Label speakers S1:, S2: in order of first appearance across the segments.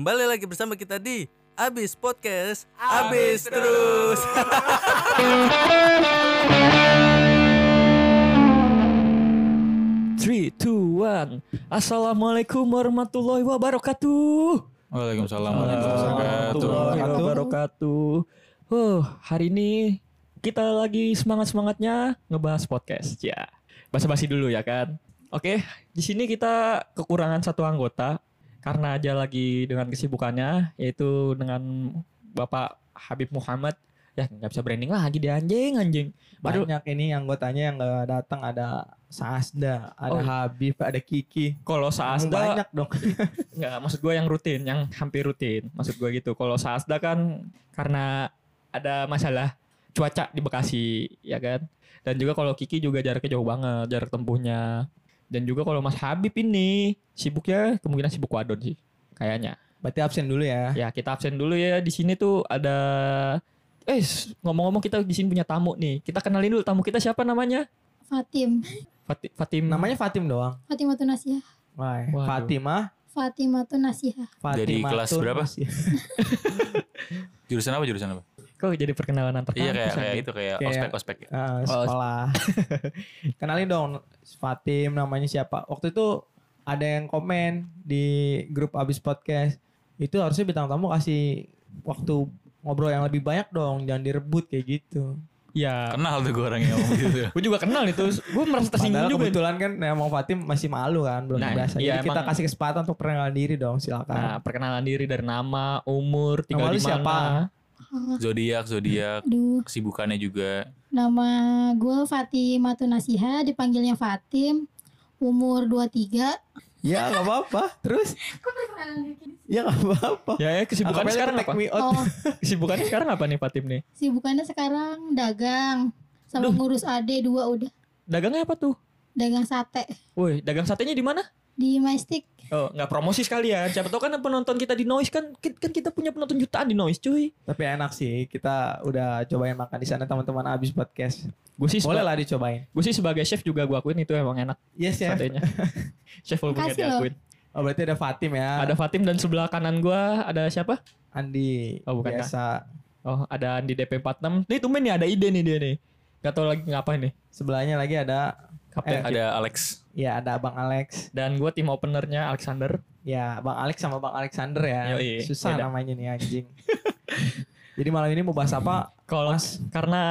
S1: Kembali lagi bersama kita di Abis Podcast Abis, terus.
S2: Three, two, one. Assalamualaikum warahmatullahi wabarakatuh.
S3: Waalaikumsalam
S2: Warahmatullahi wabarakatuh. Oh, hari ini kita lagi semangat-semangatnya ngebahas podcast. Ya, basa-basi dulu ya kan. Oke, di sini kita kekurangan satu anggota karena aja lagi dengan kesibukannya yaitu dengan Bapak Habib Muhammad. Ya, nggak bisa branding lagi dia anjing anjing. Baru
S4: banyak ini anggotanya yang nggak datang ada Sasda, ada
S2: Oh.
S4: Habib, ada Kiki.
S2: kalau Saasda
S4: banyak dong.
S2: Nggak, maksud gue yang rutin, yang hampir rutin. Maksud gue gitu. Kalau Saasda kan karena ada masalah cuaca di Bekasi, ya kan. Dan juga kalau Kiki juga jaraknya jauh banget, jarak tempuhnya. Dan juga kalau Mas Habib ini sibuknya kemungkinan sibuk wadon sih, kayaknya.
S4: Berarti absen dulu ya.
S2: Ya kita absen dulu ya. Di sini tuh ada, eh ngomong-ngomong kita di sini punya tamu nih. Kita kenalin dulu tamu kita siapa namanya?
S5: Fatim.
S2: Fati- Fatim.
S4: Namanya Fatim doang.
S5: Fatimah Nasihah.
S4: Wah. Fatimah.
S5: Fatimah Nasihah.
S3: Dari
S4: Fatimah
S3: kelas berapa? Jurusan apa jurusan apa?
S2: Kok jadi perkenalan antar
S3: Iya kayak
S2: kampus,
S3: kayak
S2: anjing?
S3: itu kayak
S4: Kayak-
S3: ospek ospek.
S4: Ah,
S2: Oh,
S4: sekolah. Kenalin dong Fatim namanya siapa? Waktu itu ada yang komen di grup Abis Podcast. Itu harusnya bintang tamu kasih waktu ngobrol yang lebih banyak dong, jangan direbut kayak gitu.
S2: Ya,
S3: Kenal tuh gue orang yang ngomong gitu.
S2: gue juga kenal itu. Gue merasa tersinggung
S4: Padahal
S2: juga.
S4: kebetulan kan emang Fatim masih malu kan, belum
S2: Nah,
S4: biasa.
S2: iya,
S4: Jadi kita
S2: emang-
S4: kasih kesempatan untuk perkenalan diri dong, silakan.
S2: Nah, perkenalan diri dari nama, umur, tinggal di
S4: siapa?
S2: mana.
S5: Oh,
S3: Zodiak zodiak kesibukannya juga.
S5: nama gue Fatimah Nasihah, dipanggilnya Fatim. Umur 23.
S4: Ya nggak apa-apa. Terus? Ya nggak apa-apa.
S2: Ya, ya kesibukannya sekarang apa?
S5: Oh,
S2: Kesibukannya sekarang apa nih Fatim nih?
S5: sibukannya sekarang dagang. Sama
S2: Duh.
S5: ngurus ade dua udah.
S2: Dagangnya apa tuh?
S5: Dagang sate.
S2: Woi, dagang satenya di mana?
S5: Di Majestic.
S2: Oh, nggak promosi sekalian. Siapa tahu kan penonton kita di Noise kan kan kita punya penonton jutaan di Noise, cuy.
S4: Tapi enak sih. Kita udah cobain makan di sana teman-teman abis podcast.
S2: Gue sih
S4: Boleh lah dicobain.
S2: gue sih sebagai chef juga gue akuin itu emang enak
S4: Yes ya.
S2: satenya. chef
S5: Makasih loh.
S2: diakuin.
S4: Oh berarti ada Fatim ya.
S2: Ada Fatim dan sebelah kanan gue ada siapa?
S4: Andi.
S2: Oh, bukan,
S4: Biasa.
S2: Oh, ada Andi DP46. Nih tumben nih ada ide nih dia nih. Gak tau lagi ngapain nih.
S4: Sebelahnya lagi ada
S2: Kapten
S4: Eh,
S3: Ada Alex.
S4: ya ada Bang Alex.
S2: Dan gue tim openernya Alexander.
S4: Ya Bang Alex sama Bang Alexander ya.
S2: Yoi,
S4: Susah
S2: beda.
S4: namanya nih anjing. Jadi malam ini mau bahas apa?
S2: Kalau karena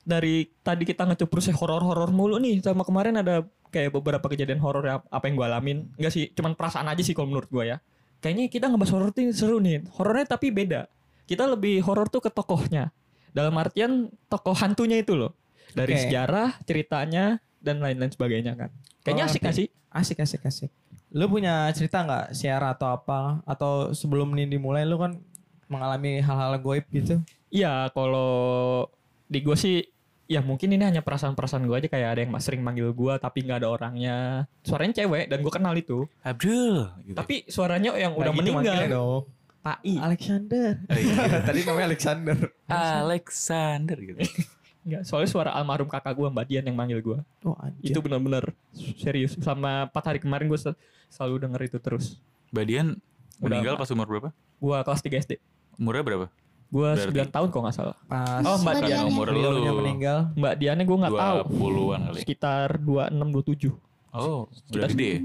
S2: dari tadi kita ngecuprusnya horor-horor mulu nih sama kemarin ada kayak beberapa kejadian horor yang apa yang gue alamin. Enggak sih, cuman perasaan aja sih kalau menurut gue ya. Kayaknya kita ngebahas horor tuh seru nih. Horornya tapi beda. Kita lebih horor tuh ke tokohnya. Dalam artian tokoh hantunya itu loh. Dari
S4: Oke.
S2: sejarah, ceritanya dan lain-lain sebagainya kan. Kayaknya
S4: Oh,
S2: asik gak sih?
S4: Asik asik asik. Lu punya cerita nggak share atau apa? Atau sebelum ini dimulai lu kan mengalami hal-hal goib gitu?
S2: Iya, kalau di gue sih ya mungkin ini hanya perasaan-perasaan gue aja kayak ada yang mas- sering manggil gue tapi nggak ada orangnya. Suaranya cewek dan gue kenal itu.
S3: Abdul. Gitu.
S2: Tapi suaranya yang udah
S4: Nah, gitu
S2: meninggal.
S4: dong.
S2: Pai.
S4: Alexander.
S3: Oh, iya.
S4: Tadi namanya Alexander.
S3: Alexander gitu.
S2: Enggak, soalnya suara almarhum kakak gue Mbak Dian yang manggil gue.
S4: Oh anjir.
S2: Itu benar-benar serius. Selama 4 hari kemarin gue selalu denger itu terus.
S3: Badian
S2: Udah
S3: meninggal pas umur berapa?
S2: Gue kelas 3 SD.
S3: Umurnya berapa?
S2: Gue
S3: Berarti-
S2: 9 tahun kok nggak salah.
S4: Pas
S2: Oh, Mbak
S5: Mbak
S2: Dian.
S5: Dian.
S3: umur lu.
S4: meninggal.
S2: Mbak Diannya gue nggak tahu.
S3: 20-an kali.
S2: Sekitar 26 27.
S3: Oh, udah
S2: Sekitar-
S3: gede ya?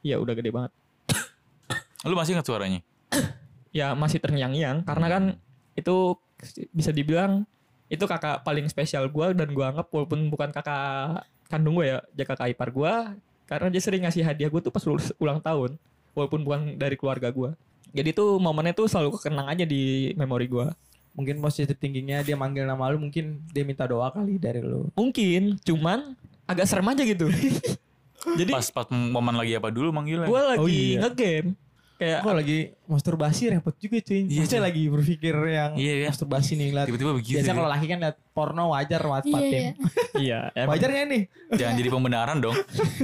S2: Iya, udah gede banget.
S3: Lu masih ingat suaranya?
S2: ya masih terngiang-ngiang karena kan itu bisa dibilang itu kakak paling spesial gua dan gua anggap walaupun bukan kakak kandung gue ya dia kakak ipar gua karena dia sering ngasih hadiah gue tuh pas lulus ulang tahun walaupun bukan dari keluarga gua jadi tuh momennya tuh selalu kekenang aja di memori gua
S4: Mungkin positif tingginya dia manggil nama lu mungkin dia minta doa kali dari lu.
S2: mungkin cuman agak serem aja gitu jadi
S3: Pas pas momen lagi apa dulu manggilnya?
S2: gua lagi
S4: Oh, iya.
S2: ngegame kayak
S4: Kok lagi masturbasi repot juga cuy.
S3: Iya,
S4: Maksudnya
S3: cuy.
S4: lagi berpikir yang
S3: Iya, iya.
S4: masturbasi nih liat.
S3: Tiba-tiba begitu.
S4: Biasanya
S3: ya.
S4: kalau laki kan liat porno wajar Wat
S5: Iya,
S4: Fatim.
S5: iya.
S2: iya.
S4: Wajar gak nih?
S3: Jangan jadi pembenaran dong.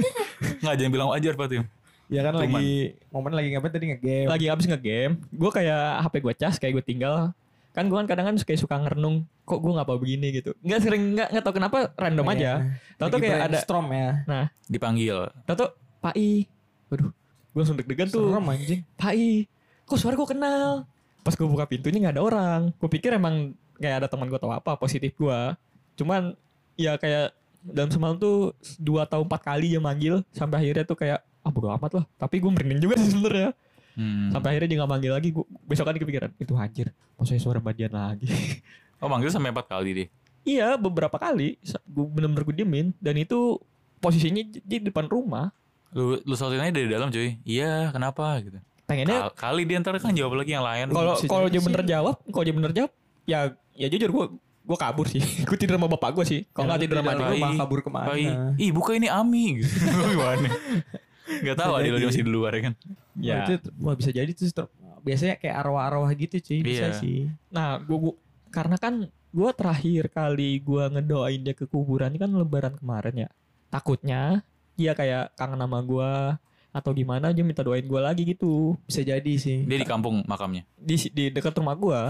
S3: Nggak jangan bilang wajar Fatim.
S4: Ya kan
S3: Cuman.
S4: lagi momen lagi ngapain tadi nge-game.
S2: lagi abis ngegame gue kayak HP gue cas kayak gue tinggal kan gue kan kadang kan suka suka ngerenung kok gue ngapa begini gitu nggak sering nggak nggak tahu kenapa random
S4: Oh,
S2: aja
S4: iya.
S2: tahu tuh kayak ada
S4: brainstorm ya.
S2: nah
S3: Dipanggil.
S2: tahu tuh pai waduh gue langsung deg-degan tuh.
S4: Serem anjing.
S2: pai kok suara gue kenal? Pas gue buka pintu ini nggak ada orang. Gue pikir emang kayak ada teman gue atau apa positif gue cuman ya kayak dalam semalam tuh dua atau empat kali dia manggil sampai akhirnya tuh kayak ah bodo amat lah. Tapi gue merinding juga sih sebenarnya
S3: Hmm.
S2: sampai akhirnya dia nggak manggil lagi. Gue besok kan kepikiran itu anjir maksudnya suara badian lagi?
S3: Oh manggil sampai empat kali deh.
S2: iya beberapa kali. Gue bener-bener gue diemin. Dan itu posisinya di depan rumah
S3: Lu lu sautin aja dari dalam cuy. Iya kenapa gitu.
S2: pengennya
S3: Kal- kali dia ntar kan jawab lagi yang lain.
S2: kalau kalau
S4: jadi
S2: dia bener jawab kalau dia bener jawab ya ya jujur gue gue kabur sih gue tidur sama bapak gue sih kalau nggak tidur sama adik
S4: tahu
S2: gue
S4: kabur ke mana.
S3: Pai, ih buka ini Ami gitu. Gimana? Gak tahu adil dia masih di luar ya kan.
S2: ya
S4: Wah, itu wah bisa jadi tuh biasanya kayak arwah-arwah gitu cuy bisa
S3: Iya.
S4: sih.
S2: nah gue karena kan gue terakhir kali gue ngedoain dia ke kuburan ini kan lebaran kemarin ya takutnya dia kayak kangen sama gue atau gimana dia minta doain gue lagi gitu
S4: Bisa jadi sih.
S3: Dia di kampung makamnya.
S2: di di dekat rumah gue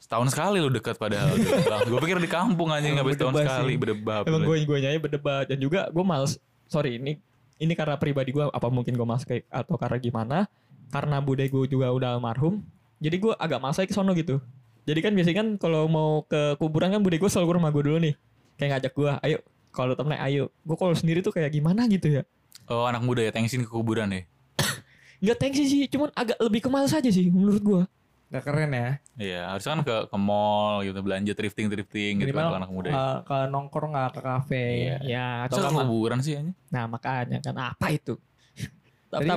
S3: Setahun sekali lu dekat padahal. gue pikir di kampung aja nggak setahun
S4: berdebat
S3: sekali
S4: sih.
S3: berdebab.
S2: emang gue gue nyanyi berdebat dan juga gue males sorry ini ini karena pribadi gue apa mungkin gue males kayak atau karena gimana karena bude gue juga udah almarhum jadi gue agak males aja ke sono gitu jadi kan biasanya kan kalau mau ke kuburan kan bude gue selalu ke rumah gue dulu nih kayak ngajak gue ayo kalau temennya ayo gue kalau sendiri tuh kayak gimana gitu ya
S3: Oh anak muda ya tengsin ke kuburan deh.
S2: nggak thanks sih cuman agak lebih ke males aja sih menurut gue
S4: Gak keren ya.
S3: Iya harusnya kan ke ke mall gitu belanja thrifting thrifting gitu kan anak muda. ya.
S4: uh, ke nongkrong nggak ke kafe.
S3: Iya.
S2: ya atau
S3: ke kuburan sih aja.
S2: nah makanya kan apa itu tapi,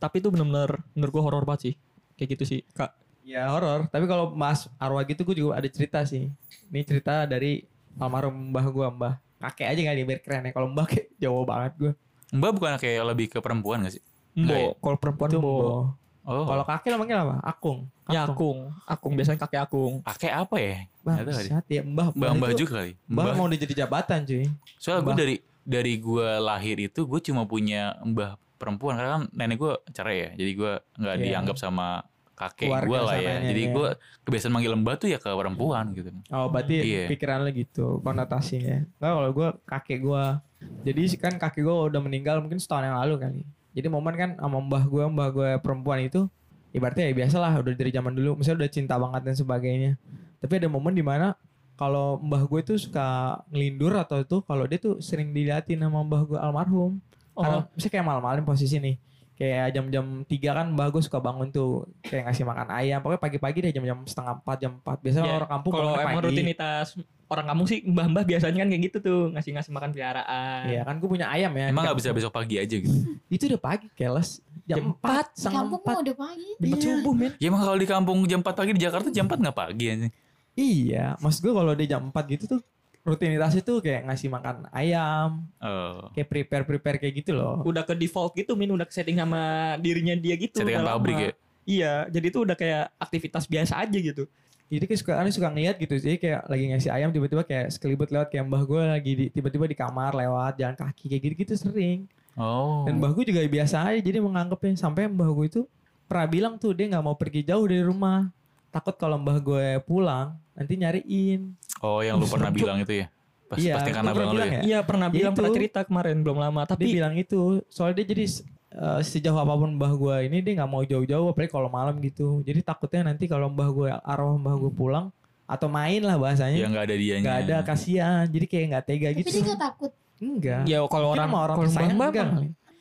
S2: tapi itu bener-bener menurut gue horor banget sih kayak gitu sih kak
S4: Ya horor. Tapi kalau mas arwah gitu gue juga ada cerita sih. Ini cerita dari almarhum mbah gue mbah. Kakek aja kali biar keren ya. Kalau mbah kayak jauh banget gue.
S3: Mbak bukan kayak lebih ke perempuan gak sih?
S2: Mbo,
S3: ya?
S2: kalau perempuan
S4: Itu
S2: Mbo.
S4: mbah.
S3: Oh.
S4: Kalau kakek namanya apa? Akung.
S2: Ya akung, akung biasanya kakek akung.
S3: kakek apa ya?
S4: Mbah, saat ya mbah.
S3: Mbak Mbak
S4: itu-
S3: juga kali.
S4: Mbah
S3: Mbah.
S4: mau udah jadi jabatan cuy.
S3: Soalnya gue
S4: Mbah.
S3: dari dari gue lahir itu gue cuma punya mbah perempuan karena kan nenek gue cerai ya. Jadi gue nggak
S4: Iya.
S3: dianggap sama kakek
S4: Keluarga
S3: gue lah ya.
S4: sananya,
S3: Jadi
S4: iya.
S3: gue kebiasaan manggil mbah tuh ya ke perempuan gitu.
S4: Oh berarti
S3: Iya.
S4: pikiran lo gitu konotasinya. Enggak kalau gue kakek gue. Jadi kan kakek gue udah meninggal mungkin setahun yang lalu kali. Jadi momen kan sama mbah gue, mbah gue perempuan itu ibaratnya ya biasa lah udah dari zaman dulu. Misalnya udah cinta banget dan sebagainya. Tapi ada momen di mana kalau mbah gue tuh suka ngelindur atau tuh kalau dia tuh sering diliatin sama mbah gue almarhum. Karena
S2: Oh,
S4: misalnya kayak malam-malam posisi nih. Kayak jam-jam 3 kan mbah gue suka bangun tuh kayak ngasih makan ayam. Pokoknya pagi-pagi deh jam-jam setengah 4, jam 4. Biasanya
S2: Ya,
S4: orang kampung
S2: kalau emang
S4: pagi.
S2: rutinitas orang kampung sih mbah-mbah biasanya kan kayak gitu tuh ngasih-ngasih makan peliharaan.
S4: Iya kan gue punya ayam ya.
S3: Emang
S4: Di
S3: nggak bisa besok pagi aja gitu?
S4: Itu udah pagi keles. Jam
S2: Jam
S4: 4,
S5: Di
S4: setengah
S5: kampung
S4: 4.
S5: mah udah pagi.
S2: Jemput
S4: Iya.
S2: subuh men.
S3: Ya emang kalau di kampung jam 4 pagi di Jakarta jam 4 nggak pagi aja.
S4: Iya, maksud gue kalau dia jam 4 gitu tuh rutinitasnya tuh kayak ngasih makan ayam,
S3: Oh.
S4: kayak prepare-prepare kayak gitu loh.
S2: Udah ke default gitu min, udah ke setting sama dirinya dia gitu.
S3: Settingan pabrik ya.
S2: Iya, jadi itu udah kayak aktivitas biasa aja gitu.
S4: Jadi kayak suka aneh suka ngeliat gitu sih kayak lagi ngasih ayam tiba-tiba kayak sekelibet lewat kayak mbah gue lagi di, tiba-tiba di kamar lewat jalan kaki kayak gitu-gitu sering.
S3: Oh.
S4: Dan mbah gue juga biasa aja jadi menganggapnya sampai mbah gue itu pernah bilang tuh dia nggak mau pergi jauh dari rumah. Takut kalau mbah gue pulang nanti nyariin.
S3: Oh yang lu pernah bilang itu ya? Pas,
S4: Iya,
S3: pasti karena
S4: pernah
S3: abang lu
S4: bilang
S3: ya?
S4: ya.
S2: Iya pernah
S4: Ya
S2: bilang pernah
S4: itu.
S2: cerita kemarin belum lama
S4: dia
S2: tapi
S4: bilang itu soalnya dia jadi eh, sejauh apa pun mbah gue ini dia nggak mau jauh-jauh apalagi kalau malam gitu jadi takutnya nanti kalau mbah gue arwah mbah gue pulang atau main lah
S3: Ya
S4: bahasanya
S3: nggak ada dianya.
S4: nggak ada kasihan jadi kayak nggak tega
S5: Tapi
S4: gitu
S5: dia gak takut.
S4: enggak
S2: ya kalau orang
S4: orang
S2: kalau mbah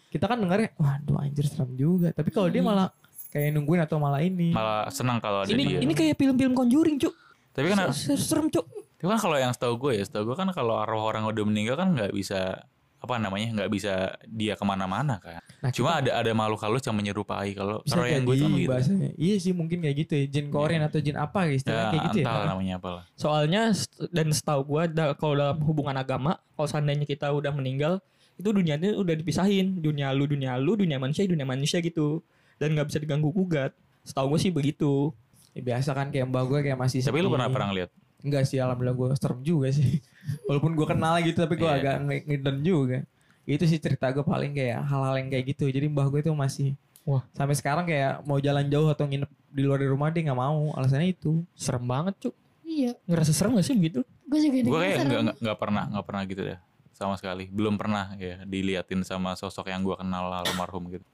S4: kita kan dengarnya waduh anjir serem juga tapi kalau dia
S2: Hmm.
S4: malah kayak nungguin atau malah ini
S3: Malah senang kalau ada
S2: ini
S3: dia.
S2: ini kayak film-film Conjuring cuk.
S3: Tapi kan
S2: Se- Serem cuk.
S3: Tapi kan kalau yang setahu gue ya, setahu gue kan kalau arwah orang udah meninggal kan nggak bisa apa namanya nggak bisa dia ke mana-mana kan.
S4: Nah,
S3: Cuma ada ada makhluk halus yang menyerupai kalau kalau yang gue gitu.
S4: bahasanya iya sih mungkin kayak gitu ya jin korin atau jin apa istilahnya
S3: Ya,
S4: kayak gitu ya
S3: namanya apa lah.
S2: Soalnya dan setahu gua da- kalau dalam hubungan agama, kalau seandainya kita udah meninggal, itu dunianya udah dipisahin, dunia lu, dunia lu, dunia manusia, dunia manusia gitu. Dan nggak bisa diganggu gugat. Setahu gua sih begitu.
S4: Ya, biasa kan kayak mbak gue kayak masih
S3: Tapi lu pernah pernah ngeliat?
S4: Enggak sih alhamdulillah gue serem juga sih. Walaupun gue kenal gitu tapi gue
S3: Iya.
S4: agak nge- ngeden juga. Itu sih cerita gue paling kayak hal-hal yang kayak gitu. Jadi mbah gue itu masih
S2: Wah.
S4: sampai sekarang kayak mau jalan jauh atau nginep di luar dari rumah dia nggak mau. Alasannya itu.
S2: Serem banget cuk.
S5: Iya.
S2: Ngerasa serem gak sih begitu?
S5: Gue juga
S3: Gue kayak nggak nggak- pernah nggak pernah gitu deh sama sekali. Belum pernah ya diliatin sama sosok yang gue kenal almarhum gitu.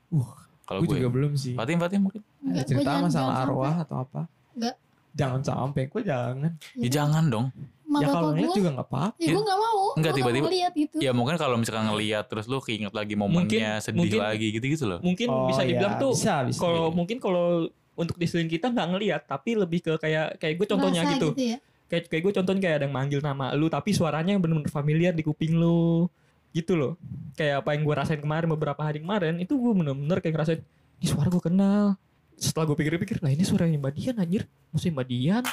S3: Kalau
S4: Gue
S3: gue.
S4: juga belum sih.
S3: Fatim Fatim mungkin.
S4: Ada cerita masalah arwah atau apa?
S5: Enggak.
S4: Jangan sampai, gue jangan.
S3: Ya jangan dong.
S4: Ya kalau ngeliat juga nggak apa-apa.
S5: ya gue gak mau. Nggak
S3: tiba-tiba-
S5: mau lihat gitu.
S3: Ya mungkin kalau misalkan ngeliat terus lu keinget lagi momennya sedih
S2: mungkin-
S3: lagi gitu-gitu loh.
S2: Mungkin
S4: Oh,
S2: bisa
S4: iya,
S2: dibilang tuh
S4: bisa, bisa.
S2: kalau mungkin kalau untuk di sekeliling kita nggak ngelihat tapi lebih ke kayak kayak gue contohnya
S5: Rasa
S2: gitu.
S5: ya.
S2: Kayak kayak gue contohnya kayak ada yang manggil nama lu tapi suaranya bener-bener familiar di kuping lu. Gitu loh. Kayak apa yang gue rasain kemarin beberapa hari kemarin itu gue bener-bener kayak ngerasain ini suara gue kenal. Setelah gue pikir-pikir, lah ini suaranya Mbak Dian anjir. Maksudnya Mbak Dian.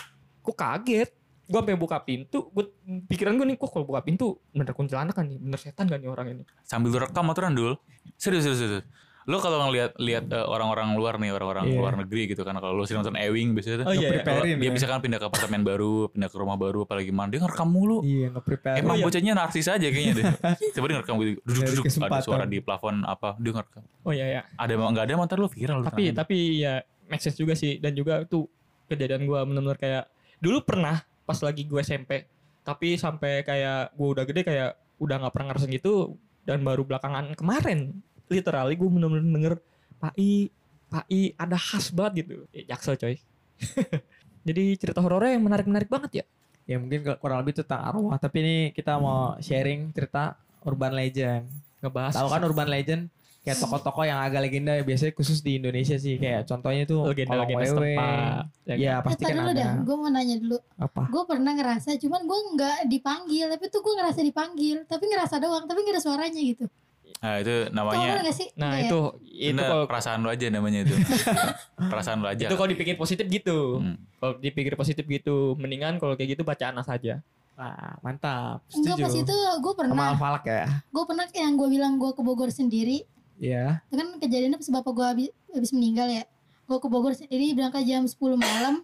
S2: Kok kaget? Gue sampai buka pintu, gue pikiran gue nih kok kalau buka pintu bener kuntilanak kan nih, bener setan kan nih orang ini.
S3: Sambil rekam motoran dul. Serius serius serius. Lu kalau ngeliat lihat eh, orang-orang luar nih, orang-orang
S4: Iya.
S3: luar negeri gitu kan. Kalau lu sering nonton Ewing biasanya.
S2: Oh, iya, iya.
S3: Dia
S4: ya.
S3: misalkan pindah ke apartemen baru, pindah ke rumah baru, apalagi mana dia ngerekam mulu.
S4: Iya, nge-prepare.
S3: Emang
S2: Oh, iya.
S3: bocahnya narsis aja kayaknya deh. Coba dia ngerekam gitu. Duduk
S4: Dari
S3: duduk ada suara di plafon apa, dia ngerekam.
S2: Oh iya ya.
S3: Ada emang enggak ada mantar lu viral
S2: tapi tapi ya make sense juga sih dan juga tuh kejadian gua bener-bener kayak dulu pernah pas lagi gue SMP tapi sampai kayak gua udah gede kayak udah nggak pernah ngerasain gitu dan baru belakangan kemarin literally gue bener-bener denger Pak I Pak I ada khas banget gitu ya, jaksel coy jadi cerita horornya yang menarik-menarik banget ya
S4: Ya mungkin ke- kurang lebih tentang arwah. Tapi ini kita mau sharing cerita urban legend.
S2: ngebahas
S4: Tahu kan urban legend? Kayak tokoh-tokoh yang agak legenda biasanya khusus di Indonesia sih. Kayak contohnya tuh Kolong
S2: legenda-legenda
S4: Wewe.
S2: setempat ya
S5: Eh,
S4: pasti
S5: tar
S4: kan
S5: dulu
S4: ada.
S5: dah, gue mau nanya dulu.
S4: Apa?
S5: Gue pernah ngerasa, cuman gue nggak dipanggil, tapi tuh gue ngerasa dipanggil, tapi ngerasa doang, tapi nggak ada suaranya gitu.
S3: Nah, itu
S5: Tau
S3: namanya
S5: sih?
S2: nah
S5: ya?
S2: itu itu
S3: Bener,
S2: kalau
S3: perasaan lu aja namanya itu. perasaan lu aja.
S2: itu kalau dipikir positif gitu
S3: Hmm.
S2: kalau dipikir positif gitu mendingan kalau kayak gitu baca anas aja
S4: Nah, mantap.
S5: Enggak
S4: Setuju.
S5: pas itu gue
S4: Sama
S5: pernah,
S4: Alfalak ya.
S5: gue pernah yang gue bilang gue ke Bogor sendiri,
S4: Iya.
S5: itu kan kejadiannya pas bapak gue habis, habis meninggal ya. Gue ke Bogor sendiri berangkat jam 10 malam,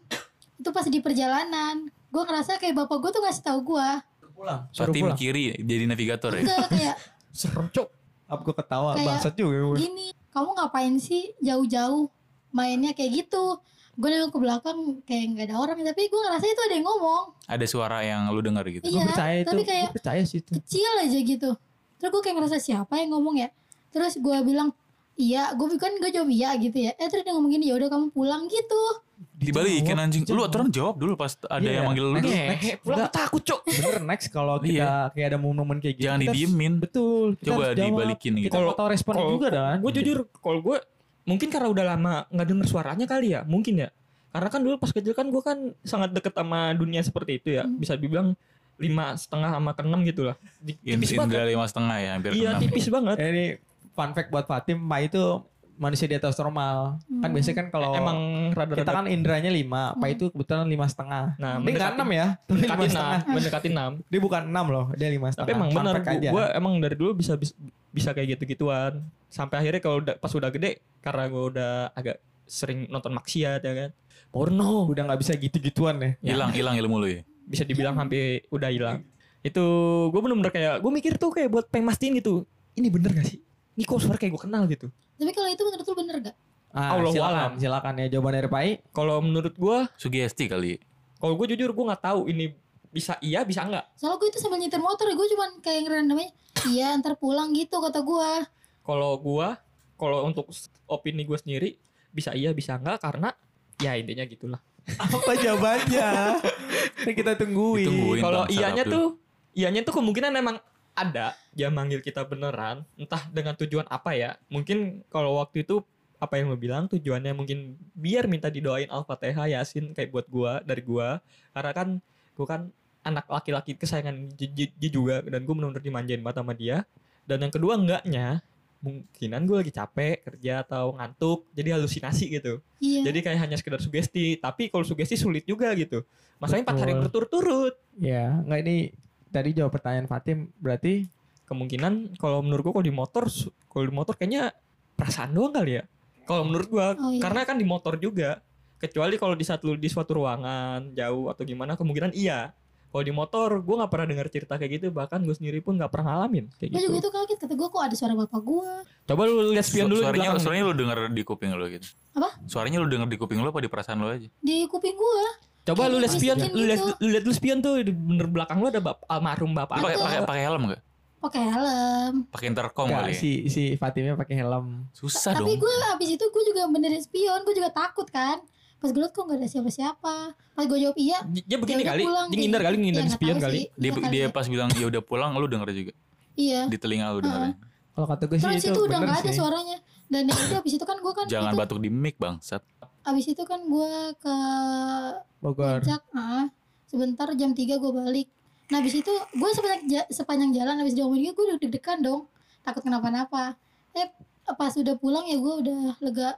S5: itu pas di perjalanan, gue ngerasa kayak bapak gue tuh ngasih tahu gue,
S4: Pulang. Suruh pulang.
S3: kiri jadi navigator ya.
S5: enggak kayak
S2: serem cok
S4: Apa gue ketawa
S5: Kayak-
S4: bangsat juga gue.
S5: gini, kamu ngapain sih jauh-jauh mainnya kayak gitu? Gue nengok ke belakang kayak nggak ada orang, tapi gue ngerasa itu ada yang ngomong.
S3: Ada suara yang lu dengar gitu.
S4: Gue
S5: Iya,
S4: percaya itu.
S5: tapi
S4: Gue
S5: kayak
S4: percaya sih itu.
S5: kecil aja gitu. Terus gue kayak ngerasa siapa yang ngomong ya? Terus gue bilang iya, gue kan gue jawab iya gitu ya. Eh terus dia ngomong gini, ya udah kamu pulang gitu.
S3: Dibalikin anjing. Lu aturan jawab dulu pas ada
S4: Iya,
S3: yang manggil lu.
S2: Ngehe, pulang
S4: Enggak.
S2: takut cok
S4: Bener next kalau kita
S3: Iya.
S4: kayak ada momen-momen kayak gitu.
S3: Jangan didiemin.
S4: Betul. kita
S3: Coba
S4: harus jawab.
S3: dibalikin gitu.
S4: Kita tahu respon juga kan.
S2: gue jujur kalau gue mungkin karena udah lama nggak denger suaranya kali ya mungkin ya karena kan dulu pas kecil kan gue kan sangat deket sama dunia seperti itu ya
S5: Hmm.
S2: bisa dibilang lima setengah sama ke enam gitu lah Di- tipis banget
S3: Indra lima setengah ya hampir
S2: iya
S3: keenam.
S2: tipis banget
S4: Eh, ini fun fact buat Fatim, Pak itu manusia di atas normal. Kan
S5: Hmm.
S4: biasanya kan kalau
S2: emang rada-rada
S4: kita kan indranya lima, Pak
S5: Hmm.
S4: itu kebetulan lima setengah.
S2: nah
S4: Dia
S2: mendekati
S4: enam ya,
S2: mendekati enam
S4: setengah.
S2: mendekati enam
S4: Dia bukan enam loh, dia lima setengah.
S2: tapi emang benar gue emang dari dulu bisa bisa, bisa kayak gitu gituan sampai akhirnya kalau pas udah gede karena gue udah agak sering nonton maksiat ya kan porno
S4: udah nggak bisa gitu-gituan ya.
S3: Hilang hilang ilmu lu ya.
S2: bisa dibilang hampir udah hilang itu gue bener-bener kayak gue mikir tuh kayak buat pengen mastiin gitu ini bener gak sih ini kok suara kayak gue kenal gitu
S5: Tapi kalau itu menurut lu bener gak?
S4: Ah,
S2: Allahu
S4: silakan,
S2: alam.
S4: silakan ya jawaban dari Pai.
S2: kalau menurut gue
S3: Sugesti kali.
S2: kalau gue jujur gue nggak tahu ini bisa iya bisa enggak
S5: Soalnya gue itu sambil nyetir motor, gue cuman kayak ngeran namanya, iya ntar pulang gitu kata gue.
S2: kalau gue kalau untuk opini gue sendiri bisa iya bisa enggak karena ya intinya gitulah
S4: Apa jawabannya? Kita tungguin.
S3: Ditungguin.
S2: kalau
S3: sarap
S2: tuh ianya tuh kemungkinan emang ada dia manggil kita beneran entah dengan tujuan apa ya. Mungkin kalau waktu itu apa yang lo bilang tujuannya mungkin biar minta didoain al-fatihah yasin kayak buat gua dari gua. Karena kan gua kan anak laki-laki kesayangan Ji juga dan gua bener-bener dimanjain banget sama dia. Dan yang kedua enggaknya mungkinan gue lagi capek kerja atau ngantuk jadi halusinasi gitu.
S5: Iya.
S2: jadi kayak hanya sekedar sugesti tapi kalau sugesti sulit juga gitu. Masalahnya empat hari berturut-turut.
S4: Ya, nggak ini tadi jawab pertanyaan Fatim berarti
S2: kemungkinan kalau menurut gua kalau di motor kalau di motor kayaknya perasaan doang kali ya kalau menurut gua
S5: Oh, iya.
S2: karena kan di motor juga kecuali kalau di saat lu di suatu ruangan jauh atau gimana kemungkinan iya kalau di motor gua nggak pernah dengar cerita kayak gitu bahkan gue sendiri pun nggak pernah ngalamin kayak
S5: Gue
S2: gitu
S5: juga itu kaget, kata gue kok ada suara bapak gue.
S2: coba lu lihat spion dulu di
S3: suaranya
S2: belakang
S3: suaranya lu denger di kuping lu gitu.
S5: Apa?
S3: Suaranya lu denger di kuping lu apa di perasaan lu aja?
S5: Di kuping gue.
S2: Coba lu lihat spion lu lihat
S5: gitu.
S2: lu lihat dulu spion tuh di bener belakang lu ada bap, almarhum bapak
S3: Lu pakai pakai pakai helm enggak?
S5: pakai helm.
S3: Pakai intercom kali. ya?
S4: si si Fatimnya pakai helm.
S3: Susah
S5: Tapi
S3: dong.
S5: gue abis itu gue juga benerin spion, gue juga takut kan. Pas gue liat kok gak ada siapa-siapa. Pas gue jawab iya,
S2: Dia begini
S5: udah
S2: kali,
S5: pulang,
S2: dia
S5: gitu.
S2: ngindar kali, ngindar
S5: Ya,
S2: spion kali.
S3: Dia dia
S5: ya.
S3: pas bilang ya udah pulang lu denger juga
S5: Iya.
S3: di telinga lu denger.
S4: Kalau kata gue sih
S5: Terus
S4: itu,
S5: itu udah gak ada suaranya. Dan yang itu abis itu kan gue kan
S3: Jangan batuk di mic bangsat.
S5: Abis itu kan gue ke
S4: Bogor.
S5: puncak, ah, sebentar jam 3 gue balik. Nah abis itu gue sepanjang, ja- sepanjang jalan abis diomongin gue udah deg-degan dong. Takut kenapa-napa. Eh pas udah pulang ya gue udah lega.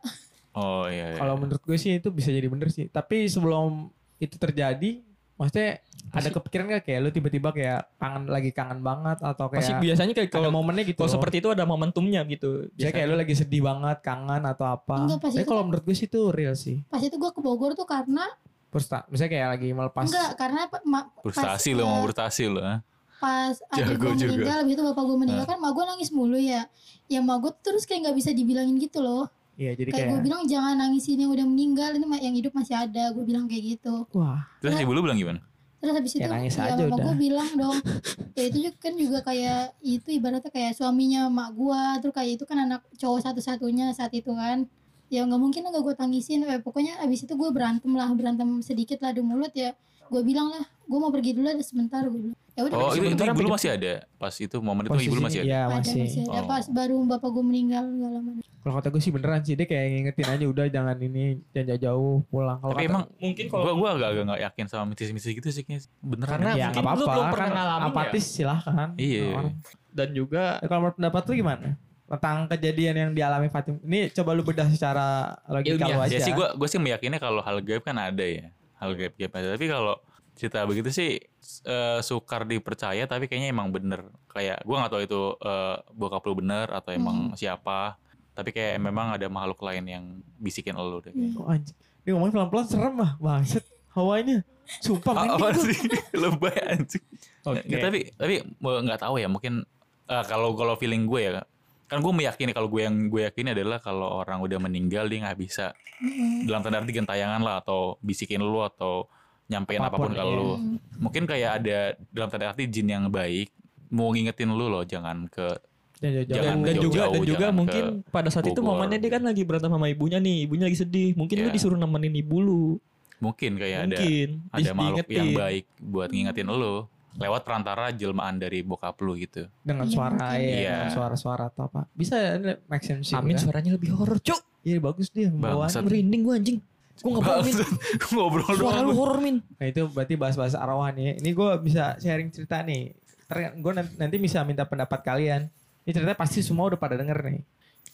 S3: Oh iya. iya.
S4: Kalau menurut gue sih itu bisa jadi bener sih. Tapi sebelum itu terjadi, maksudnya ada kepikiran gak kayak lu tiba-tiba kayak kangen lagi kangen banget atau
S2: Pasti
S4: kayak
S2: biasanya kayak kalau
S4: momennya gitu.
S2: kalau seperti itu ada momentumnya gitu.
S4: Misalnya kayak lu lagi sedih banget, kangen atau apa.
S5: Enggak, pas
S4: Tapi
S5: itu
S4: kalau
S5: kan-
S4: menurut gue sih itu real sih.
S5: Pas itu gue ke Bogor tuh karena
S4: Frustra, misalnya kayak lagi melepas.
S5: enggak karena ma-
S3: frustasi lo mau
S5: eh,
S3: frustasi lo. ah.
S5: pas adik
S3: Jago
S5: gue
S3: juga.
S5: meninggal habis itu bapak gue meninggal kan mak gue nangis mulu ya ya mak gue terus kayak nggak bisa dibilangin gitu loh
S4: Iya, jadi
S5: kayak
S4: kayak,
S5: gue bilang jangan nangisin yang udah meninggal ini mah yang hidup masih ada gue bilang kayak gitu.
S4: Wah,
S3: Terus ibu lu bilang gimana?
S5: terus habis
S4: Ya
S5: itu
S4: nangis
S5: ya
S4: aja udah.
S5: gue bilang dong ya itu juga kan juga kayak itu ibaratnya kayak suaminya mak gue terus kayak itu kan anak cowok satu-satunya saat itu kan. Ya nggak mungkin lah gak gue tangisin eh, pokoknya abis itu gue berantem lah berantem sedikit lah di mulut ya. Gue bilang lah gue mau pergi dulu ada sebentar gue bilang ya udah
S3: Oh, itu, itu ibu lu masih ada pas itu momen itu ibu lu masih ada.
S4: Iya,
S5: ada
S4: masih.
S5: masih ada
S3: Oh.
S5: pas baru bapak gue meninggal gak lama
S4: Kalau kata gue sih beneran sih dia kayak ngingetin aja udah jangan ini jangan jauh-jauh pulang. Kalau
S3: Tapi
S4: kata-
S3: emang
S2: mungkin kalau
S3: gua agak agak nggak yakin sama mitis-mitis gitu sih kayaknya. Beneran.
S2: Karena
S3: ya?
S4: ya
S2: mungkin
S4: nggak
S2: lu
S4: apa-apa
S2: belum pernah
S4: kan
S2: ngalamin ya.
S4: apatis silahkan.
S3: Iya.
S2: Dan juga
S4: Ya, kalau menurut pendapat lu gimana? Tentang kejadian yang dialami Fatim. Ini coba lu bedah secara logika
S2: Ilmiah.
S4: lu aja.
S3: Ya sih gua gua sih meyakini kalau hal gaib kan ada ya. Hal gaib-gaib ada. Tapi kalau cerita begitu sih eh, sukar dipercaya tapi kayaknya emang bener. Kayak gua nggak tahu itu eh, bokap lu bener atau emang siapa. Tapi kayak memang ada makhluk lain yang bisikin lu deh. kayaknya.
S4: Oh, anjing. Dia ngomong pelan-pelan serem ah. Bangset. Hawanya. Sumpah
S3: Ah, apa sih lebay anjing
S2: Oke.
S3: Nggak, tapi tapi nggak tahu ya mungkin eh, kalau kalau feeling gue ya kan gue meyakini kalau gue yang gue yakini adalah kalau orang udah meninggal dia nggak bisa dalam tanda arti gentayangan lah atau bisikin lu atau nyampein apa
S4: pun, Apa pun,
S3: kalau
S4: iya.
S3: lu mungkin kayak ada dalam tanda arti jin yang baik mau ngingetin lu loh jangan ke
S4: Jangan jauh-jauh.
S3: Jangan
S2: dan, dan
S3: jauh-jauh,
S2: juga dan juga
S3: jangan
S2: mungkin pada saat itu momennya dia kan lagi berantem sama ibunya nih ibunya lagi sedih mungkin lu
S3: Iya.
S2: disuruh nemenin ibu lu
S3: mungkin kayak ada
S2: mungkin
S3: ada
S2: Dis-
S3: makhluk yang baik buat ngingetin lu lewat perantara jelmaan dari bokap lu gitu
S4: dengan
S5: Iya,
S4: suara ya,
S3: Iya.
S4: dengan suara-suara atau apa. Bisa make sense sih.
S2: Amin
S4: kan?
S2: suaranya lebih horor cuk
S4: Iya bagus dia bawaan.
S2: Merinding gua anjing gua nggak mau min
S3: ngobrol
S2: suara lu
S3: doang
S2: horor min
S4: Nah itu berarti bahas-bahas arwah nih. Ini gue bisa sharing cerita nih. Gue nanti bisa minta pendapat kalian. Ini cerita pasti semua udah pada denger nih.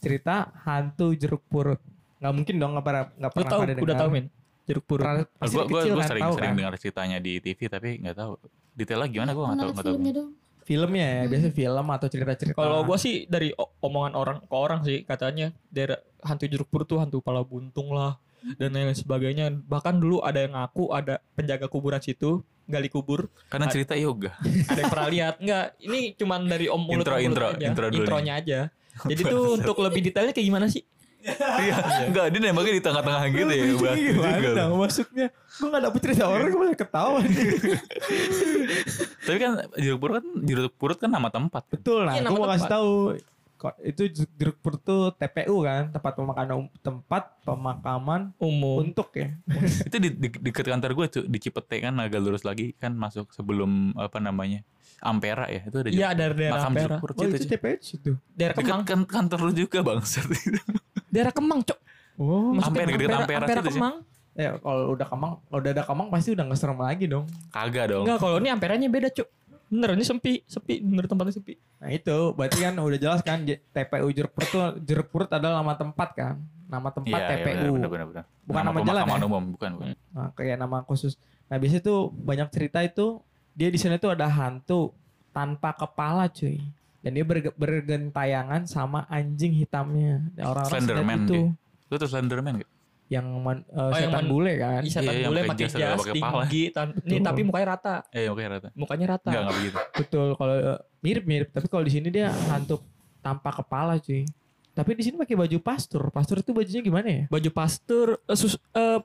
S4: Cerita hantu jeruk purut. Gak mungkin dong nggak pernah nggak
S2: lu
S4: pernah
S2: tahu
S4: pada
S2: udah
S4: dengar.
S2: tahu min jeruk purut
S4: pasti
S3: gue
S4: dari kecil kan
S3: sering
S4: tahu
S3: sering
S4: kan.
S3: dengar ceritanya di TV tapi nggak tahu detailnya gimana gue nggak tahu
S5: filmnya dong
S4: Filmnya ya, biasa film atau cerita-cerita.
S2: Kalau gua sih dari omongan orang ke orang sih katanya daerah hantu jeruk purut tuh hantu pala buntung lah dan lain sebagainya. Bahkan dulu ada yang ngaku ada penjaga kuburan situ gali kubur
S3: karena cerita yoga
S2: ada yang pernah lihat nggak ini cuman dari om mulut
S3: Intro,
S2: mulut
S3: intro,
S2: aja.
S3: intro dulu
S2: intronya aja jadi tuh untuk lebih detailnya kayak gimana sih
S3: iya nggak dia nembaknya di tengah-tengah gitu ya Bang.
S4: gimana
S3: Juga.
S4: dong masuknya? Gue gak dapet cerita orang, gue malah ketawa.
S3: tapi kan jeruk purut kan jeruk purut kan nama tempat
S4: Betul lah,
S2: Iya,
S4: gue mau kasih tahu. Itu jeruk purut tuh TPU kan, tempat pemakaman um- tempat pemakaman
S2: umum
S4: untuk ya.
S3: itu di, di dekat kantor gue tuh di Cipete kan agak lurus lagi kan masuk sebelum apa namanya Ampera ya itu ada
S2: iya
S3: jeruk-
S2: ada daerah
S3: makam
S2: Ampera
S3: jeruk purut
S4: Oh itu. TPU situ.
S2: daerah
S3: dekat
S2: Kemang
S3: kan kantor lu juga bangsat
S2: daerah Kemang cok
S4: Oh,
S2: Maksudnya
S3: Ampera, dekat Ampera
S2: Ampera
S3: situ sih.
S2: Kemang
S4: ya kalau udah kemang, kalau udah ada kemang pasti udah nggak serem lagi dong.
S3: kagak dong
S2: enggak kalau ini Amperanya beda cok bener ini sepi sepi bener tempatnya sepi
S4: Nah itu berarti kan udah jelas kan TPU jeruk purut tuh jeruk purut adalah nama tempat kan, nama tempat
S3: Iya, iya,
S4: TPU.
S3: benar, benar, benar.
S4: Bukan nama jalan
S3: pemakaman
S4: ya?
S3: umum bukan bukan
S4: Nah, kayak nama khusus. Nah, biasanya tuh banyak cerita itu dia di sana tuh ada hantu tanpa kepala, cuy. Dan dia berge- bergentayangan sama anjing hitamnya. Dan Orang-orang
S3: Slenderman
S4: itu
S3: dia. lu tuh Slenderman gak?
S4: Yang man- eh,
S2: Oh, yang
S4: setan
S2: man-
S4: bule kan.
S2: Iya, setan
S3: Iya, yang
S2: bule
S3: pakai jas,
S2: jas, tinggi, tan- ini
S4: Betul.
S2: tapi mukanya rata,
S3: eh oke rata
S2: mukanya rata.
S3: enggak enggak begitu
S4: Betul kalau eh, mirip-mirip, tapi kalau di sini dia hantu tanpa kepala, cuy. Tapi di sini pakai baju pastur. Pastur itu bajunya gimana ya?
S2: Baju pastur, eh, sus, eh,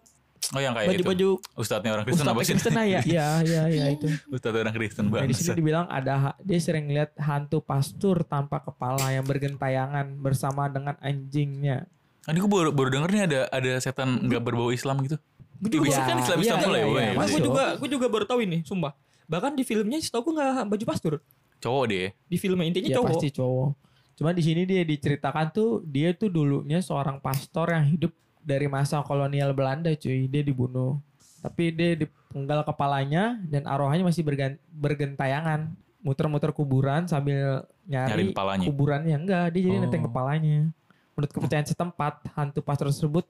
S3: Oh yang kayak itu.
S2: baju-baju
S3: Ustadznya orang Kristen
S2: Ustadz
S3: apa sih?
S2: Kristen lah ya.
S4: Iya iya iya itu.
S3: Ustadz orang Kristen
S4: Nah, di
S3: banget.
S4: sini dibilang ada dia sering lihat hantu pastur tanpa kepala yang bergentayangan bersama dengan anjingnya.
S3: Ini gue baru, baru denger nih ada ada setan nggak berbau Islam gitu.
S2: Gue
S3: Iya, biasanya kan Islam
S4: iya,
S3: Islam mulai
S4: iya,
S3: woy.
S4: iya.
S2: gue juga gue juga baru tahu ini, sumpah. Bahkan di filmnya setahu gue nggak baju pastur.
S3: Cowok deh.
S2: Di filmnya intinya
S4: Ya
S2: cowok.
S4: pasti cowok. Cuma di sini dia diceritakan tuh dia tuh dulunya seorang pastor yang hidup dari masa kolonial Belanda cuy. Dia dibunuh. Tapi dia dipenggal kepalanya dan arwahnya masih bergentayangan. Muter-muter kuburan sambil
S3: Nyari
S4: nyari
S3: kepalanya.
S4: kuburannya. Enggak, dia jadi
S3: Oh.
S4: nenteng kepalanya. Menurut kepercayaan setempat, hantu pastor tersebut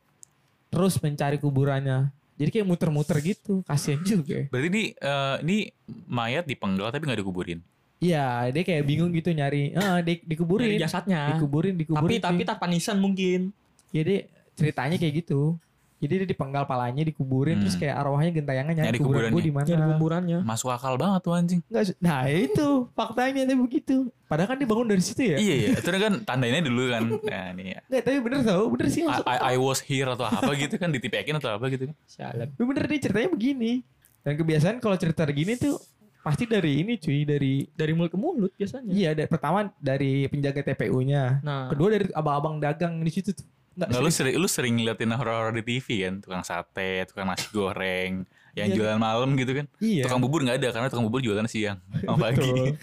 S4: terus mencari kuburannya. Jadi kayak muter-muter gitu. Kasian juga.
S3: Berarti ini eh, ini mayat dipenggal tapi nggak dikuburin.
S4: Iya, dia kayak bingung gitu nyari. Ah, di, dikuburin.
S2: Dari jasadnya.
S4: Dikuburin,
S2: Tapi
S4: dikuburin.
S2: tapi
S4: cuy.
S2: tanpa nisan mungkin.
S4: Jadi ceritanya kayak gitu. Jadi dia dipenggal palanya, dikuburin,
S3: Hmm.
S4: terus kayak arwahnya gentayangan nyari,
S3: Nyari
S4: kuburan gue
S3: kuburannya.
S4: di mana.
S2: Jadi kuburannya.
S3: Masuk akal banget tuh anjing.
S4: Nggak Nah itu faktanya tapi begitu. Padahal kan dia bangun dari situ ya.
S3: Iya iya. Itu kan tandanya dulu kan. Nah ini ya.
S4: Nggak, tapi bener tau, bener sih
S3: I,
S4: masuk.
S3: I, I was here atau apa gitu kan ditipekin atau apa gitu kan.
S2: Sialan.
S4: Tapi bener nih ceritanya begini. Dan kebiasaan kalau cerita begini tuh pasti dari ini cuy, dari
S2: Dari mulut ke mulut biasanya.
S4: iya dari pertama dari penjaga TPU-nya.
S2: Nah,
S4: Kedua dari abang-abang dagang di situ tuh. Nggak,
S3: lu sering lu sering ngeliatin horor-horor di TV kan, tukang sate, tukang nasi goreng, yang
S4: Iya,
S3: jualan malam gitu kan.
S4: Iya.
S3: Tukang bubur nggak ada karena tukang bubur jualan siang sama pagi.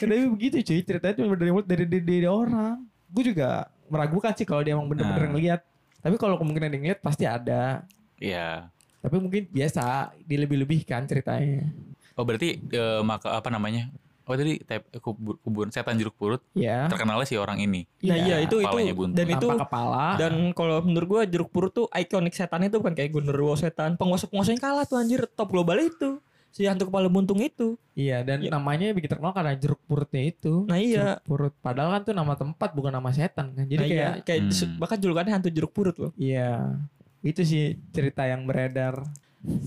S4: Kan tapi begitu cuy, ceritanya cuma dari mulut dari, dari, dari orang. Gue juga meragukan sih kalau dia emang bener-bener
S3: Nah.
S4: ngeliat. Tapi kalau kemungkinan dia ngeliat pasti ada.
S3: Iya.
S4: Tapi mungkin biasa dilebih-lebihkan ceritanya.
S3: Oh berarti eh, maka apa namanya? Oh tadi tep, kubur, kuburan setan jeruk purut
S4: Ya.
S3: terkenalnya si orang ini.
S2: Nah iya itu itu
S3: kepalanya buntu.
S2: dan itu
S4: kepala.
S2: dan kalau menurut gua jeruk purut tuh ikonik setannya tuh bukan kayak Gundurwo setan penguasa-penguasa yang kalah tuh anjir top global itu si hantu kepala buntung itu
S4: iya dan
S2: Iya.
S4: namanya bikin terkenal karena jeruk purutnya itu.
S2: nah iya
S4: Jeruk purut. Padahal kan tuh nama tempat bukan nama setan kan. Jadi
S2: Nah,
S4: kayak
S2: iya, kayak
S3: Hmm.
S2: bahkan julukannya hantu jeruk purut loh
S4: iya. Itu sih cerita yang beredar.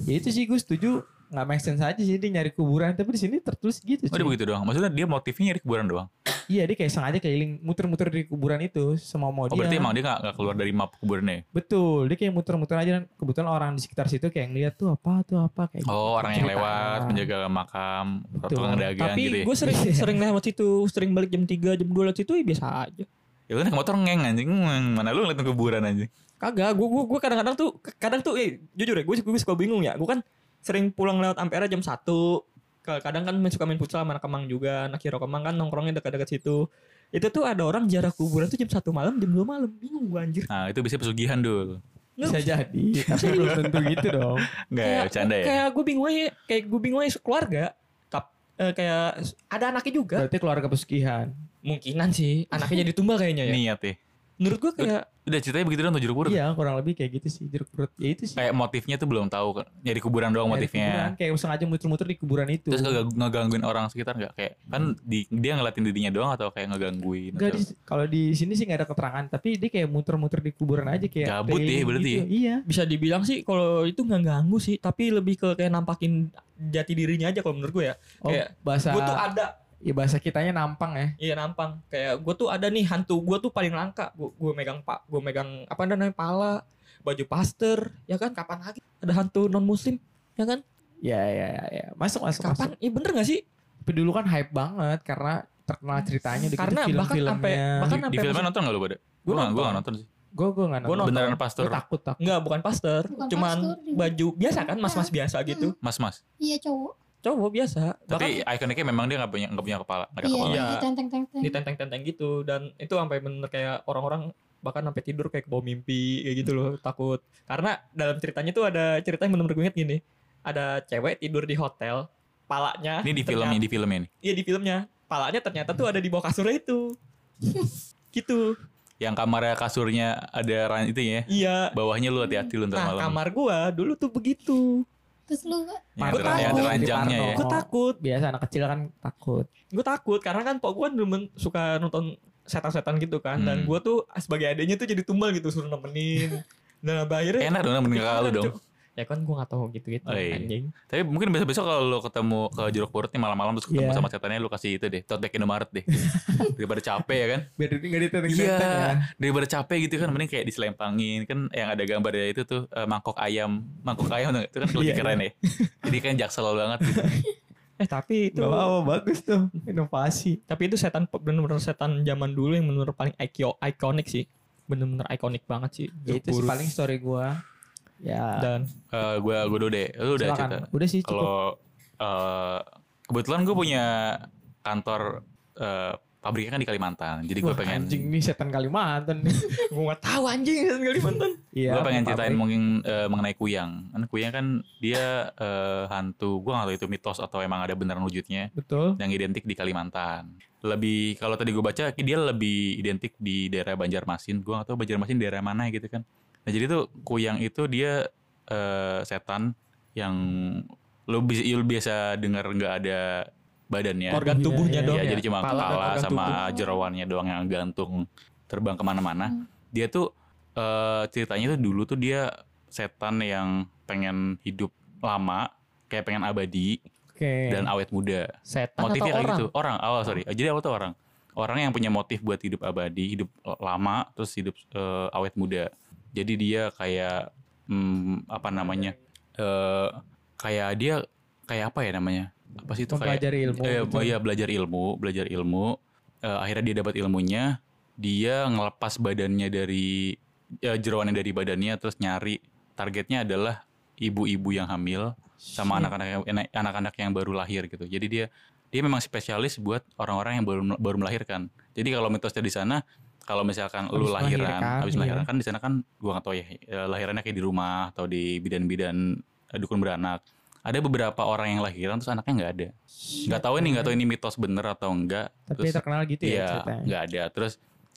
S4: Ya itu sih gue setuju nggak make sense aja sih dia nyari kuburan tapi di sini tertulis gitu
S3: Oh dia
S4: cuy.
S3: begitu doang. Maksudnya dia motifnya nyari kuburan doang.
S4: Iya dia kayak sengaja keliling muter-muter di kuburan itu semau mau
S3: Oh
S4: dia.
S3: berarti emang dia nggak nggak keluar dari map kuburannya. ya?
S4: Betul, dia kayak muter-muter aja dan kebetulan orang di sekitar situ kayak ngeliat tuh apa tuh apa kayak
S3: Oh orang yang
S4: Cerita.
S3: lewat menjaga makam,
S4: Betul.
S3: tukang dagang
S2: tapi
S3: gitu ya.
S2: gue sering sering lewat situ sering balik jam 3 jam 2 lewat situ ya biasa aja
S3: Ya lu naik motor ngeng anjing, mana lu ngeliatin kuburan anjing.
S2: kagak gue gue gue kadang-kadang tuh kadang tuh eh jujur ya gue gue suka bingung ya gue kan sering pulang lewat Ampera jam 1 Ke- kadang kan main- suka main futsal sama anak Kemang juga. Anak Hero Kemang kan nongkrongnya dekat-dekat situ. Itu tuh ada orang jarak kuburan tuh jam 1 malam jam 2 malam. Bingung gue anjir.
S3: Nah itu bisa pesugihan dul.
S4: bisa jadi tapi belum tentu gitu dong.
S3: Enggak ya, bercanda ya.
S2: kayak gue bingung aja kayak gue bingung aja keluarga Tap, eh, kayak ada anaknya juga.
S4: Berarti keluarga pesugihan.
S2: Mungkinan sih anaknya jadi tumbal kayaknya ya.
S3: Niat ya.
S2: Menurut gue kayak
S3: Udah ceritanya begitu dong tuh jeruk purut.
S4: iya kurang lebih kayak gitu sih jeruk purut ya itu sih
S3: Kayak motifnya tuh belum tahu kan. Nyari kuburan doang
S4: Nyari kuburan,
S3: motifnya.
S4: kayak sengaja muter-muter di kuburan itu
S3: Terus ngeganggu- ngegangguin orang sekitar nggak? Kayak kan di, dia ngeliatin dirinya doang atau kayak ngegangguin?
S4: Enggak
S3: atau-
S4: di, kalau di sini sih nggak ada keterangan tapi dia kayak muter-muter di kuburan aja kayak
S3: Gabut
S4: keliling
S3: berarti
S4: gitu. iya
S2: bisa dibilang sih kalau itu nggak ganggu sih tapi lebih ke kayak nampakin jati dirinya aja kalau menurut gue ya
S4: oh,
S2: Kayak,
S4: bahasa
S2: gue tuh ada
S4: ya bahasa kitanya nampang ya
S2: iya nampang kayak gue tuh ada nih hantu gue tuh paling langka gue gue megang pak gue megang apa namanya pala baju pastor ya kan kapan lagi ada hantu non muslim ya kan
S4: ya ya ya, ya. masuk masuk masuk
S2: kapan iya bener gak sih
S4: tapi dulu kan hype banget karena terkenal ceritanya udah
S2: Karena
S4: gitu
S2: bahkan
S4: film-filmnya
S2: sampai- bahkan
S3: Di
S2: sampai
S3: filmnya nonton gak lu pada?
S2: Gua
S3: Gue
S2: nonton.
S3: gak nonton sih.
S4: gue gue nggak
S2: Gua
S4: nonton
S3: Beneran pastor.
S4: takut takut
S2: Enggak, bukan pastor,
S5: Bukan
S2: cuman
S5: pastor
S2: baju biasa kan, mas-mas biasa gitu.
S3: Mas-mas.
S5: Iya cowok.
S2: Cowok biasa.
S3: Tapi ikoniknya memang dia gak punya, gak punya kepala. Gak ada
S5: Iya,
S3: kepala.
S2: Iya.
S5: ditenteng-tenteng.
S2: ditenteng-tenteng gitu dan itu sampai bener kayak orang-orang bahkan sampai tidur kayak kebawa mimpi kayak gitu loh takut karena dalam ceritanya tuh ada cerita yang bener-bener gue inget gini ada cewek tidur di hotel palanya
S3: Ini di filmnya, di filmnya nih.
S2: iya di filmnya palanya ternyata tuh ada di bawah kasurnya itu gitu
S3: Yang kamarnya kasurnya ada ran itu ya.
S2: iya
S3: Bawahnya lu hati-hati lu ntar
S2: nah
S3: malam.
S2: kamar gua dulu tuh begitu
S5: Terus lu
S2: takut.
S3: ranjangnya ya.
S2: Gue takut
S4: biasa anak kecil kan takut
S2: gue takut karena kan pok gue kan suka nonton setan-setan gitu kan dan
S3: Hmm.
S2: gue tuh sebagai adanya tuh jadi tumbal gitu suruh nemenin dan akhirnya
S3: Enak dong nemenin kakak lu dong.
S2: Ya kan gue gak tahu gitu-gitu
S3: Oh, iya.
S2: anjing.
S3: Tapi mungkin besok-besok kalau lo ketemu ke jeruk purut nih malam-malam terus ketemu
S4: Iya.
S3: sama setannya lu kasih itu deh, tote bag Indomaret deh. Daripada capek ya kan?
S4: Biar nggak ditenteng
S3: Iya,
S4: ya.
S3: daripada capek gitu kan mending kayak diselempangin kan yang ada gambarnya itu tuh eh, mangkok ayam, mangkok ayam tuh, itu kan lebih
S4: Iya,
S3: keren ya. Jadi kan jaksel banget gitu.
S2: Eh tapi itu
S4: Gak apa bagus tuh inovasi.
S2: tapi itu setan bener-bener setan zaman dulu yang bener-bener paling iko- ikonik sih. Bener-bener ikonik banget sih.
S4: Ya, itu sih paling story gua. Ya.
S2: Dan
S3: Eh gue gue dulu deh, lu udah
S4: silakan.
S3: cerita.
S4: Udah sih cukup.
S3: Kalau eh, kebetulan gue punya kantor eh, pabriknya kan di Kalimantan, jadi gue pengen
S4: anjing nih setan Kalimantan nih.
S2: gue gak tahu anjing setan Kalimantan.
S4: Iya.
S3: gue pengen
S4: pabrik.
S3: ceritain mungkin eh, mengenai kuyang. Kan kuyang kan dia eh, hantu, gue gak tahu itu mitos atau emang ada beneran wujudnya
S4: Betul.
S3: yang identik di Kalimantan. Lebih kalau tadi gue baca dia lebih identik di daerah Banjarmasin. Gue gak tahu Banjarmasin daerah mana gitu kan. Nah jadi tuh kuyang itu dia eh, setan yang lu bisa lu biasa dengar nggak ada badannya.
S2: Organ
S4: Iya,
S2: tubuhnya
S4: iya,
S2: dong
S3: ya,
S2: ya.
S3: jadi cuma
S2: Kepala
S3: kepala sama
S2: tubuh.
S3: jeroannya doang yang gantung terbang ke mana-mana.
S5: Hmm.
S3: Dia tuh eh, ceritanya tuh dulu tuh dia setan yang pengen hidup lama, kayak pengen abadi
S4: Oke.
S3: dan awet muda.
S2: Setan
S3: Motifnya
S2: atau
S3: kayak
S2: orang?
S3: gitu. Orang awal sorry. Jadi awal tuh orang. Orang yang punya motif buat hidup abadi, hidup lama, terus hidup eh, awet muda. Jadi dia kayak hmm, apa namanya? eh kayak dia kayak apa ya namanya? Apa sih itu kayak
S4: Mempelajari ilmu.
S3: Eh,
S4: gitu.
S3: iya belajar ilmu, belajar ilmu. Eh, akhirnya dia dapat ilmunya, dia ngelepas badannya dari ya, jeroannya dari badannya, terus nyari targetnya adalah ibu-ibu yang hamil sama anak-anak anak-anak yang baru lahir gitu. Jadi dia dia memang spesialis buat orang-orang yang baru baru melahirkan. Jadi kalau mitosnya di sana kalau misalkan lu
S4: Habis
S3: lahiran,
S4: melahirkan,
S3: habis
S4: iya.
S3: melahirkan kan di sana kan gua nggak tahu ya eh, lahirannya kayak di rumah atau di bidan-bidan eh, dukun beranak. Ada beberapa orang yang lahiran terus anaknya nggak ada. Nggak tahu ini nggak tahu ini mitos bener atau enggak.
S4: Tapi
S3: Terus-
S4: terkenal gitu ya
S3: Iya,
S4: ceritanya.
S3: nggak ada. Terus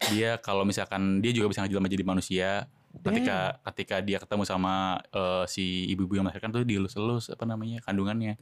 S3: dia kalau misalkan dia juga bisa ngejelma jadi manusia. Ketika ketika dia ketemu sama eh, si ibu-ibu yang melahirkan tuh dielus-elus apa namanya kandungannya.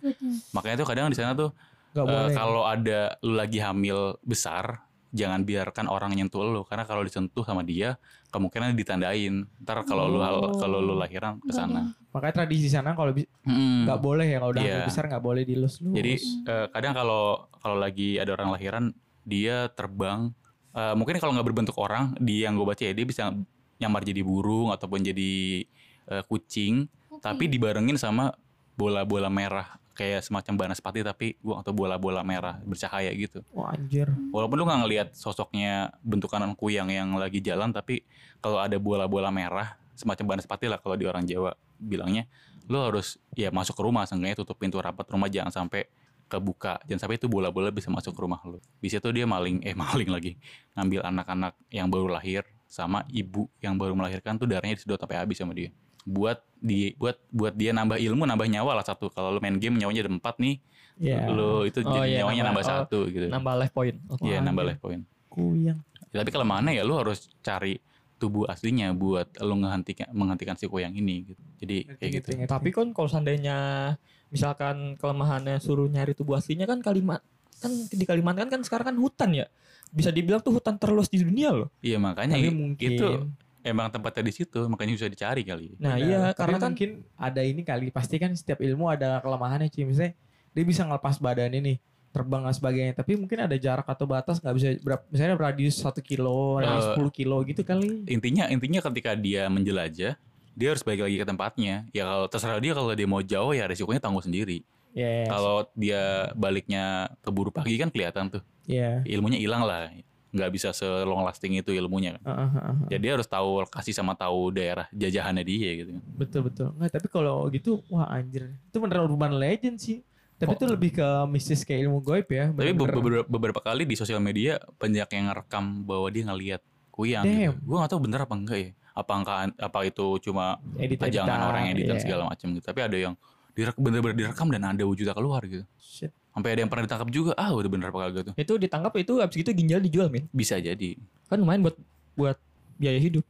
S3: Makanya tuh kadang di sana tuh
S4: Gak boleh.
S3: kalau ada lu lagi hamil besar, jangan biarkan orang nyentuh lu karena kalau disentuh sama dia kemungkinan ditandain. Ntar kalau lu
S4: Oh.
S3: kalau lu lahiran ke sana.
S4: Makanya tradisi sana kalau nggak boleh ya kalau udah hamil besar nggak boleh dilus lu.
S3: Jadi eh, kadang kalau kalau lagi ada orang lahiran dia terbang eh, mungkin kalau nggak berbentuk orang di yang gue baca ya dia bisa nyamar jadi burung ataupun jadi eh, kucing
S5: Oke.
S3: tapi dibarengin sama bola-bola merah kayak semacam banaspati tapi gua atau bola-bola merah bercahaya gitu.
S4: Wah anjir.
S3: Walaupun lu nggak ngelihat sosoknya bentukan kuyang yang lagi jalan tapi kalau ada bola-bola merah semacam banaspati lah kalau di orang Jawa bilangnya lu harus ya masuk ke rumah seenggaknya tutup pintu rapat rumah jangan sampai kebuka jangan sampai itu bola-bola bisa masuk ke rumah lu bisa tuh dia maling eh maling lagi ngambil anak-anak yang baru lahir sama ibu yang baru melahirkan tuh darahnya disedot sampai habis sama dia buat di buat buat dia nambah ilmu nambah nyawa lah satu kalau lu main game nyawanya ada empat nih
S4: Iya.
S3: lu itu
S2: Oh,
S3: jadi
S2: iya,
S3: nyawanya
S2: nambah-
S3: nambah,
S2: oh,
S3: satu gitu
S2: Nambah life point. Oke.
S3: Iya
S4: Wah,
S3: nambah life point
S4: Kuyang.
S3: Ya, tapi kelemahannya ya lu harus cari tubuh aslinya buat lu menghentikan menghentikan si kuyang ini gitu. Jadi kayak gitu.
S4: ngerti.
S2: Tapi kan kalau seandainya misalkan kelemahannya suruh nyari tubuh aslinya kan Kalimat kan di Kalimantan kan sekarang kan hutan ya. Bisa dibilang tuh hutan terluas di dunia loh.
S3: Iya makanya
S4: Tapi mungkin
S3: itu emang tempatnya di situ makanya bisa dicari kali.
S2: Nah
S4: Benar.
S2: iya
S4: Tapi
S2: karena kan
S4: mungkin ada ini kali pasti kan setiap ilmu ada kelemahannya cuy misalnya dia bisa ngelepas badan ini terbang dan sebagainya tapi mungkin ada jarak atau batas nggak bisa berapa misalnya radius satu kilo radius
S3: Eh,
S4: 10 kilo gitu kali
S3: Intinya intinya ketika dia menjelajah dia harus balik lagi ke tempatnya. Ya kalau terserah dia kalau dia mau jauh ya resikonya tanggung sendiri.
S4: yes
S3: Kalau dia baliknya keburu pagi kan kelihatan tuh
S4: ya
S3: ilmunya hilang lah. Nggak bisa se long lasting itu ilmunya kan.
S4: Heeh, heeh, heeh.
S3: Jadi dia harus tahu lokasi sama tahu daerah jajahannya dia gitu.
S4: betul betul nggak tapi kalau gitu wah anjir itu beneran urban legend sih tapi
S3: Oh.
S4: itu lebih ke mistis kayak ilmu goib ya
S3: Tapi be-
S4: bener-bener.
S3: beberapa, beberapa kali di sosial media banyak yang ngerekam bahwa dia ngelihat kuyang gitu.
S4: Damn.
S3: Gue gak tahu bener apa enggak ya. Apa angka apa itu cuma
S4: Edit-editan,
S3: pajangan orang yang editan
S4: iya.
S3: segala macam gitu. Tapi ada yang direk bener-bener direkam dan ada wujudnya keluar gitu.
S4: Shit.
S3: Sampai ada yang pernah ditangkap juga. Ah, udah bener apa kagak tuh.
S2: itu ditangkap itu habis gitu ginjal dijual min.
S3: Bisa jadi.
S2: Kan lumayan buat buat biaya hidup.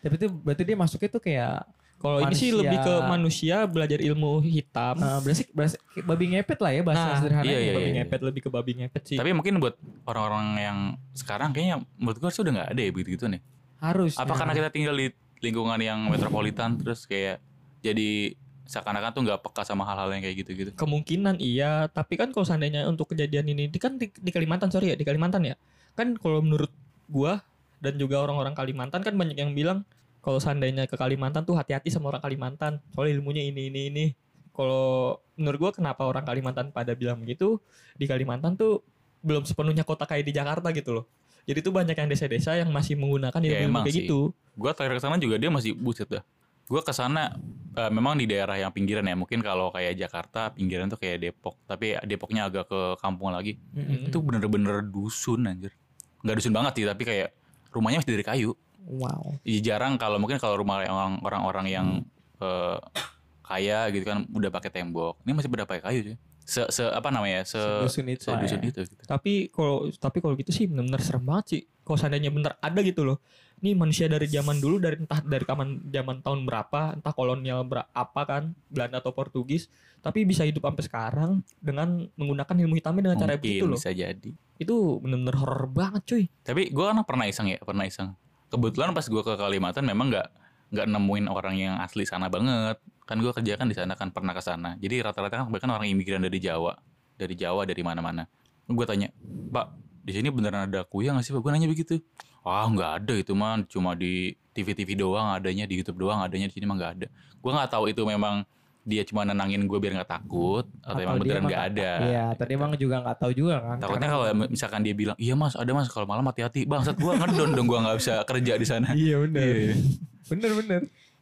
S4: tapi itu berarti dia masuknya tuh kayak
S2: Kalau ini sih lebih ke manusia belajar ilmu hitam.
S4: eh, berarti berarti babi ngepet lah ya bahasa
S2: Nah,
S4: sederhana
S3: iya, iya,
S2: babi
S3: iya.
S2: ngepet lebih ke babi ngepet sih.
S3: Tapi mungkin buat orang-orang yang sekarang kayaknya menurut gue sih udah nggak ada ya begitu-gitu nih.
S4: harus
S3: Apa karena kita tinggal di lingkungan yang metropolitan terus kayak jadi seakan-akan tuh nggak peka sama hal-hal yang kayak gitu-gitu.
S2: Kemungkinan iya, tapi kan kalau seandainya untuk kejadian ini di- kan di, di Kalimantan sorry ya di Kalimantan ya. Kan kalau menurut gua dan juga orang-orang Kalimantan kan banyak yang bilang kalau seandainya ke Kalimantan tuh hati-hati sama orang Kalimantan. Soalnya ilmunya ini ini ini. Kalau menurut gua kenapa orang Kalimantan pada bilang begitu di Kalimantan tuh belum sepenuhnya kota kayak di Jakarta gitu loh. Jadi tuh banyak yang desa-desa yang masih menggunakan
S3: Ya,
S2: ilmu
S3: emang
S2: kayak
S3: sih.
S2: gitu.
S3: Gua terakhir ke sana juga dia masih buset dah. Gua ke sana eh, memang di daerah yang pinggiran ya. Mungkin kalau kayak Jakarta pinggiran tuh kayak Depok, tapi Depoknya agak ke kampung lagi.
S2: Mm-mm.
S3: Itu bener-bener dusun anjir. Nggak dusun banget sih, tapi kayak rumahnya masih dari kayu.
S4: Wow.
S3: Jarang kalau mungkin kalau rumah yang orang- orang-orang yang eh, kaya gitu kan udah pakai tembok. Ini masih pada pakai kayu sih. Se, se apa namanya? Se
S4: Sedusun itu
S3: sedusun
S4: ya.
S3: itu gitu.
S2: Tapi kalau tapi kalau gitu sih benar-benar serem banget sih. Kalau seandainya bener ada gitu loh. Ini manusia dari zaman dulu dari entah dari kapan zaman tahun berapa, entah kolonial berapa kan, Belanda atau Portugis, tapi bisa hidup sampai sekarang dengan menggunakan ilmu hitamnya dengan cara
S3: Mungkin
S2: begitu loh.
S3: bisa jadi.
S2: Itu benar-benar horor banget cuy.
S3: Tapi gue kan pernah iseng ya, pernah iseng. Kebetulan pas gue ke Kalimantan memang nggak nggak nemuin orang yang asli sana banget. Kan gue kerja kan di sana kan pernah ke sana. Jadi rata-rata kan bahkan orang imigran dari Jawa, dari Jawa dari mana-mana. Gue tanya, Pak, di sini beneran ada kuyang nggak sih? Pak? Gue nanya begitu. Ah nggak ada itu mah cuma di TV-TV doang adanya di YouTube doang adanya di sini mah nggak ada. Gue nggak tahu itu memang dia cuma nenangin gue biar nggak takut atau,
S4: Atau
S3: emang beneran nggak ada.
S4: Iya, tadi emang juga nggak tahu juga kan.
S3: Takutnya kalau misalkan dia bilang, iya mas ada mas kalau malam hati-hati. Bangsat gue ngedon dong gue nggak bisa kerja di sana.
S4: Iya bener.
S3: Iya.
S4: Bener bener.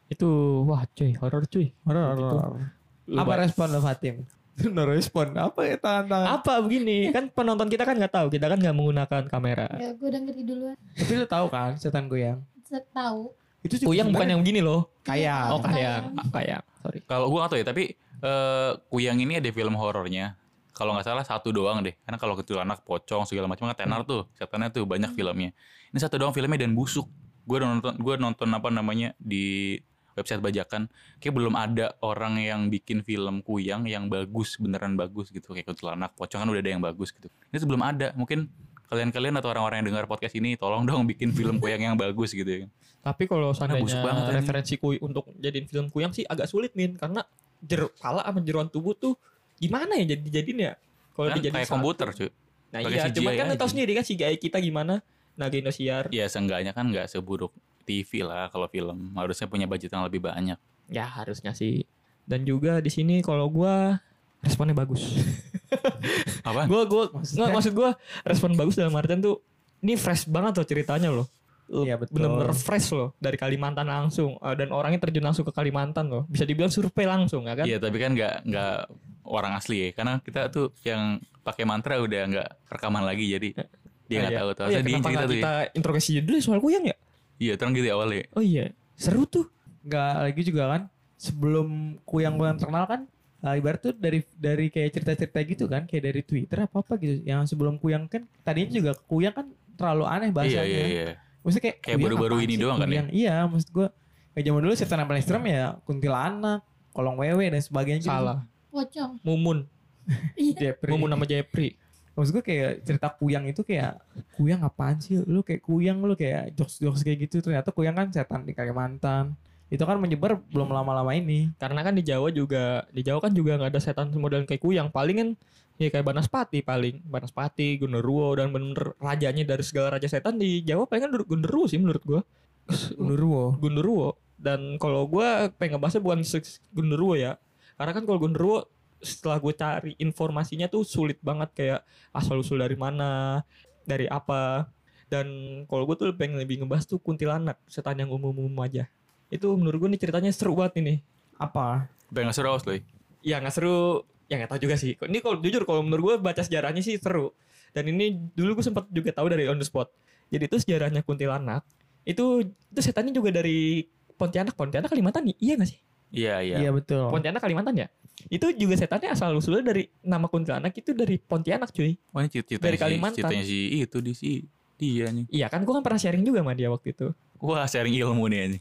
S2: Itu wah cuy, horor cuy.
S4: Horor,
S2: Gitu.
S4: horor.
S2: Lu
S4: Apa respon lo Fatim? no respon. Apa ya tangan-tangan?
S2: apa begini? Kan penonton kita kan nggak tahu, kita kan nggak menggunakan kamera.
S5: Ya gue udah ngeri duluan.
S4: Tapi lo tahu kan setan goyang?
S5: Tahu.
S4: Itu juga
S2: Kuyang bukan yang begini loh.
S4: kayak.
S2: Oh
S5: Kayak.
S2: kayak kayak. Sorry.
S3: Kalau gue gak tau ya, tapi eh, Kuyang ini ada film horornya. Kalau nggak salah satu doang deh. Karena kalau kecil anak pocong segala macam kan tenar tuh, setannya tuh banyak filmnya. Ini satu doang filmnya dan busuk. Gue nonton, gue nonton apa namanya di website bajakan. Kayak belum ada orang yang bikin film Kuyang yang bagus, beneran bagus gitu. Kayak kecil anak pocong kan udah ada yang bagus gitu. Ini tuh belum ada. Mungkin kalian-kalian atau orang-orang yang dengar podcast ini tolong dong bikin film Kuyang yang bagus gitu ya.
S2: Tapi kalau
S3: busuk
S2: seandainya
S3: banget
S2: referensi kuy untuk jadiin film kuyang sih agak sulit min karena jer kepala sama jeruan tubuh tuh gimana ya jadi jadiin ya? Kalau
S3: Kan
S2: dijadiin
S3: kayak komputer cuy.
S2: Nah
S3: pakai
S2: iya,
S3: CGI
S2: cuman kan tahu sendiri kan CGI kita gimana? Naga Indosiar.
S3: Ya seenggaknya kan nggak seburuk TV lah kalau film. Harusnya punya budget yang lebih banyak.
S2: Ya harusnya sih. Dan juga di sini kalau gua responnya bagus.
S3: Apa?
S2: gua gua
S4: Maksudnya?
S2: nggak maksud gua respon bagus dalam artian tuh ini fresh banget loh ceritanya loh.
S4: Iya, betul.
S2: Bener-bener fresh loh dari Kalimantan langsung Eh, dan orangnya terjun langsung ke Kalimantan loh. Bisa dibilang survei langsung ya kan?
S3: Iya tapi kan nggak nggak orang asli ya. Karena kita tuh yang pakai mantra udah nggak rekaman lagi jadi dia nggak
S2: iya.
S3: tahu.
S2: Oh
S3: Tahu
S2: iya,
S3: dia cerita tuh. ya.
S2: kita introgasi dulu ya soal kuyang ya?
S3: Iya terang gitu awalnya.
S2: Oh iya, seru tuh.
S4: nggak lagi juga kan sebelum kuyang-kuyang terkenal kan uh, ibarat tuh dari dari kayak cerita-cerita gitu kan kayak dari Twitter apa apa gitu yang sebelum kuyang kan tadinya juga kuyang kan terlalu aneh
S3: Iya
S4: bahasanya
S3: iya iya.
S4: maksudnya kayak
S3: Kayak
S4: kuyang
S3: baru-baru ini
S4: sih,
S3: doang kan ya?
S4: kuyang? iya maksud gua kayak zaman dulu setan yang paling ekstrem ya kuntilanak kolong wewe dan sebagainya gitu.
S2: Salah.
S5: Pocong.
S2: Mumun,
S5: Iya.
S4: Jepri.
S2: Mumun sama Jepri.
S4: Maksud gue kayak cerita kuyang itu kayak kuyang apaan sih lu kayak kuyang lu kayak jokes jokes kayak gitu ternyata kuyang kan setan di Kalimantan itu kan menyebar belum lama-lama ini
S2: Karena kan di Jawa juga, di Jawa kan juga nggak ada setan model kayak kuyang. Paling kan ya kayak Banaspati paling, Banaspati, Genderuwo dan bener rajanya dari segala raja setan di Jawa paling kan Genderuwo sih menurut gua.
S4: Undurwo
S2: Genderuwo. Dan kalau gua pengen ngebahasnya bukan Genderuwo ya. Karena kan kalau Genderuwo setelah gue cari informasinya tuh sulit banget kayak asal usul dari mana, dari apa. Dan kalau gue tuh pengen lebih ngebahas tuh kuntilanak, setan yang umum-umum aja. Itu menurut gue nih ceritanya seru banget ini.
S4: apa
S3: Pengen seru awas loh.
S2: Ya nggak seru, ya nggak tahu juga sih. Ini kalau jujur kalau menurut gue baca sejarahnya sih seru. Dan ini dulu gue sempat juga tahu dari on the spot. Jadi itu sejarahnya kuntilanak. Itu itu setannya juga dari Pontianak, Pontianak Kalimantan iya nggak sih?
S3: Iya iya.
S4: iya betul
S2: Pontianak Kalimantan ya? Itu juga setannya asal usulnya dari nama kuntilanak itu dari Pontianak cuy.
S3: Wah ini cerita
S2: Dari
S3: si,
S2: Kalimantan.
S3: ceritanya si itu di si dia nih.
S2: Iya kan gue kan pernah sharing juga sama dia waktu itu.
S3: Wah sharing ilmu nih ini.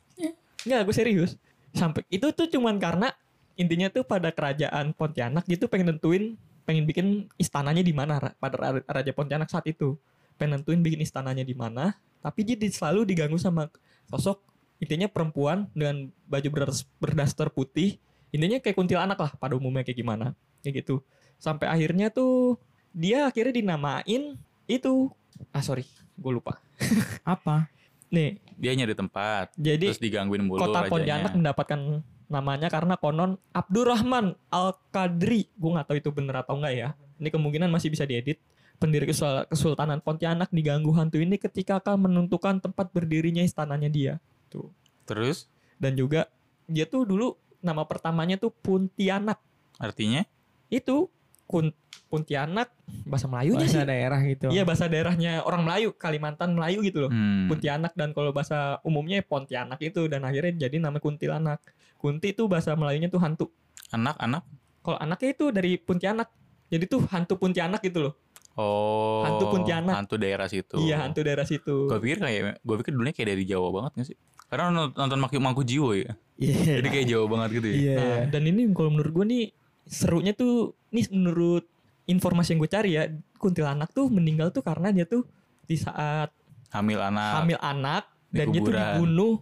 S2: Enggak, gue serius. Sampai itu tuh cuman karena intinya tuh pada kerajaan Pontianak gitu pengen nentuin pengen bikin istananya di mana pada Ra- Raja Pontianak saat itu. Pengen nentuin bikin istananya di mana, tapi dia di- selalu diganggu sama sosok intinya perempuan dengan baju berdas- berdaster putih intinya kayak kuntilanak lah pada umumnya kayak gimana kayak gitu. Sampai akhirnya tuh dia akhirnya dinamain itu ah sorry gue lupa.
S4: Apa?
S2: nih.
S3: Dia nyari tempat,
S2: jadi
S3: terus digangguin mulu
S2: kota. Pontianak mendapatkan namanya karena konon Abdurrahman Al Qadri gue nggak tahu itu bener atau enggak ya. Ini kemungkinan masih bisa diedit. Pendiri Kesul- Kesultanan Pontianak diganggu hantu ini ketika akan menentukan tempat berdirinya istananya dia. Tuh.
S3: Terus?
S2: Dan juga dia tuh dulu nama pertamanya tuh Puntianak
S3: artinya
S2: itu kun, Pontianak bahasa Melayunya
S4: Bahasa
S2: sih
S4: daerah gitu.
S2: iya bahasa daerahnya orang Melayu Kalimantan Melayu gitu loh
S3: hmm,
S2: Pontianak dan kalau bahasa umumnya Pontianak itu dan akhirnya jadi nama kuntilanak. Kunti itu bahasa Melayunya tuh hantu.
S3: anak-anak
S2: Kalau anaknya itu dari Pontianak. Jadi tuh hantu Pontianak gitu loh.
S3: Oh
S2: Hantu Pontianak.
S3: hantu daerah situ.
S2: Iya, hantu daerah situ.
S3: Gue pikir kayak gue pikir dulunya kayak dari Jawa banget gak sih? Karena nonton, nonton Mangku, Mangku Jiwo ya.
S4: Iya.
S3: Jadi kayak Jawa banget gitu ya.
S4: Iya.
S2: Nah, dan ini kalau menurut gue nih serunya tuh nih menurut informasi yang gue cari ya, kuntilanak tuh meninggal tuh karena dia tuh di saat
S3: Hamil anak.
S2: hamil anak
S3: di
S2: dan dia tuh
S3: kuburan.
S2: dibunuh.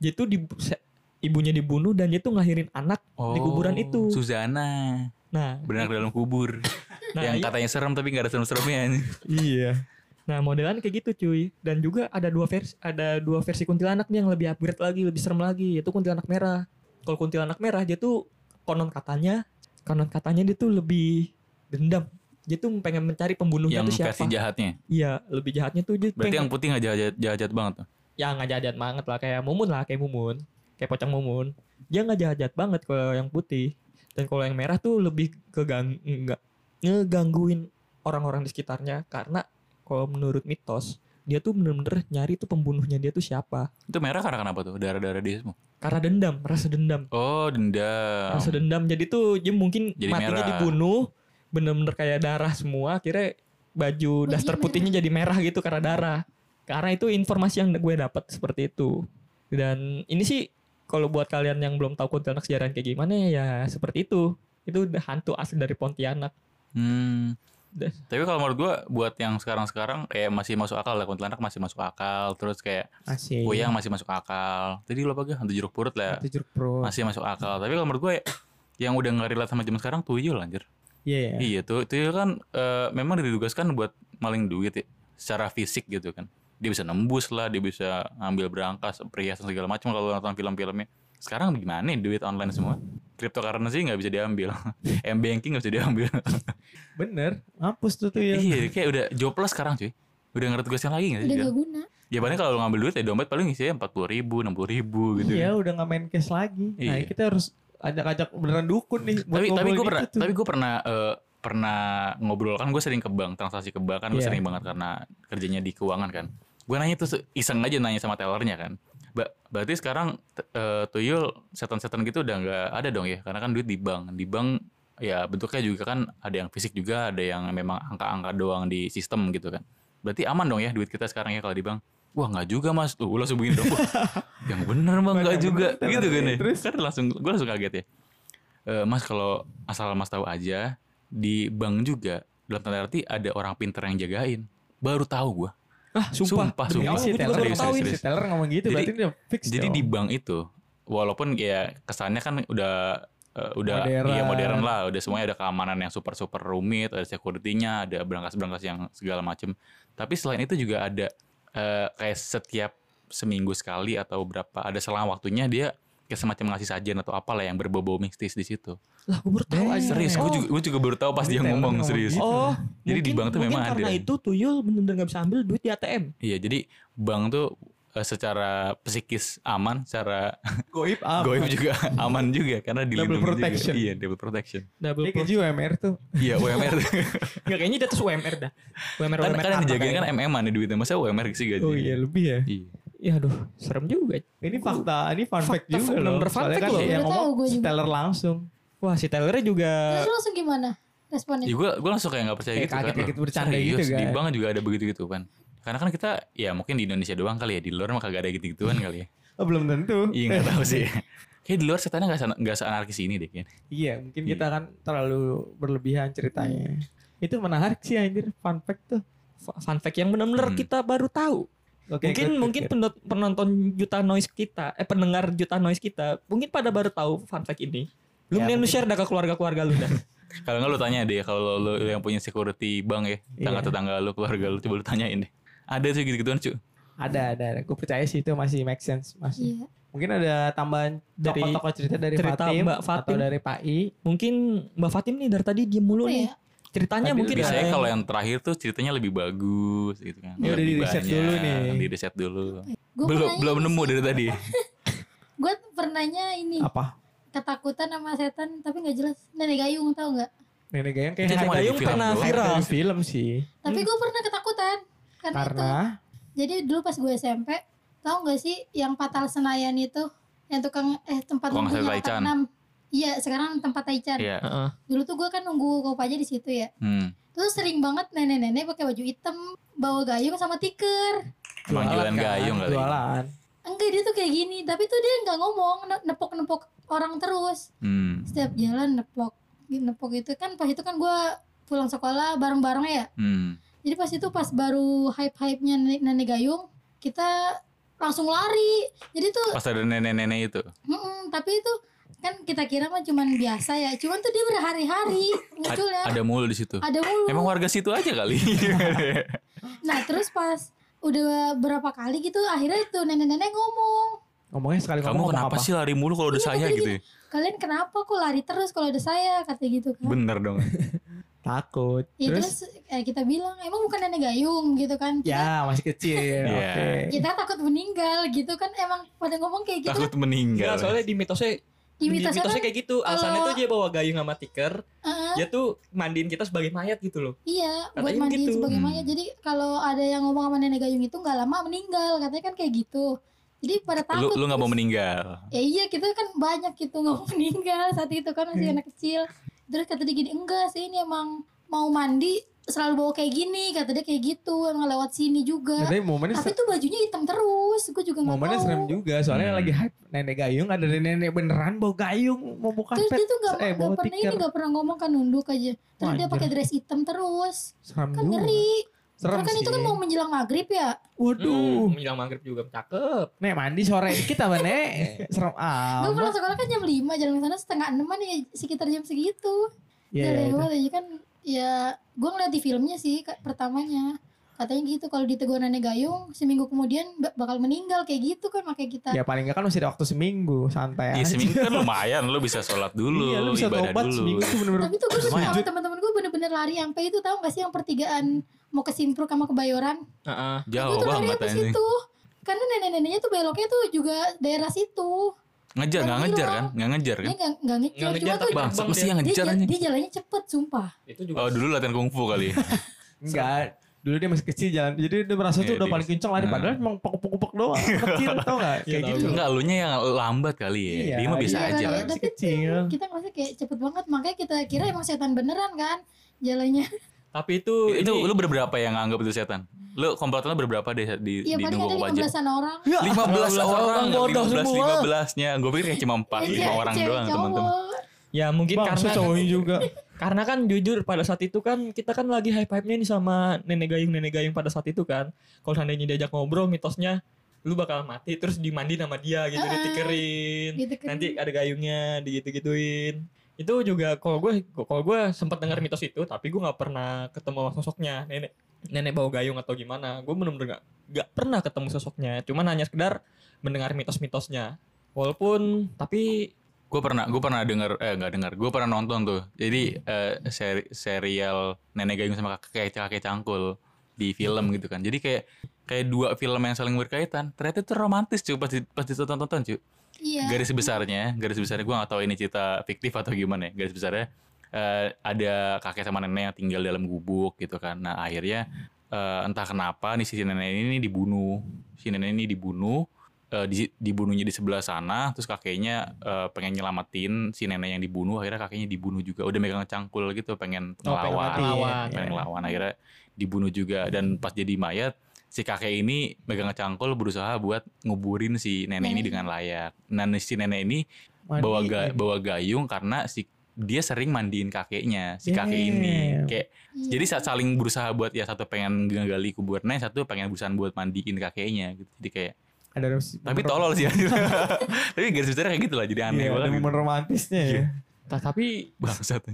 S2: Dia tuh di ibunya dibunuh dan dia tuh ngelahirin anak di kuburan itu.
S3: Oh, Suzana.
S2: Nah,
S3: Benar dalam kubur.
S2: nah
S3: yang
S2: iya.
S3: katanya serem tapi gak ada serem-seremnya.
S4: Iya.
S2: Nah modelan kayak gitu cuy Dan juga ada dua versi Ada dua versi kuntilanak nih yang lebih upgrade lagi Lebih serem lagi Yaitu kuntilanak merah Kalau kuntilanak merah dia tuh Konon katanya Konon katanya dia tuh lebih Dendam Dia tuh pengen mencari pembunuhnya
S3: yang
S2: tuh siapa
S3: versi jahatnya.
S2: Iya lebih jahatnya tuh dia
S3: Berarti
S2: pengen,
S3: yang putih gak jahat, jahat banget tuh.
S2: Ya nggak jahat banget lah Kayak mumun lah Kayak mumun Kayak pocong mumun Dia nggak jahat-jahat banget kalau yang putih Dan kalau yang merah tuh lebih kegang nggak ngegangguin orang-orang di sekitarnya karena kalau menurut mitos dia tuh bener-bener nyari tuh pembunuhnya dia tuh siapa
S3: Itu merah karena kenapa tuh? Darah-darah dia semua.
S2: karena dendam rasa dendam
S3: Oh, dendam.
S2: rasa dendam jadi tuh dia mungkin
S3: Jadi
S2: matinya
S3: merah.
S2: dibunuh bener-bener kayak darah semua akhirnya baju
S5: Bajunya
S2: daster putihnya jadi merah gitu karena darah karena itu informasi yang gue dapat seperti itu dan ini sih kalau buat kalian yang belum tahu kuntilanak sejarah kayak gimana ya seperti itu itu hantu asli dari Pontianak
S3: Hmm.
S2: Udah.
S3: Tapi kalau menurut gua buat yang sekarang-sekarang kayak masih masuk akal lah kuntilanak masih masuk akal terus kayak
S4: Asik.
S3: Kuyang masih masuk akal. Tadi lo apa? Hantu jeruk purut lah.
S4: Itu jeruk perut.
S3: Masih masuk akal. Tapi kalau menurut gue yang udah nggak relate sama zaman sekarang tuyul anjir.
S4: Iya.
S3: Iya tuh tuyul kan eh, memang ditugaskan buat maling duit ya, secara fisik gitu kan. Dia bisa nembus lah, dia bisa ngambil berangkas, perhiasan segala macam kalau nonton film-filmnya. Sekarang gimana nih duit online semua? Cryptocurrency nggak bisa diambil, m banking nggak bisa diambil.
S4: Bener. Hapus tuh tuh ya.
S3: iya, kayak udah jobless sekarang cuy. Udah nggak ada tugasnya lagi nggak sih?
S5: udah gak guna
S3: Ya paling kalau lo ngambil duit ya dompet paling isinya empat puluh ribu, enam puluh ribu gitu.
S4: Iya udah nggak main cash lagi. Nah
S3: Iya.
S4: kita harus ajak-ajak beneran dukun nih. buat
S3: tapi tapi gue pernah
S4: itu tuh.
S3: tapi gue pernah eh, pernah ngobrol kan gue sering ke bank transaksi ke bank kan gue
S4: Iya.
S3: sering banget karena kerjanya di keuangan kan gue nanya tuh se- iseng aja nanya sama tellernya kan. Ba berarti sekarang eh, tuyul setan-setan gitu udah nggak ada dong ya? Karena kan duit di bank. Di bank ya bentuknya juga kan ada yang fisik juga ada yang memang angka-angka doang di sistem gitu kan. Berarti aman dong ya duit kita sekarang ya kalau di bank? Wah nggak juga mas. Tuh gue langsung begini dong. "Wah, yang bener bang nggak juga.
S4: bener,
S3: gitu kan ya?
S4: Terus?
S3: kan langsung gue langsung kaget ya. Eh, mas kalau asal mas tahu aja di bank juga dalam tanda arti ada orang pinter yang jagain. Baru tahu gue
S2: ah sumpah,
S3: Sumpah,
S2: Demi
S3: sumpah.
S2: Allah,
S4: si
S3: serius,
S2: tahu
S3: serius.
S4: si teller ngomong gitu
S3: Jadi-
S4: berarti udah fix
S3: jadi
S4: dong.
S3: di bank itu walaupun ya kesannya kan udah eh, udah
S4: Modern.
S3: iya modern lah udah semuanya ada keamanan yang super super rumit ada security-nya ada berangkas-berangkas yang segala macem tapi selain itu juga ada eh, kayak setiap seminggu sekali atau berapa ada selang waktunya dia kayak semacam ngasih sajian atau apalah yang berbau-bau mistis di situ
S2: lah gue baru tahu
S4: Eh,
S2: aja
S3: serius gue
S2: oh,
S3: juga, gue juga baru tahu pas dia ngomong
S4: ngomong
S3: serius
S4: gitu.
S2: oh
S3: Jadi di
S2: mungkin-
S3: bank tuh
S2: mungkin
S3: memang
S2: karena
S3: ada.
S2: itu tuyul bener-bener gak bisa ambil duit di ATM
S3: Iya, jadi bank tuh eh, secara psikis aman, secara
S4: goib apa?
S3: goib juga aman juga karena dilindungi
S4: protection.
S3: juga. Iya, double protection.
S2: double
S4: Dia
S2: pro-
S4: gaji UMR tuh.
S3: Iya, UMR.
S2: Nggak, kayaknya di atas UMR dah UMR
S3: kan
S2: UMR
S3: kan yang dijagain kan
S2: kayaknya.
S3: MM nih duitnya. Masa UMR sih gaji?
S4: Oh iya lebih ya.
S3: Iya.
S2: Ya aduh serem juga
S4: Ini fakta, ini fun fact
S2: Fakta,
S4: juga loh.
S2: fun
S4: Soalnya kan
S2: loh.
S4: yang ngomong
S5: gue
S4: si teller langsung.
S2: wah si tellernya juga
S5: terus langsung gimana responnya
S3: Ya gue gue langsung kayak nggak percaya
S4: Kayak
S3: gitu
S4: kaget,
S3: kan.
S4: kaget bercanda
S3: Serius,
S4: gitu
S3: Di
S4: kan.
S3: bank juga ada begitu gitu kan. Karena kan kita ya mungkin di Indonesia doang kali ya di luar mah kagak ada gitu-gituan kali ya.
S4: Oh, belum tentu.
S3: Iya nggak tahu sih. Kayak di luar setannya nggak se- nggak seanarkis ini deh kayaknya.
S4: Iya, mungkin
S3: Iya.
S4: kita kan terlalu berlebihan ceritanya. Itu menarik sih anjir, fun fact tuh.
S2: Fun fact yang benar-benar
S3: Hmm.
S2: kita baru tahu
S4: Oke,
S2: mungkin
S4: good,
S2: mungkin
S4: good.
S2: penonton juta noise kita, eh pendengar juta noise kita, mungkin pada baru tahu fun fact ini. Lu
S4: Ya,
S2: mending lu share dah ke keluarga-keluarga lu dah.
S3: Kalau nggak lu tanya deh kalau lu yang punya security bank ya,
S4: Iya.
S3: tetangga-tetangga lu, keluarga lu coba lu tanyain deh. Ada tuh gitu-gituan, cu.
S4: Ada, ada. Gue percaya sih itu masih make sense. Masih.
S5: Iya.
S4: Mungkin ada tambahan
S2: Dari
S4: tokoh-tokoh cerita dari
S2: cerita
S4: Fatim,
S2: Mbak
S4: atau
S2: Fatim.
S4: dari Pak I.
S2: Mungkin Mbak Fatim nih dari tadi diem mulu
S5: Apa
S2: nih.
S5: ya?
S2: Ceritanya
S4: Tadi
S2: mungkin
S3: Biasanya kalau yang terakhir tuh ceritanya lebih bagus gitu kan.
S4: Ya, udah
S3: Lebih
S4: di-riset
S3: banyak,
S4: dulu nih.
S3: Di riset dulu.
S5: Gua
S3: belum belum nemu dari tadi.
S5: Gue pernahnya ini
S4: Apa?
S5: ketakutan sama setan tapi nggak jelas. Nenek gayung tau nggak?
S4: Nenek Gayung kayak
S3: Itu di
S2: Gayung
S3: film
S2: pernah viral.
S4: film sih.
S5: Tapi gue pernah ketakutan karena, itu.
S4: Karena
S5: Jadi dulu pas gue SMP, tau nggak sih yang Patal Senayan itu, yang tukang eh tempat
S3: Tukang.
S5: Makan 6. Iya, sekarang tempat Taichan.
S3: Iya.
S2: Heeh.
S5: Dulu tuh gue kan nunggu kopaja di situ ya.
S3: Hmm.
S5: Terus sering banget nenek-nenek pakai baju hitam, bawa gayung sama tikar.
S3: Panggilan
S4: kan,
S3: gayung kali.
S4: Jualan.
S5: Enggak dia tuh kayak gini, tapi tuh dia nggak ngomong, ne- nepok-nepok orang terus.
S3: Hmm.
S5: Setiap jalan nepok, nepok itu kan pas itu kan gue pulang sekolah bareng-bareng ya.
S3: Hmm.
S5: Jadi pas itu pas baru hype-hype-nya nenek, nenek gayung, kita langsung lari. Jadi tuh,
S3: Pas ada nenek-nenek itu.
S5: mm-mm, tapi itu kan kita kira mah cuman biasa ya. Cuman tuh dia berhari-hari
S3: Ad-
S5: munculnya.
S3: ada mulu di situ.
S5: Ada mulu.
S3: Emang warga situ aja kali.
S5: Nah terus pas udah berapa kali gitu akhirnya tuh nenek-nenek ngomong
S4: Ngomongnya sekali
S3: Kamu
S4: ngomong
S3: kenapa
S4: apa?
S3: sih lari mulu kalau ada
S5: Iya,
S3: saya gitu?
S5: gini,
S3: ya?
S5: kalian kenapa kok lari terus kalau ada saya kata gitu kan
S3: Bener dong.
S4: Takut.
S5: ya,
S4: Terus,
S5: terus, eh, kita bilang emang bukan nenek gayung gitu kan kita,
S4: ya masih kecil.
S3: Iya.
S4: Oke.
S5: kita takut meninggal gitu kan emang pada ngomong kayak gitu
S3: Takut
S2: Enggak,
S3: meninggal.
S2: soalnya di mitosnya
S5: di mitosnya
S2: mitosnya
S5: kan
S2: kayak gitu. Alasannya
S5: kalau-
S2: tuh dia bawa gayung sama tikar,
S5: eh,
S2: dia tuh mandiin kita sebagai mayat gitu loh.
S5: iya buat
S2: Katanya
S5: mandiin
S2: gitu.
S5: sebagai
S3: Hmm.
S5: mayat jadi kalau ada yang ngomong sama nenek gayung itu nggak lama meninggal katanya kan kayak gitu jadi pada
S3: Lu
S5: takut
S3: lu nggak mau
S5: terus.
S3: meninggal.
S5: ya iya kita kan banyak gitu nggak mau meninggal saat itu kan masih
S3: Hmm.
S5: anak kecil terus kata dia gini enggak sih ini emang mau mandi selalu bawa kayak gini kata dia kayak gitu emang lewat sini juga.
S4: Tapi momennya
S5: tapi tuh bajunya hitam terus gue juga nggak
S4: momennya
S5: tahu.
S4: serem juga soalnya
S3: Hmm.
S4: lagi hype nenek gayung ada nenek beneran bawa gayung mau buka
S5: terus
S4: pet
S5: dia tuh nggak
S4: eh bawa
S5: pernah ini nggak pernah ngomong kan nunduk aja. Terus dia
S4: Wajar.
S5: pakai dress hitam terus.
S4: Serem
S5: kan
S4: juga.
S5: ngeri.
S4: Serem
S5: Karena kan
S4: sih
S5: itu kan mau menjelang maghrib ya.
S4: Waduh.
S2: Hmm, menjelang maghrib juga cakep.
S4: nek mandi sore dikit apa nek? Serem
S5: gue pulang sekolah kan jam 5 jalan ke sana setengah enaman ya sekitar jam segitu.
S4: Iya,
S5: Udah
S4: iya,
S5: lewat aja kan ya gue ngeliat di filmnya sih Kak, pertamanya katanya gitu kalau ditegur nenek gayung seminggu kemudian ba- bakal meninggal kayak gitu kan makanya kita
S4: ya paling nggak kan masih ada waktu seminggu santai
S3: Iya
S4: aja.
S3: seminggu kan lumayan. Lu bisa sholat dulu,
S4: iya lu bisa
S3: ibadah
S4: tobat
S3: dulu.
S4: seminggu tuh bener-bener
S5: tapi tuh gue sama teman-teman gue bener-bener lari sampai itu tahu gak sih yang pertigaan mau ke Simpruk sama kebayoran
S2: Heeh.
S3: Jauh
S5: gue tuh lari
S3: banget
S5: situ karena nenek-neneknya tuh beloknya tuh juga daerah situ
S3: Ngejar nggak
S5: Yang
S3: ngejar kan? Nggak ngejar kan?
S5: dia nggak nggak ngejar
S2: Nggak
S5: cuma
S2: ngejar,
S5: tuh
S2: tapi
S3: Bang, mesti
S2: dia-
S3: yang
S5: dia,
S3: ngejar
S5: dia,
S3: anjing.
S5: dia jalannya cepet sumpah
S2: Itu juga.
S3: Oh dulu latihan kungfu kali.
S4: enggak dulu dia masih kecil jalan jadi dia merasa tuh
S3: Iya,
S4: udah
S3: dia-
S4: paling kencang lari
S3: Nah.
S4: padahal emang pokok-pokok doang kecil tau gak
S2: Iya,
S4: kayak gitu
S3: Enggak, lu nya yang lambat kali ya.
S4: Iya,
S3: Dia mah bisa
S4: iya,
S3: aja.
S5: kan,
S4: masih
S5: tapi
S4: kecil.
S5: kita ngerasa kayak cepet banget makanya kita kira emang setan beneran kan jalannya
S2: Tapi itu
S3: Itu
S2: ini-
S3: lu berberapa yang nganggap itu setan? Lu komplotan lu berberapa deh di
S5: Iya
S3: di nunggu
S5: ada
S3: kopaja?
S5: 15-an orang
S3: 15 orang,
S2: orang bodoh
S3: 15
S2: semua.
S3: 15-nya. Gue pikir kayak cuma 4
S5: Eh,
S3: 5
S5: cewek-
S3: orang doang teman-teman.
S2: ya mungkin
S4: Bang,
S2: karena
S4: cowoknya juga
S2: karena kan jujur pada saat itu kan kita kan lagi hype hype nya nih sama nenek gayung nenek gayung pada saat itu kan. Kalau seandainya diajak ngobrol mitosnya lu bakal mati terus dimandi sama dia gitu
S5: Ah,
S2: ditikerin.
S5: Ditikerin.
S2: Nanti ada gayungnya digitu-gituin. Itu juga kalau gue kalau gue sempat dengar mitos itu tapi gue nggak pernah ketemu sosoknya nenek nenek bawa gayung atau gimana. Gue bener-bener nggak nggak pernah ketemu sosoknya. Cuman hanya sekedar mendengar mitos-mitosnya. Walaupun tapi
S3: Gue pernah gue pernah denger eh enggak denger. Gue pernah nonton tuh. Jadi eh, seri, serial Nenek Gayung sama kakek kakek cangkul di film gitu kan. Jadi kayak kayak dua film yang saling berkaitan. Ternyata itu romantis cuy pas di, pas ditonton-tonton cuy.
S5: Iya
S3: garis besarnya garis besarnya gue gak tahu ini cerita fiktif atau gimana ya garis besarnya eh, ada kakek sama nenek yang tinggal dalam gubuk gitu kan nah akhirnya eh, entah kenapa nih si nenek ini dibunuh si nenek ini dibunuh eh, di, dibunuhnya di sebelah sana terus kakeknya eh, pengen nyelamatin si nenek yang dibunuh akhirnya kakeknya dibunuh juga udah megang cangkul gitu pengen
S4: Oh, pengen
S3: ngelawan
S2: Ngelawan,
S3: pengen
S4: iya.
S3: ngelawan akhirnya dibunuh juga dan pas jadi mayat si kakek ini megang cangkul berusaha buat nguburin si nenek ini
S5: Nenek.
S3: dengan layak. Nah si nenek ini
S4: Mandi,
S3: bawa ga-
S4: eh.
S3: bawa gayung karena si dia sering mandiin kakeknya si kakek ini. Kayak
S5: Iya.
S3: jadi saat saling berusaha buat ya satu pengen ngegali kuburannya satu pengen berusaha buat mandiin kakeknya gitu. Jadi kayak
S4: Ada
S3: tapi tolol sih. Tapi garis besarnya kayak gitu lah jadi aneh
S4: Iya, ada
S3: banget. gitu.
S4: momen romantisnya ya.
S2: Ta- tapi
S3: bangsat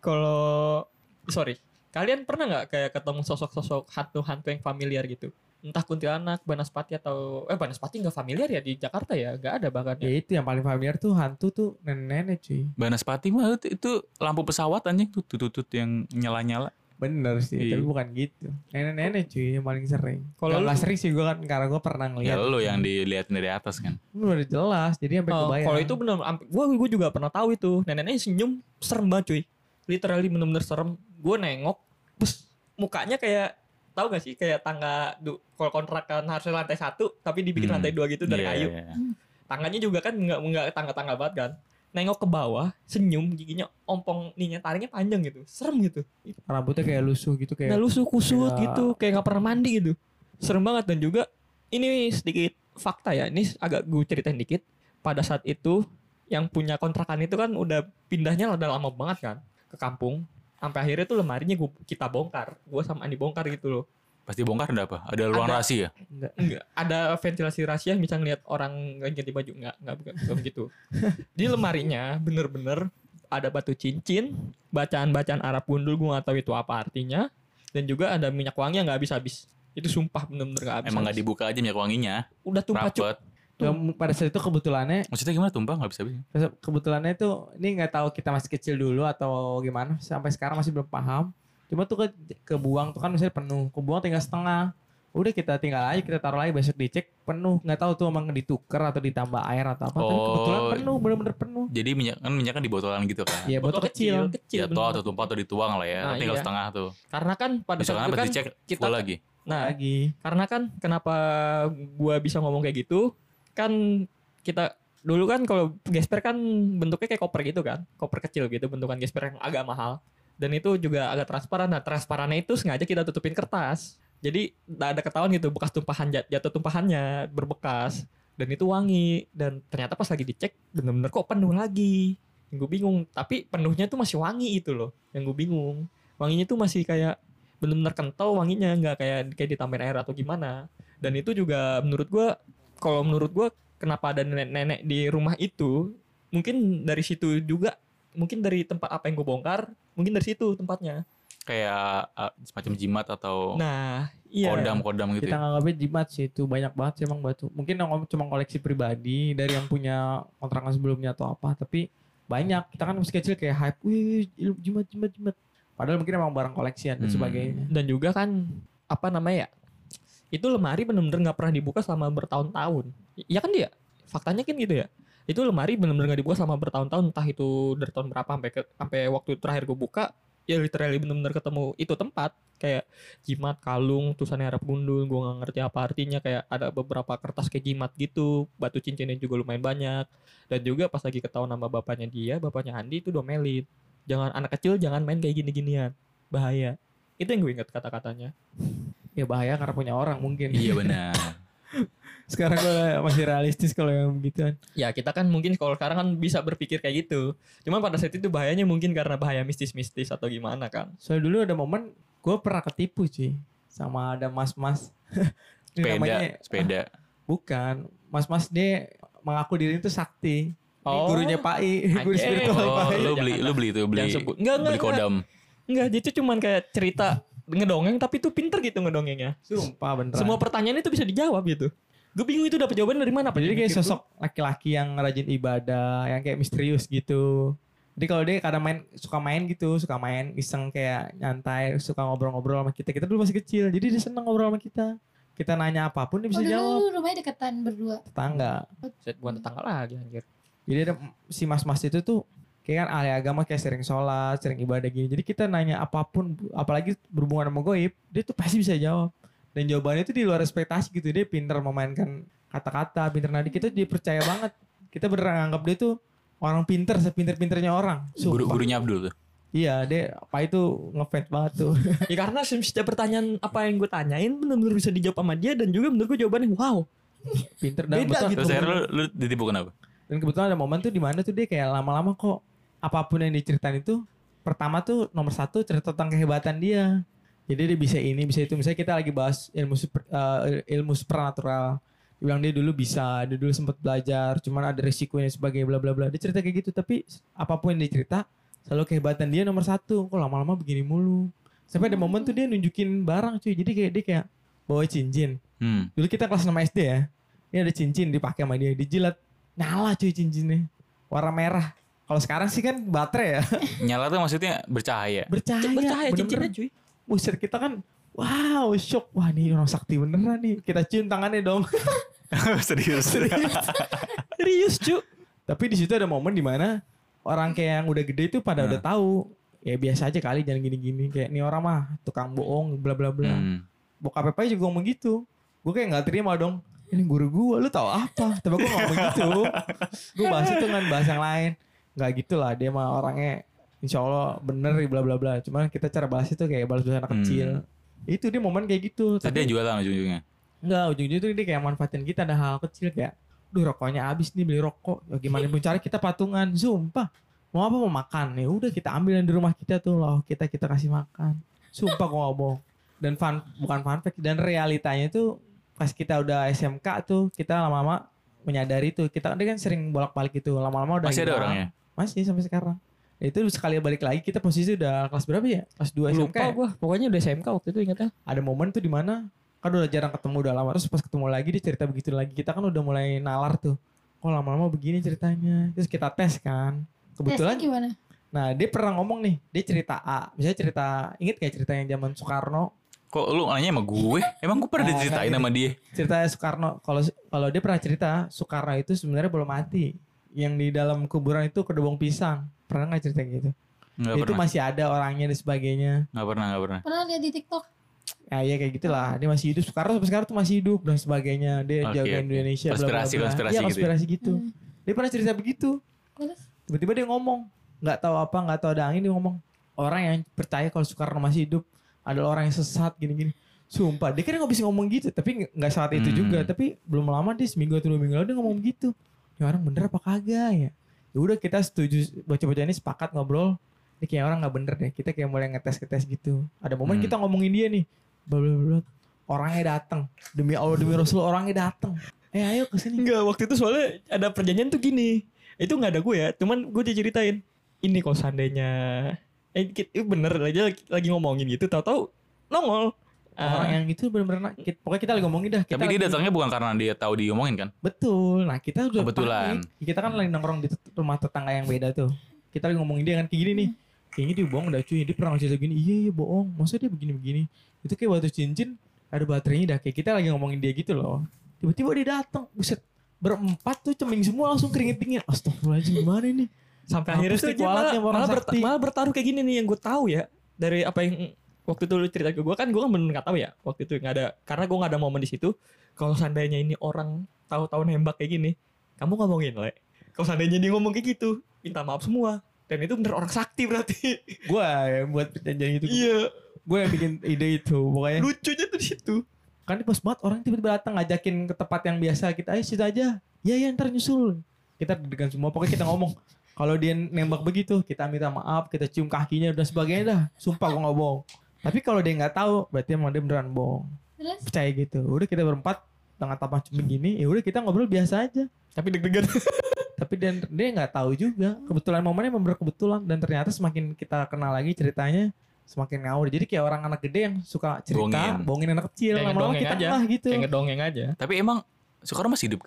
S2: kalau sorry kalian pernah nggak kayak ketemu sosok-sosok hantu-hantu yang familiar gitu entah kuntilanak banaspati atau eh banaspati nggak familiar ya di Jakarta ya nggak ada bahkan
S4: Ya
S2: ya.
S4: itu yang paling familiar tuh hantu tuh nenek-nenek cuy.
S3: Banaspati mah itu, itu lampu pesawat anjing tuh tutut yang nyala-nyala
S4: Bener sih,
S3: Iya.
S4: tapi bukan gitu. Nenek-nenek cuy yang paling sering.
S2: Kalau lu-
S4: nggak sering sih gue kan karena gue pernah
S3: ya
S4: ngeliat.
S3: lu yang dilihatin dari atas kan
S4: Lu udah jelas, jadi sampai
S2: Oh,
S4: kebayang.
S2: kalau itu bener gue gue juga pernah tahu itu nenek-nenek senyum serem banget cuy literally bener-bener serem gue nengok bus mukanya kayak tahu gak sih kayak tangga kalau kontrakan harusnya lantai satu tapi dibikin
S3: Hmm.
S2: lantai dua gitu dari
S3: Iya,
S2: kayu
S3: iya.
S2: tangannya juga kan nggak nggak tangga-tangga banget kan nengok ke bawah senyum giginya ompong nih taringnya panjang gitu serem gitu
S4: rambutnya kayak lusuh gitu
S2: nah
S4: kayak.
S2: lusuh kusut
S4: kayak-
S2: gitu kayak nggak pernah mandi gitu serem banget dan juga ini sedikit fakta ya ini agak gue ceritain dikit pada saat itu yang punya kontrakan itu kan udah pindahnya udah lama banget kan ke kampung sampai akhirnya tuh lemarinya gua, kita bongkar gue sama Andi bongkar gitu loh
S3: pasti bongkar ada apa ada ruang
S2: Ada.
S3: rahasia
S4: Enggak.
S2: Enggak, ada ventilasi rahasia bisa ngeliat orang ganti baju enggak, enggak bukan, bukan begitu. Di lemarinya bener-bener ada batu cincin, bacaan-bacaan Arab gundul gue gak tahu itu apa artinya dan juga ada minyak wangi yang nggak habis-habis. Itu sumpah bener-bener gak habis.
S3: emang nggak dibuka aja minyak wanginya
S2: Udah tumpah
S3: rapet
S4: Ya, pada saat itu kebetulannya
S3: maksudnya gimana? Tumpah nggak bisa bisa
S4: kebetulannya itu ini nggak tahu kita masih kecil dulu atau gimana sampai sekarang masih belum paham. Cuma tuh ke kebuang tuh kan misalnya penuh kebuang tinggal setengah. Udah kita tinggal aja kita taruh lagi besok dicek penuh. Nggak tahu tuh emang ditukar atau ditambah air atau apa. Tapi
S3: Oh.
S4: kebetulan penuh bener-bener penuh.
S3: Jadi minyak kan minyak kan di botolan gitu kan?
S4: Iya botol kecil,
S2: kecil.
S3: jatuh
S2: bener.
S3: atau tumpah atau dituang lah ya.
S2: Nah,
S3: tinggal
S2: iya.
S3: setengah tuh.
S2: Karena kan pada
S3: besok
S2: saat
S3: kan
S2: itu kan
S3: dicek
S2: kita
S3: lagi.
S2: Nah,
S4: lagi.
S2: karena kan kenapa gua bisa ngomong kayak gitu kan kita dulu kan kalau gesper kan bentuknya kayak koper gitu kan koper kecil gitu bentukan gesper yang agak mahal. Dan itu juga agak transparan. Nah transparannya itu sengaja kita tutupin kertas. Jadi nggak ada ketahuan gitu bekas tumpahan jat- jatuh tumpahannya berbekas. Dan itu wangi. Dan ternyata pas lagi dicek bener-bener kok penuh lagi. Yang gue bingung tapi penuhnya tuh masih wangi itu loh yang gue bingung. Wanginya tuh masih kayak bener-bener kental wanginya nggak kayak kayak ditambahin air atau gimana. Dan itu juga menurut gua kalau menurut gua kenapa ada nenek-nenek di rumah itu mungkin dari situ juga mungkin dari tempat apa yang gue bongkar mungkin dari situ tempatnya.
S3: Kayak uh, semacam jimat atau
S2: nah iya.
S3: kodam kodam gitu
S4: kita
S3: ya.
S4: nganggapnya jimat sih itu banyak banget sih emang batu. Mungkin yang cuma koleksi pribadi dari yang punya kontrakan sebelumnya atau apa tapi banyak. Kita kan masih kecil kayak hype wih jimat jimat jimat. Padahal mungkin emang barang koleksian dan
S3: Hmm.
S4: sebagainya.
S2: Dan juga kan apa namanya ya itu lemari bener-bener nggak pernah dibuka selama bertahun-tahun. Iya kan dia? Faktanya kan gitu ya. Itu lemari bener-bener nggak dibuka selama bertahun-tahun entah itu dari tahun berapa sampai ke, sampai waktu terakhir gue buka ya literally bener-bener ketemu itu tempat. Kayak jimat kalung tulisannya Arab gundul gue nggak ngerti apa artinya. Kayak ada beberapa kertas kayak jimat gitu batu cincinnya juga lumayan banyak. Dan juga pas lagi ketahuan nama bapaknya dia bapaknya Andi itu domelin. Jangan anak kecil jangan main kayak gini-ginian. Bahaya. Itu yang gue ingat kata-katanya
S4: ya bahaya karena punya orang mungkin.
S3: Iya benar.
S4: Sekarang gue masih realistis kalau yang begituan
S2: ya kita kan mungkin kalau sekarang kan bisa berpikir kayak gitu. Cuman pada saat itu bahayanya mungkin karena bahaya mistis-mistis atau gimana kan
S4: soalnya dulu ada momen gue pernah ketipu cuy sama ada mas-mas.
S3: Sepeda
S4: namanya-
S3: sepeda.
S4: Bukan. Mas-mas dia mengaku diri itu sakti.
S2: Oh.
S4: gurunya Pak I guru spiritual
S3: oh
S4: Pak I
S3: lu beli lu beli itu beli
S2: Jangan sebut. Enggak, enggak,
S3: beli
S2: enggak.
S3: kodam.
S2: Enggak itu cuman kayak cerita ngedongeng tapi tuh pinter gitu ngedongengnya.
S4: Sumpah beneran.
S2: Semua pertanyaan itu bisa dijawab gitu. Gue bingung itu dapat jawaban dari mana apa
S4: jadi kayak sosok laki-laki yang rajin ibadah yang kayak misterius gitu. Jadi kalau dia kadang main suka main gitu suka main iseng kayak nyantai suka ngobrol-ngobrol sama kita. Kita dulu masih kecil jadi dia seneng ngobrol sama kita. Kita nanya apa pun dia
S5: Oh
S4: bisa
S5: dulu
S4: jawab.
S5: rumahnya deketan berdua.
S4: tetangga.
S2: Set, bukan tetangga lagi anjir.
S4: Jadi ada si mas-mas itu tuh kayak kan ahli agama kayak sering sholat sering ibadah gini. Jadi kita nanya apa pun apalagi berhubungan sama goib dia tuh pasti bisa jawab. Dan jawabannya itu di luar ekspektasi gitu. Dia pinter memainkan kata-kata pinter. Nadi kita dia percaya banget. Kita beneran anggap dia tuh orang pinter sepinter-pinternya orang.
S3: Guru gurunya Abdul tuh?
S4: Iya dia apa itu ngefans banget tuh.
S2: Ya karena setiap pertanyaan apa yang gue tanyain benar-benar bisa dijawab sama dia dan juga menurut gue jawabannya wow.
S4: Pinter dan
S2: Beda
S4: betul.
S2: gitu.
S3: terus akhirnya lu, lu ditipu kenapa
S4: dan kebetulan ada momen tuh di mana tuh dia kayak lama-lama kok apa pun yang diceritain itu pertama tuh nomor satu cerita tentang kehebatan dia. Jadi dia bisa ini, bisa itu. Misalnya kita lagi bahas ilmu super, eh, ilmu supernatural. Bilang dia dulu bisa, dia dulu sempat belajar, cuman ada resikonya sebagai bla bla bla. Dia cerita kayak gitu, tapi apa pun yang dicerita selalu kehebatan dia nomor satu. Kok lama-lama begini mulu. Sampai ada momen tuh dia nunjukin barang cuy. Jadi kayak dia kayak bawa cincin.
S3: Hmm.
S4: Dulu kita kelas 6 SD ya. Ini ada cincin dipakai sama dia, dijilat. Nyala cuy cincinnya. Warna merah. Kalau sekarang sih kan baterai ya.
S3: Nyala tuh maksudnya bercahaya.
S4: Bercahaya.
S2: Bercahaya cincinnya cuy.
S4: Buset kita kan wow shock. Wah ini orang sakti beneran nih. Kita cium tangannya dong.
S3: Serius.
S2: Serius cuy.
S4: Tapi di situ ada momen di mana orang kayak yang udah gede itu pada
S3: Nah.
S4: udah tahu. Ya biasa aja kali jangan gini-gini. Kayak ini orang mah tukang bohong bla bla bla.
S3: Hmm.
S4: Bokap Pepe juga ngomong gitu. Gue kayak nggak terima dong. Ini guru gue, lu tahu apa? Tapi gue ngomong gitu. Gue bahas itu dengan bahasa yang lain. Nggak gitu lah, dia mah orangnya insya Allah bener bla bla bla. Cuman kita cara bahas itu kayak balas anak
S3: Hmm.
S4: kecil. Itu dia momen kayak gitu.
S3: Tadi dia
S4: Tapi
S3: jualan ujung-ujungnya.
S4: enggak, ujung-ujungnya tuh dia kayak manfaatin kita ada hal kecil kayak Duh rokoknya habis nih beli rokok. Ya, gimana pun cara kita patungan. Sumpah. Mau apa mau makan. Ya udah kita ambil yang di rumah kita tuh loh. Kita kita kasih makan. Sumpah gue ngomong. Dan fun, bukan fun fact. Dan realitanya tuh pas kita udah SMK tuh kita lama-lama menyadari tuh kita dia kan sering bolak-balik itu lama-lama udah
S3: Masih ada orangnya.
S4: Masih sampai sekarang Ya itu sekali balik lagi kita posisi udah kelas berapa ya kelas 2 SMK
S2: Lupa
S4: ya?
S2: gua. Pokoknya udah SMK waktu itu ingatnya.
S4: ada momen tuh di mana kan udah jarang ketemu udah lama terus pas ketemu lagi dia cerita begitu lagi kita kan udah mulai nalar tuh kok lama-lama begini ceritanya terus kita tes kan
S5: Tesnya
S4: kebetulan
S5: gimana?
S4: nah dia pernah ngomong nih dia cerita A misalnya cerita inget kayak cerita yang zaman Soekarno
S3: Kok lu nanya sama gue? Emang gue pernah
S4: Nah,
S3: diceritain sama dia?
S4: cerita Soekarno kalau kalau dia pernah cerita Soekarno itu sebenarnya belum mati yang di dalam kuburan itu kedebong pisang pernah nggak cerita gitu
S3: Enggak
S4: itu
S3: pernah.
S4: masih ada orangnya dan sebagainya
S3: Enggak pernah, enggak pernah.
S5: Pernah lihat di TikTok?
S4: ya ya kayak gitulah dia masih hidup Soekarno sampai sekarang tuh masih hidup dan sebagainya dia jagain
S3: oke.
S4: Indonesia bla, bla,
S3: Konspirasi,
S4: bla.
S3: konspirasi
S4: Iya,
S3: gitu ya.
S4: konspirasi gitu
S5: Hmm.
S4: dia pernah cerita begitu
S5: Terus?
S4: tiba-tiba dia ngomong nggak tahu apa nggak tahu ada angin dia ngomong orang yang percaya kalau Soekarno masih hidup adalah orang yang sesat gini-gini sumpah dia kan nggak bisa ngomong gitu tapi nggak- nggak saat itu
S3: Hmm.
S4: juga tapi belum lama dia seminggu atau dua minggu lalu dia ngomong gitu ini orang bener apa kagak ya ya udah kita setuju bocah-bocah ini sepakat ngobrol ini kayak orang nggak bener deh kita kayak mulai ngetes ngetes gitu ada momen
S3: Hmm.
S4: kita ngomongin dia nih bla bla bla orangnya datang demi Allah demi Rasul orangnya datang eh ayo ke sini
S2: Enggak, waktu itu soalnya ada perjanjian tuh gini. Itu nggak ada gue ya, cuman gue diceritain. Ini kalau seandainya eh bener aja lagi, lagi ngomongin gitu, tahu-tahu nongol.
S4: Orang
S2: Ah,
S4: yang itu bener-bener kita- pokoknya kita lagi ngomongin dah kita
S3: Tapi dia datangnya bukan karena dia tahu diomongin kan?
S4: Betul. Nah kita udah
S3: Kebetulan.
S4: panik. Kita kan lagi nongkrong di rumah tetangga yang beda tuh. Kita lagi ngomongin dia kan kayak gini nih. Kayaknya dia bohong dah cuy. Dia pernah cerita gini. Iya iya bohong. Masa dia begini-begini. Itu kayak batu cincin. Ada baterainya dah. Kayak kita lagi ngomongin dia gitu loh. Tiba-tiba dia datang. Buset. Berempat tuh ceming semua langsung keringet dingin. Astagfirullahaladzim gimana ini?
S2: sampai akhirnya
S4: kualatnya
S2: malah, malah, berta- malah bertaruh kayak gini nih yang gue tahu ya dari apa yang waktu itu lu cerita ke gue kan gue kan bener nggak tahu ya waktu itu nggak ada karena gue nggak ada momen di situ. Kalau seandainya ini orang tahu-tahu nembak kayak gini kamu ngomongin le. Kalau seandainya dia ngomong kayak gitu minta maaf semua. Dan itu bener orang sakti berarti.
S4: Gue yang buat perjanjian itu.
S2: iya.
S4: Gue yang bikin ide itu. Pokoknya.
S2: lucunya tuh di situ.
S4: Kan pas banget orang tiba-tiba datang ngajakin ke tempat yang biasa kita ayo situ aja. Ya ya ntar nyusul. Kita dengan semua pokoknya kita ngomong. Kalau dia nembak begitu kita minta maaf kita cium kakinya dan sebagainya dah. Sumpah gua nggak bohong tapi kalau dia nggak tahu berarti emang dia beneran bohong.
S5: Terus?
S4: percaya gitu. Udah kita berempat dengan tampang cuma gini ya udah kita ngobrol biasa aja.
S2: Tapi deg-degan.
S4: Tapi dan dia nggak tahu juga. Kebetulan momennya memang kebetulan dan ternyata semakin kita kenal lagi ceritanya semakin ngawur. Jadi kayak orang anak gede yang suka cerita
S3: Bohongin.
S4: bohongin anak kecil
S2: Kayak
S4: lama-lama
S2: ngedongeng
S4: kita
S2: aja.
S4: gitu.
S2: Kayak ngedongeng aja.
S3: Tapi emang Soekarno masih hidup.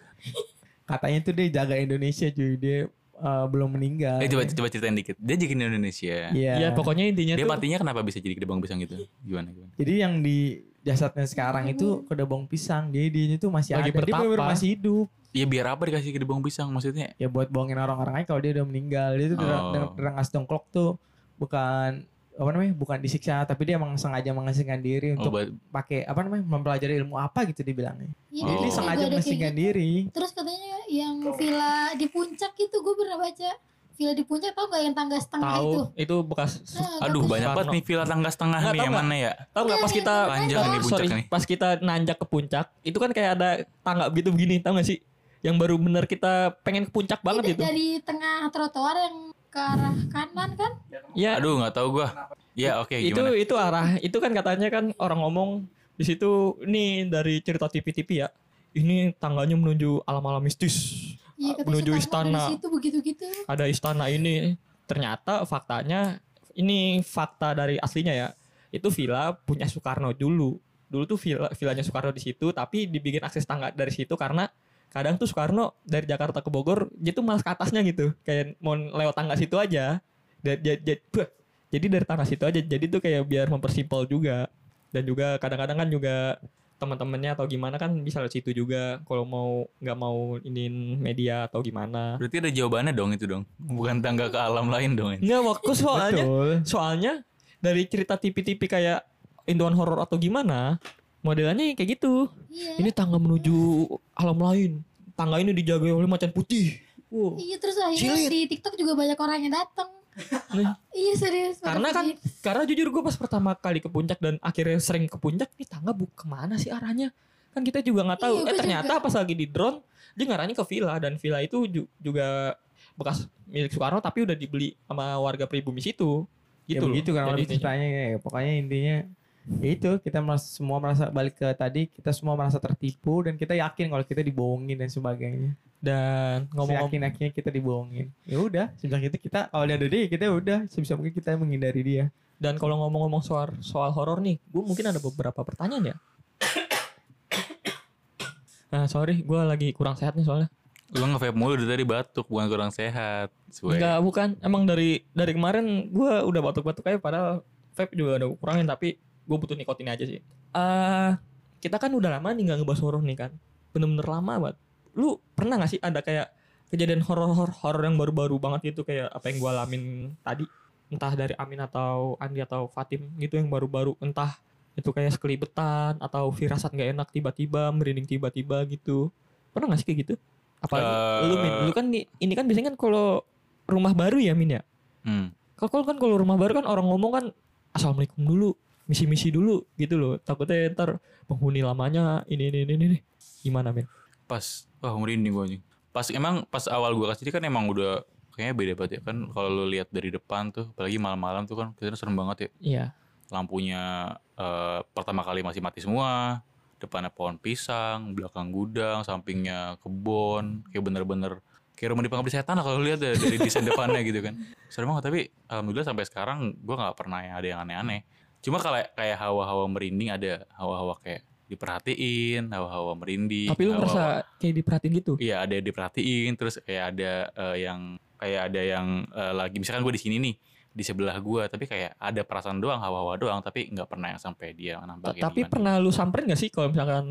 S4: katanya tuh dia jaga Indonesia cuy. Dia uh, belum meninggal
S3: Eh coba coba ceritain dikit. Dia jadi Indonesia.
S4: Iya.
S2: ya pokoknya intinya
S3: Dia
S2: tuh
S3: matinya kenapa bisa jadi kedebang pisang gitu? Gimana gimana?
S4: jadi yang di jasadnya sekarang itu kedebong pisang jadi dia itu masih
S2: Lagi
S4: ada dia
S2: bertapa.
S4: bener masih hidup
S3: Ya biar apa dikasih kedebang pisang maksudnya?
S4: ya buat bohongin orang-orang aja kalau dia udah meninggal dia tuh
S3: Oh.
S4: dengan rengas dongklok tuh bukan apa namanya bukan disiksa tapi dia emang sengaja mengasingkan diri
S3: Oh,
S4: untuk
S3: buat-
S4: pakai apa namanya mempelajari ilmu apa gitu dibilangnya
S5: Iya,
S4: jadi
S3: Oh.
S4: sengaja mengasingkan
S5: gitu.
S4: diri
S5: Terus katanya yang villa di puncak itu gue pernah baca. Villa di puncak tau gak yang tangga setengah
S2: tahu
S5: itu?
S2: itu bekas
S5: Nah,
S3: Aduh banyak banget nih villa tangga setengah
S2: Nggak,
S3: nih
S2: tau
S3: yang mana ya?
S2: Tahu nggak pas
S5: Iya,
S2: kita
S5: iya,
S3: Panjang
S5: iya.
S3: nih puncak
S2: sorry,
S3: nih.
S2: pas kita nanjak ke puncak, itu kan kayak ada tangga gitu begini, tahu nggak sih? yang baru bener kita pengen ke puncak banget
S5: Ini
S2: gitu.
S5: dari tengah trotoar yang ke arah kanan kan
S2: Ya,
S3: Aduh nggak tahu gua. Ya oke
S2: itu
S3: gimana?
S2: itu arah itu kan katanya kan orang ngomong di situ ini dari cerita TV-TV ya. Ini tangganya menuju alam-alam mistis.
S5: Iya, katanya
S2: Menuju istana.
S5: Situ begitu-gitu.
S2: Ada istana ini. Ternyata faktanya ini fakta dari aslinya ya. Itu villa punya Soekarno dulu. Dulu tuh villa villanya Soekarno di situ tapi dibikin akses tangga dari situ karena kadang tuh Soekarno dari Jakarta ke Bogor dia tuh malas ke atasnya gitu. Kayak mau lewat tangga situ aja. Dan jadi, jadi dari tangga situ aja. Jadi tuh kayak biar mempersimpel juga. Dan juga kadang-kadang kan juga teman-temannya atau gimana kan bisa lewat situ juga kalau mau nggak mau iniin media atau gimana.
S3: Berarti ada jawabannya dong itu dong. Bukan tangga ke alam lain dong. ini.
S2: Nggak waktu soalnya
S4: Betul.
S2: soalnya dari cerita TV-TV kayak Induan horor atau gimana modelannya kayak gitu.
S5: Iya.
S2: Ini tangga menuju alam lain. Tangga ini dijaga oleh macan putih. Wow.
S5: Iya terus akhirnya
S2: Cilit.
S5: di TikTok juga banyak orang yang datang.
S2: Nih,
S5: Iya serius.
S2: karena kan karena jujur gue pas pertama kali ke puncak dan akhirnya sering ke puncak nih tangga bu ke mana sih arahnya kan kita juga nggak tahu
S5: Iya,
S2: eh ternyata pas lagi di drone dia ngarahnya ke villa dan villa itu ju- juga bekas milik Soekarno tapi udah dibeli sama warga pribumi situ
S4: Ya
S2: gitu loh.
S4: begitu kan ceritanya ya. Pokoknya intinya ya itu kita merasa, semua merasa balik ke tadi kita semua merasa tertipu dan kita yakin kalau kita dibohongin dan sebagainya.
S2: dan ngomong-ngomong
S4: Yakin yakinnya kita dibohongin. Ya udah, sejak itu kita kalau dia ada dia kita udah sebisa mungkin kita menghindari dia.
S2: Dan kalau ngomong-ngomong soal soal horor nih, gue mungkin ada beberapa pertanyaan ya. Nah sorry, gue lagi kurang sehat nih soalnya.
S3: Lu nge-vape mulu dari tadi batuk bukan kurang sehat. Suwe.
S2: Enggak, bukan. Emang dari dari kemarin gue udah batuk-batuk aja, padahal vape juga udah kurangin, tapi gue butuh nikotin aja sih. eh kita kan udah lama nih nggak ngebahas horor nih kan, bener-bener lama banget. Lu pernah gak sih ada kayak kejadian horor-horor horor yang baru-baru banget gitu kayak apa yang gue alamin tadi? Entah dari Amin atau Andi atau Fatim gitu yang baru-baru entah itu kayak sekelibetan atau firasat nggak enak tiba-tiba merinding tiba-tiba gitu pernah gak sih kayak gitu apalagi
S3: Eh.
S2: lu min lu kan ini kan biasanya kan kalau rumah baru ya min ya
S3: Hmm.
S2: kalau kan kalau rumah baru kan orang ngomong kan assalamualaikum dulu misi-misi dulu gitu loh. Takutnya ntar penghuni lamanya ini ini ini, ini. gimana min
S3: Pas wah merinding gue anjing. Pas emang pas awal gua kasih kan emang udah kayaknya beda banget ya kan. Kalau lu lihat dari depan tuh apalagi malam-malam tuh kan kelihatan serem banget ya.
S2: iya.
S3: Lampunya eh, pertama kali masih mati semua. Depannya pohon pisang belakang gudang sampingnya kebun kayak bener-bener kayak rumah di pengabdi setan lah kalau lihat deh dari desain depannya gitu kan. Serem banget tapi alhamdulillah sampai sekarang gua nggak pernah yang ada yang aneh-aneh cuma kalau kayak hawa-hawa merinding ada hawa-hawa kayak diperhatiin hawa-hawa merinding
S2: tapi lu merasa kayak diperhatiin gitu
S3: Iya ada yang diperhatiin terus kayak ada eh, yang kayak ada yang eh, lagi misalkan gue di sini nih di sebelah gue tapi kayak ada perasaan doang hawa-hawa doang tapi nggak pernah yang sampai dia nambah
S2: tapi
S3: gimana.
S2: pernah lu samperin gak sih kalau misalkan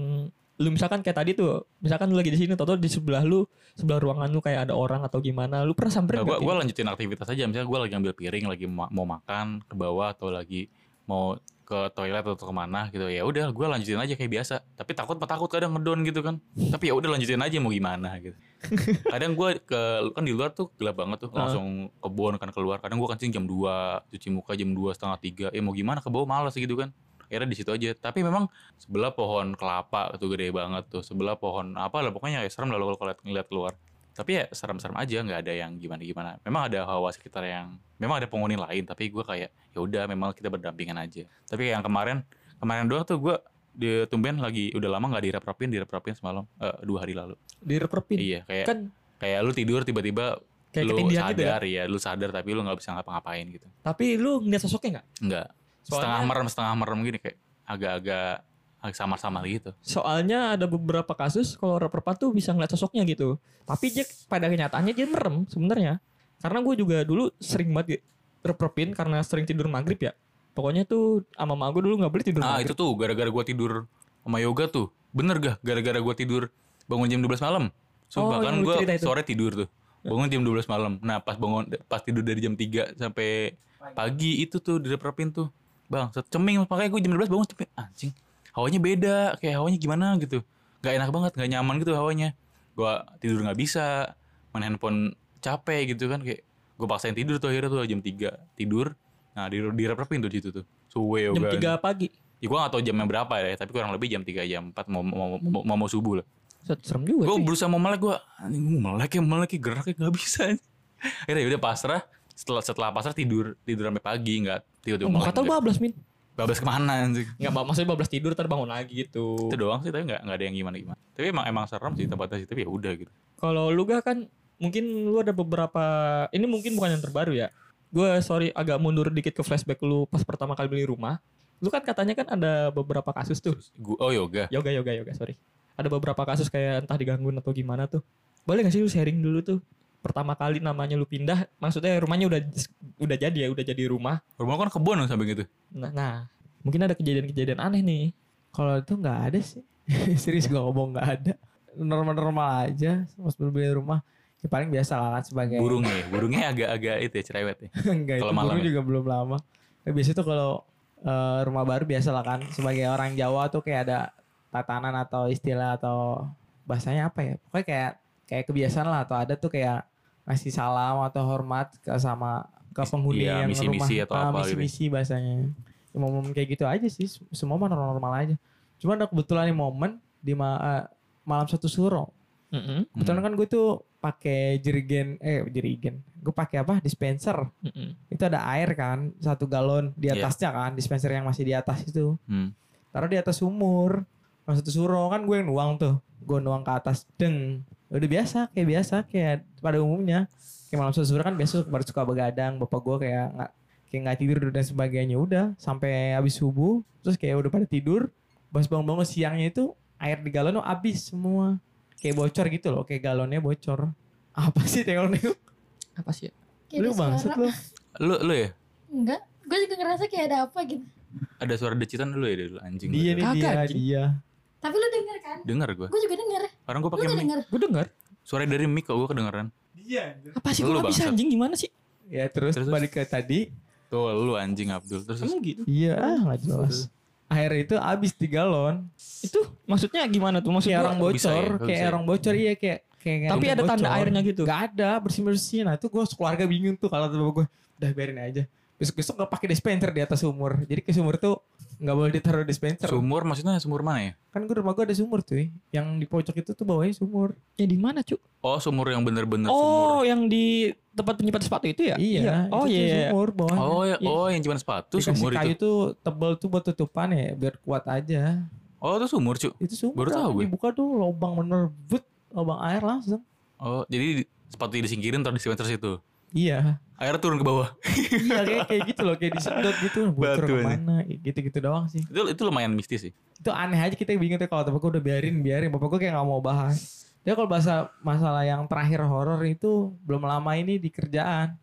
S2: lu misalkan kayak tadi tuh misalkan lu lagi di sini atau di sebelah lu sebelah ruangan lu kayak ada orang atau gimana lu pernah samperin
S3: gue
S2: gak
S3: gue lanjutin aktivitas aja misalnya gue lagi ambil piring lagi ma- mau makan ke bawah atau lagi mau ke toilet atau ke mana gitu ya udah gue lanjutin aja kayak biasa. Tapi takut takut kadang ngedon gitu kan. Tapi ya udah lanjutin aja mau gimana gitu. Kadang gue ke kan di luar tuh gelap banget tuh langsung kebun kan keluar. Kadang gue kencing jam 2 cuci muka jam 2 setengah tiga ya mau gimana ke bawah malas gitu kan. Akhirnya di situ aja. Tapi memang sebelah pohon kelapa tuh gede banget tuh sebelah pohon apa lah pokoknya ya serem lah kalau ngeliat, ngeliat keluar tapi ya serem-serem aja nggak ada yang gimana-gimana. Memang ada hawa sekitar yang memang ada penghuni lain tapi gue kayak ya udah memang kita berdampingan aja. Tapi yang kemarin kemarin doang tuh gue di tumben lagi udah lama nggak dirap-rapin dirap-rapin semalam eh, dua hari lalu.
S2: Direpropin?
S3: Iya kayak
S2: kan
S3: kayak lu tidur tiba-tiba
S2: kayak
S3: lu
S2: ketindihan gitu ya
S3: sadar ya? lu sadar tapi lu nggak bisa ngapa-ngapain gitu.
S2: Tapi lu ngeliat sosoknya nggak?
S3: Nggak. Setengah merem setengah merem gini kayak agak-agak agak samar-samar gitu.
S2: Soalnya ada beberapa kasus kalau reperpan tuh bisa ngeliat sosoknya gitu. Tapi dia pada kenyataannya dia merem sebenarnya. Karena gue juga dulu sering banget reperpin karena sering tidur maghrib ya. Pokoknya tuh sama mama gue dulu nggak boleh tidur
S3: ah
S2: maghrib.
S3: itu tuh gara-gara gua tidur sama yoga tuh. Bener gak gara-gara gua tidur bangun jam 12 malam? Sumpah
S2: Oh,
S3: kan
S2: itu.
S3: sore tidur tuh. Bangun jam 12 malam. Nah pas bangun pas tidur dari jam 3 sampai pagi itu tuh direpropin tuh. Bang set ceming makanya gue jam 12 bangun ceming anjing hawanya beda kayak hawanya gimana gitu. Nggak enak banget nggak nyaman gitu hawanya. Gua tidur nggak bisa main handphone capek gitu kan kayak gue paksain tidur tuh akhirnya tuh jam 3 tidur. Nah di direpropin tuh di situ tuh. Suwe
S2: jam
S3: yoga
S2: 3 pagi?
S3: Ya gue gak tau jamnya berapa ya, tapi kurang lebih jam 3 jam 4 mau mau mau, mau, mau subuh lah.
S2: Serem juga
S3: gue berusaha mau melek gue gue melek ya melek ya geraknya nggak bisa. Akhirnya udah pasrah setelah setelah pasrah tidur tidur sampai pagi nggak tidur
S2: Oh, kata lu bablas min
S3: bablas ke mana anjing
S2: Nggak, mak- maksudnya bablas tidur ntar bangun lagi gitu
S3: itu doang sih tapi nggak nggak ada yang gimana gimana tapi emang emang serem sih tempatnya sih tapi ya udah gitu
S2: Kalau lu gak kan mungkin lu ada beberapa ini mungkin bukan yang terbaru ya. Gue sorry agak mundur dikit ke flashback lu pas pertama kali beli rumah. Lu kan katanya kan ada beberapa kasus tuh.
S3: Oh yoga
S2: Yoga yoga yoga sorry. Ada beberapa kasus kayak entah digangguin atau gimana tuh. Boleh gak sih lu sharing dulu tuh? Pertama kali namanya lu pindah, maksudnya rumahnya udah udah jadi ya, udah jadi rumah.
S3: rumah kan kebun sampai gitu
S2: Nah, nah mungkin ada kejadian-kejadian aneh nih.
S4: Kalau itu nggak ada sih. Serius gue ngomong nggak ada. Normal-normal aja. Pas beli rumah. Ya paling biasa lah kan sebagai
S3: burungnya ya burungnya agak-agak itu ya cerewet ya
S4: Enggak
S3: Kalau
S4: itu
S3: malam
S4: burung
S3: ya?
S4: juga belum lama. Ya, biasanya tuh kalau eh, rumah baru biasa lah kan sebagai orang Jawa tuh kayak ada tatanan atau istilah atau bahasanya apa ya? Pokoknya kayak kayak kebiasaan lah atau ada tuh kayak ngasih salam atau hormat ke sama ke penghuni
S3: Iya,
S4: yang
S3: misi-misi
S4: rumah.
S3: atau
S4: Ah,
S3: apa gitu.
S4: misi-misi bahasanya. Ya, momen kayak gitu aja sih. Semua mah normal-normal aja. Cuma ada kebetulan nih momen di ma- eh, malam satu suro.
S2: Mm-mm,
S4: Kebetulan kan gue tuh pakai jerigen eh jerigen. Gue pakai apa? Dispenser
S2: mm-mm.
S4: itu ada air kan satu galon di
S3: Iya.
S4: atasnya kan dispenser yang masih di atas itu
S3: Hmm.
S4: taruh di atas sumur Pas satu suro kan gue yang nuang tuh gue nuang ke atas deng udah biasa kayak biasa kayak pada umumnya. Kayak malam suro kan biasa baru suka begadang bapak gue kayak nggak kayak nggak tidur dan sebagainya. Udah sampai habis subuh terus kayak udah pada tidur pas bangun-bangun siangnya itu air di galon tuh habis semua. Kayak bocor gitu loh kayak galonnya bocor. Apa sih tengok-tengok
S2: Apa sih?
S5: Kayak
S4: lu bangsat lu.
S3: Lu lu ya?
S5: Enggak. Gue juga ngerasa kayak ada apa gitu.
S3: ada suara decitan dulu ya dulu anjing.
S4: Dia nih dia dia
S5: Tapi lu denger kan?
S3: denger gue
S5: Gue juga denger.
S3: orang gue pakai mic
S5: denger?
S2: Gue denger.
S3: suara dari mic kok gue kedengeran
S4: dia
S2: Apa sih?
S3: Lu
S2: Gue gak bisa anjing gimana sih?
S4: Ya terus,
S3: Terus,
S4: balik ke tadi.
S3: tuh lu anjing Abdul terus
S2: Emang gitu?
S4: Iya, ah nggak jelas. Air itu habis di galon.
S2: Itu maksudnya gimana tuh? Maksudnya
S4: Kayak orang bocor,
S3: bisa ya,
S4: kayak
S3: ya.
S4: orang bocor iya kayak kayak
S2: Tapi ada tanda
S4: bocor.
S2: airnya gitu?
S4: Gak ada, bersih-bersih. Nah, itu gue keluarga bingung tuh kalau bapak gue, udah biarin aja. Besok-besok gak pakai dispenser di atas sumur. Jadi ke sumur tuh nggak boleh ditaruh dispenser.
S3: sumur maksudnya sumur mana ya
S4: Kan gue rumah gue ada sumur tuh. Yang di pojok itu tuh bawahnya sumur.
S2: ya di mana, Cuk?
S3: oh sumur yang bener-bener
S2: Oh, yang di tempat penyimpan sepatu itu ya?
S4: Iya.
S2: Oh
S4: itu tuh
S2: iya.
S4: Sumur bawahnya.
S3: sumur oh ya
S2: Iya.
S3: oh yang cuma sepatu
S4: Dikasih
S3: sumur
S4: kayu
S3: itu
S4: tuh tebel tuh buat tutupan ya biar kuat aja.
S3: oh itu sumur cu
S4: Itu sumur.
S3: Baru tahu gue.
S4: Dibuka tuh lubang bener but lubang air langsung.
S3: oh jadi di- sepatu disingkirin taruh di dispenser situ
S4: Iya.
S3: air turun ke bawah.
S4: Iya kayak kayak gitu loh kayak disedot gitu. Bocor
S3: ke
S4: mana gitu-gitu doang sih.
S3: Itu itu lumayan mistis sih.
S4: Itu aneh aja kita bingung tuh kalau bapak gue udah biarin biarin. Bapak gue kayak nggak mau bahas. Dia kalau bahasa masalah yang terakhir horor itu belum lama ini di kerjaan.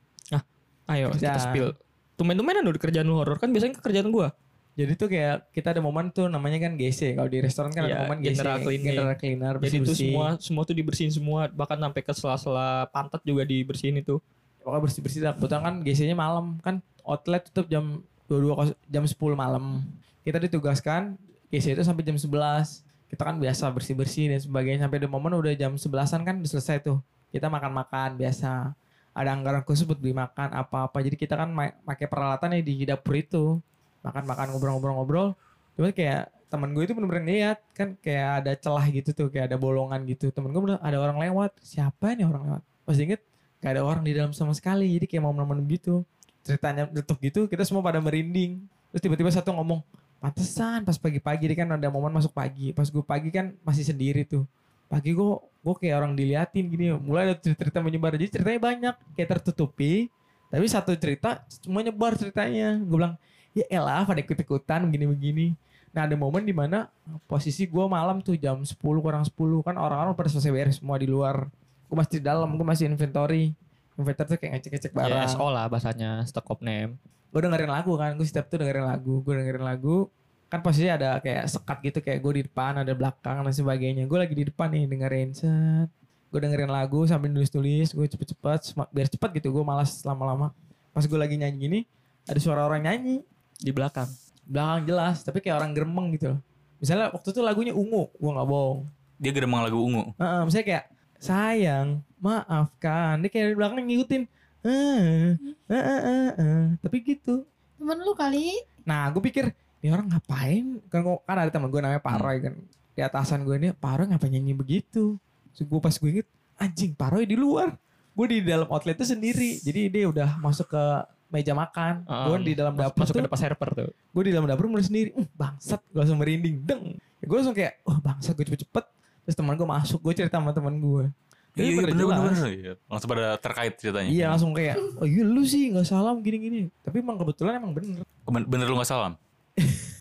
S2: Ayo, kita
S4: Kerjaan.
S2: spill. Tumben-tumbenan udah kerjaan lu horor. Kan biasanya kerjaan gua.
S4: jadi tuh kayak kita ada momen tuh namanya kan GC kalau di restoran kan
S2: Iya,
S4: ada momen GC
S2: general cleaning.
S4: general cleaner
S2: Jadi itu semua semua tuh dibersihin semua, bahkan sampai ke sela-sela pantat juga dibersihin itu.
S4: Pokoknya bersih bersih lah. Kebetulan kan GC-nya malam. Kan outlet tutup jam 22 jam 10 malam. Kita ditugaskan GC itu sampai jam 11 kita kan biasa bersih bersih dan sebagainya. Sampai di momen udah jam 11an kan selesai tuh. Kita makan makan biasa. Ada anggaran khusus buat beli makan apa apa jadi kita kan pakai peralatan di dapur itu. Makan makan ngobrol-ngobrol-ngobrol. Cuma kayak temen gue itu bener-bener lihat kan kayak ada celah gitu tuh kayak ada bolongan gitu. Temen gue bener ada orang lewat. Siapa nih orang lewat? Pas inget gak ada orang di dalam sama sekali jadi kayak mau nemen gitu. Ceritanya letuk gitu kita semua pada merinding. Terus tiba-tiba satu ngomong pantesan pas pagi-pagi dia kan ada momen masuk pagi. Pas gue pagi kan masih sendiri tuh. Pagi gue gue kayak orang diliatin gini mulai ada cerita menyebar. Jadi ceritanya banyak kayak tertutupi. Tapi satu cerita semua nyebar ceritanya. Gue bilang ya elah pada ikut-ikutan begini-begini. Nah ada momen di mana posisi gue malam tuh jam 10 kurang 10 kan orang-orang pada selesai beres semua di luar gue masih di dalam gue masih inventory. Inventory tuh kayak ngecek-ngecek
S2: Ya,
S4: barang.
S2: SO lah bahasanya, stock of name.
S4: gue dengerin lagu kan gue setiap tuh dengerin lagu gue dengerin lagu. Kan posisinya ada kayak sekat gitu kayak gue di depan ada belakang dan sebagainya. Gue lagi di depan nih dengerin set. Gue dengerin lagu sambil nulis tulis gue cepet-cepet sema- biar cepet gitu gue malas lama-lama. Pas gue lagi nyanyi gini ada suara orang nyanyi.
S2: Di belakang.
S4: belakang jelas tapi kayak orang geremeng gitu loh. Misalnya waktu itu lagunya ungu gue nggak bohong.
S3: Dia geremang lagu ungu?
S4: Heeh, misalnya kayak sayang maafkan. Dia kayak di belakang ngikutin. Eh, eh, eh, eh, eh. tapi gitu.
S5: Temen lu kali.
S4: Nah, gue pikir ini orang ngapain? Kan kan ada temen gue namanya Paroy kan. di atasan gue ini Paro ngapain nyanyi begitu? So, gue pas gue inget anjing Paro di luar. Gue di dalam outlet itu sendiri. Jadi dia udah masuk ke meja makan. Gue
S2: Um,
S4: di dalam dapur
S2: masuk ke
S4: tuh
S2: depan server tuh.
S4: gue di dalam dapur mulai sendiri. "Uh, bangsat gue langsung merinding. Deng. Gue langsung kayak wah bangsat gue cepet-cepet terus teman gue masuk gue cerita sama teman gue
S3: Iya, iya bener, bener, bener. Iya. Langsung pada terkait ceritanya.
S4: Iya langsung kayak oh iya lu sih nggak salam gini-gini tapi emang kebetulan emang bener
S3: Ben- Bener lu gak salam?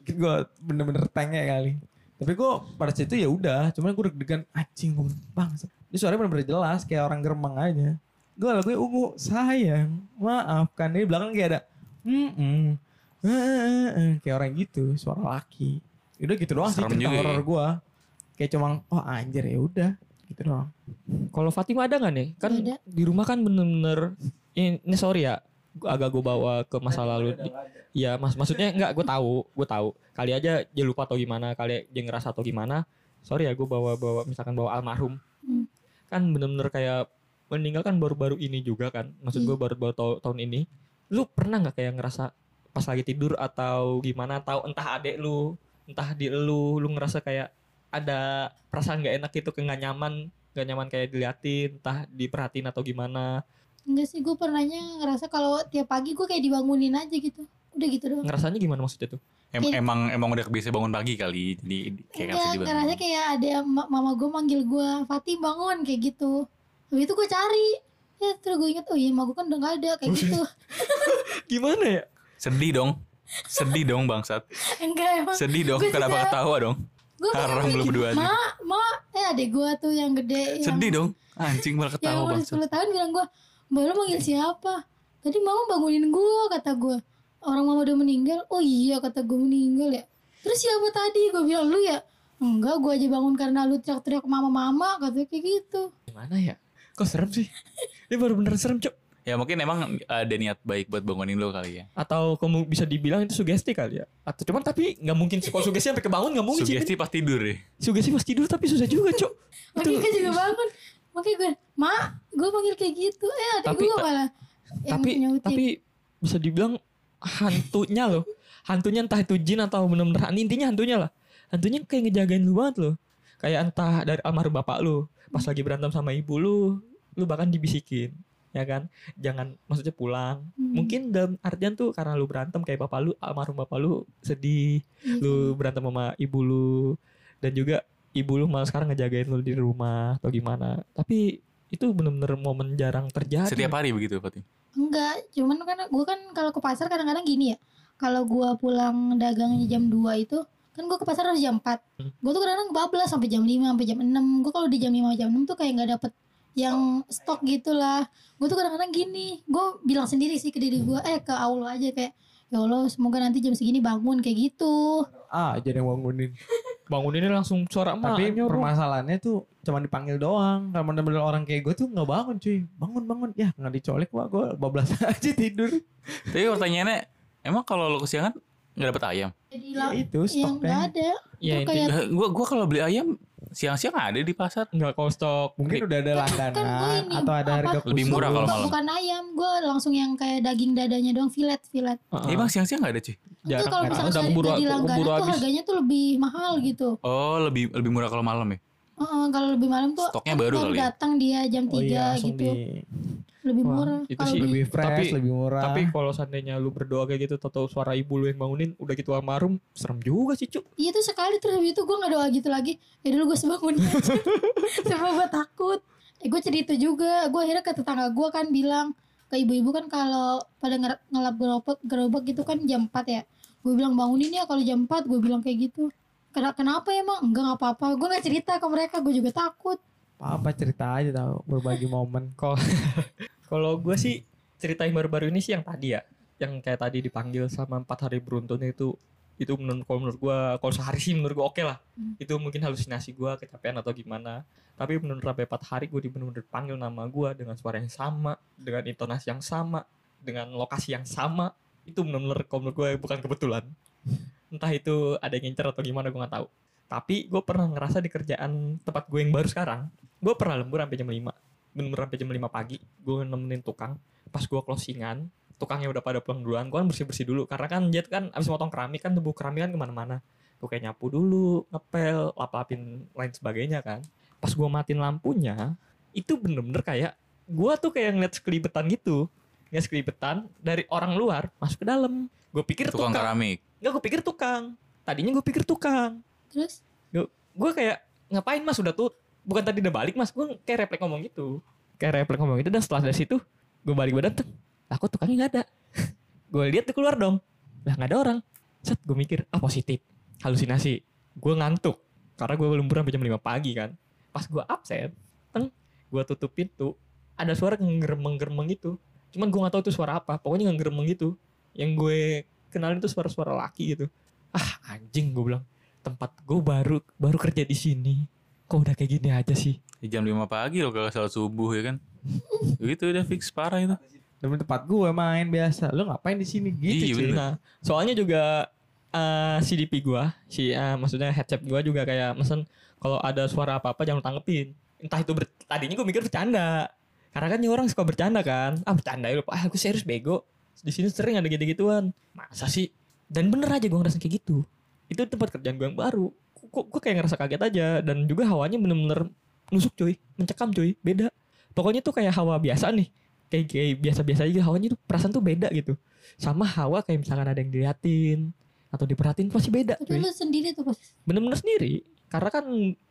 S4: mungkin gue bener-bener tanya kali tapi gue pada situ ya udah cuman gue deg-degan anjing gue bang ini suaranya bener-bener jelas kayak orang geremang aja gue lagunya ungu sayang maafkan ini belakang kayak ada eh, eh, kayak orang gitu suara laki udah gitu doang sih
S3: Serem
S4: cerita
S3: juga ya.
S4: horor gue kayak cuma oh anjir ya udah gitu doang
S2: Kalau Fatima ada nggak nih? Kan
S5: ada.
S2: di rumah kan bener-bener ini, ini sorry ya, agak gue bawa ke masa lalu. Iya, mas, maksudnya nggak gue tahu, gue tahu. Kali aja dia lupa atau gimana, kali dia ngerasa atau gimana. Sorry ya, gue bawa bawa misalkan bawa almarhum.
S5: Hmm.
S2: Kan bener-bener kayak meninggal kan baru-baru ini juga kan. Maksud gue baru-baru tau- tahun ini. Lu pernah nggak kayak ngerasa pas lagi tidur atau gimana? Tahu entah adek lu, entah di lu, lu ngerasa kayak ada perasaan nggak enak itu kayak nggak nyaman gak nyaman kayak diliatin entah diperhatiin atau gimana
S5: Enggak sih gue pernahnya ngerasa kalau tiap pagi gue kayak dibangunin aja gitu. Udah gitu doang.
S2: ngerasanya gimana maksudnya tuh
S3: Em-
S5: Iya.
S3: emang emang udah kebiasa bangun pagi kali. Jadi kayak
S5: Enggak,
S3: kasih
S5: ngerasa kayak ada ma- mama gue manggil gue Fatih bangun kayak gitu. Habis itu gue cari. Ya terus gue inget oh iya emak gue kan udah gak ada kayak gitu.
S2: gimana ya
S3: Sedih dong. Sedih dong bangsat.
S5: Enggak emang.
S3: Sedih dong. Kenapa ketawa dong?
S5: Gue
S3: Haram lu berdua aja.
S5: Ma, ma, eh adek gue tuh yang gede. yang-
S3: Sedih dong. Anjing malah
S5: Yang
S3: ketawa
S5: umur
S3: bangsat.
S5: 10 tahun bilang gue, Mbak lu manggil siapa? Tadi mama bangunin gue kata gue. Orang mama udah meninggal. Oh iya kata gue meninggal ya. Terus siapa tadi? Gue bilang lu ya. Enggak, gue aja bangun karena lu teriak-teriak mama-mama katanya kayak gitu.
S2: gimana ya kok serem sih ini baru bener serem cok
S3: Ya mungkin emang ada niat baik buat bangunin lo kali ya.
S2: atau kamu bisa dibilang itu sugesti kali ya atau cuman tapi nggak mungkin kalau sugesti sampai kebangun nggak mungkin sih
S3: Sugesti pas tidur ya.
S2: sugesti pas tidur tapi susah juga cok
S5: Makanya gue juga bangun. Makanya gue, ma, gue panggil kayak gitu. Eh adik
S2: Tapi-
S5: gue malah yang
S2: tapi
S5: nyautin.
S2: tapi bisa dibilang hantunya loh hantunya entah itu jin atau bener-bener intinya hantunya lah hantunya kayak ngejagain lu banget loh kayak entah dari almarhum bapak lu pas lagi berantem sama ibu lu lu bahkan dibisikin ya kan jangan maksudnya pulang
S5: Hmm,
S2: mungkin dalam artian tuh karena lu berantem kayak bapak lu almarhum bapak lu sedih
S5: iya
S2: lu berantem sama ibu lu dan juga ibu lu malah sekarang ngejagain lu di rumah atau gimana tapi itu bener-bener momen jarang terjadi
S3: Setiap hari begitu Fatih.
S5: Enggak, cuman kan gue kan kalau ke pasar kadang-kadang gini ya. Kalau gue pulang dagangnya jam 2 itu, kan gue ke pasar harus jam 4.
S2: Hmm.
S5: Gue tuh kadang-kadang kebablas sampai jam 5, sampai jam 6. Gue kalau di jam 5 jam 6 tuh kayak nggak dapet yang stok gitu lah. Gue tuh kadang-kadang gini, gue bilang sendiri sih ke diri gue, eh ke Allah aja kayak, ya Allah semoga nanti jam segini bangun kayak gitu.
S4: ah jadi yang bangunin
S2: banguninnya langsung suara emak
S4: tapi
S2: nyorong.
S4: permasalahannya tuh cuma dipanggil doang kalau bener-bener orang kayak gue tuh nggak bangun cuy bangun bangun ya nggak dicolek wah gue bablas aja tidur
S3: Tapi pertanyaannya, emang kalau lo kesiangan nggak dapet ayam?
S5: Jadi
S4: ya
S5: lah,
S4: itu
S5: yang nggak
S4: stoknya
S5: ada.
S2: ya intinya
S5: kayak
S3: gua gua kalau beli ayam siang-siang ada di pasar.
S2: nggak kalau stok
S4: mungkin udah ada
S5: Kan- kan
S4: langganan
S5: ini,
S4: atau ada
S5: apa?
S4: harga
S3: Lebih murah kalau
S5: Bukan-
S3: malam.
S5: Bukan ayam, gue langsung yang kayak daging dadanya doang, filet, filet.
S2: Heeh.
S3: Ya, emang siang-siang nggak ada cuy?
S5: Itu kalau misalnya dari,
S2: keburu-
S5: dari langganan
S2: keburu
S5: tuh
S2: habis.
S5: harganya tuh lebih mahal gitu.
S3: Oh lebih lebih murah kalau malam ya?
S5: Heeh, kalau lebih malam tuh
S3: Stoknya
S5: kan
S3: baru kali ya?
S5: datang dia jam 3
S4: oh iya
S5: gitu.
S4: di
S5: Lebih
S2: Wah,
S5: murah.
S2: itu sih-
S4: lebih fresh
S2: Tapi-
S4: lebih murah
S2: tapi kalau seandainya lu berdoa kayak gitu atau suara ibu lu yang bangunin udah gitu almarhum serem juga sih cuk
S5: Iya tuh sekali terus habis itu gue gak doa gitu lagi. Ya dulu gue sebangun aja. Gue takut. Eh gue cerita juga. Gue akhirnya ke tetangga gue kan bilang ke ibu-ibu kan kalau pada ngelap gerobak gerobak gitu kan jam 4 ya. Gue bilang bangunin ya kalau jam 4 gue bilang kayak gitu. Kena- Kenapa emang? Enggak nggak apa-apa. Gue nggak cerita ke mereka. Gue juga takut.
S4: apa cerita aja tau berbagi momen
S2: kalau gue sih cerita yang baru-baru ini sih yang tadi ya. Yang kayak tadi dipanggil sama empat hari beruntun itu itu menurut kalau menurut gue kalau sehari sih menurut gue oke lah.
S5: Hmm.
S2: itu mungkin halusinasi gue kecapean atau gimana. Tapi menurut sampai empat hari gue bener-bener panggil nama gue dengan suara yang sama dengan intonasi yang sama dengan lokasi yang sama. Itu kalau menurut gue bukan kebetulan. Entah itu ada yang ngincer atau gimana gue nggak tahu. Tapi gue pernah ngerasa di kerjaan tempat gue yang baru sekarang gue pernah lembur sampai jam 5 bener-bener sampai jam 5 pagi gue nemenin tukang. Pas gue closingan tukangnya udah pada pulang duluan gue kan bersih bersih dulu. Karena kan dia kan abis motong keramik kan tubuh keramik kan ke mana-mana. Gue kayak nyapu dulu ngepel lap-lapin lain sebagainya kan. Pas gue matiin lampunya itu bener-bener kayak gue tuh kayak ngeliat sekelibetan gitu. Ngeliat sekelibetan dari orang luar masuk ke dalam. Gue pikir
S3: Tukang
S2: tukang.
S3: keramik.
S2: nggak gue pikir tukang. Tadinya gue pikir tukang.
S5: Terus?
S2: Gue kayak ngapain mas? Udah tuh bukan tadi udah balik mas. Gue kayak refleks ngomong gitu. Kayak refleks ngomong gitu dan setelah dari situ gue balik badan tuh kok tukangnya nggak ada? Gue lihat tuh keluar dong. Lah nggak ada orang. Set gue mikir ah positif. Halusinasi. Gue ngantuk. Karena gue belum sampai jam 5 pagi kan. Pas gue absen teng gue tutup pintu ada suara ngeremeng-geremeng gitu. Cuman gue nggak tahu itu suara apa. Pokoknya ngeremeng gitu. Yang gue kenalin itu suara-suara laki gitu. Ah anjing gue bilang. Tempat gue baru baru kerja di sini kok udah kayak gini aja sih?
S3: Di jam 5 pagi loh kalau salat subuh ya kan. Itu udah fix parah itu.
S4: Demi tempat gue main biasa. Lu ngapain di sini? Gitu
S3: Iya,
S2: nah soalnya juga eh, CDP gue si eh, maksudnya headset gue juga kayak mesen kalau ada suara apa apa jangan tanggepin. Entah itu ber- tadinya gue mikir bercanda. Karena kan orang suka bercanda kan. Ah bercanda ya lu ah aku serius bego. Di sini sering ada gitu-gituan. Masa sih? Dan bener aja gue ngerasa kayak gitu. Itu tempat kerjaan gue yang baru kok gue kayak ngerasa kaget aja. Dan juga hawanya bener-bener nusuk cuy. Mencekam cuy. Beda. Pokoknya tuh kayak hawa biasa nih. Kayak kayak biasa-biasa aja. Hawanya tuh perasaan tuh beda gitu. Sama hawa kayak misalkan ada yang diliatin atau diperhatiin pasti beda
S5: itu
S2: cuy.
S5: lu sendiri tuh pas.
S2: bener-bener sendiri. Karena kan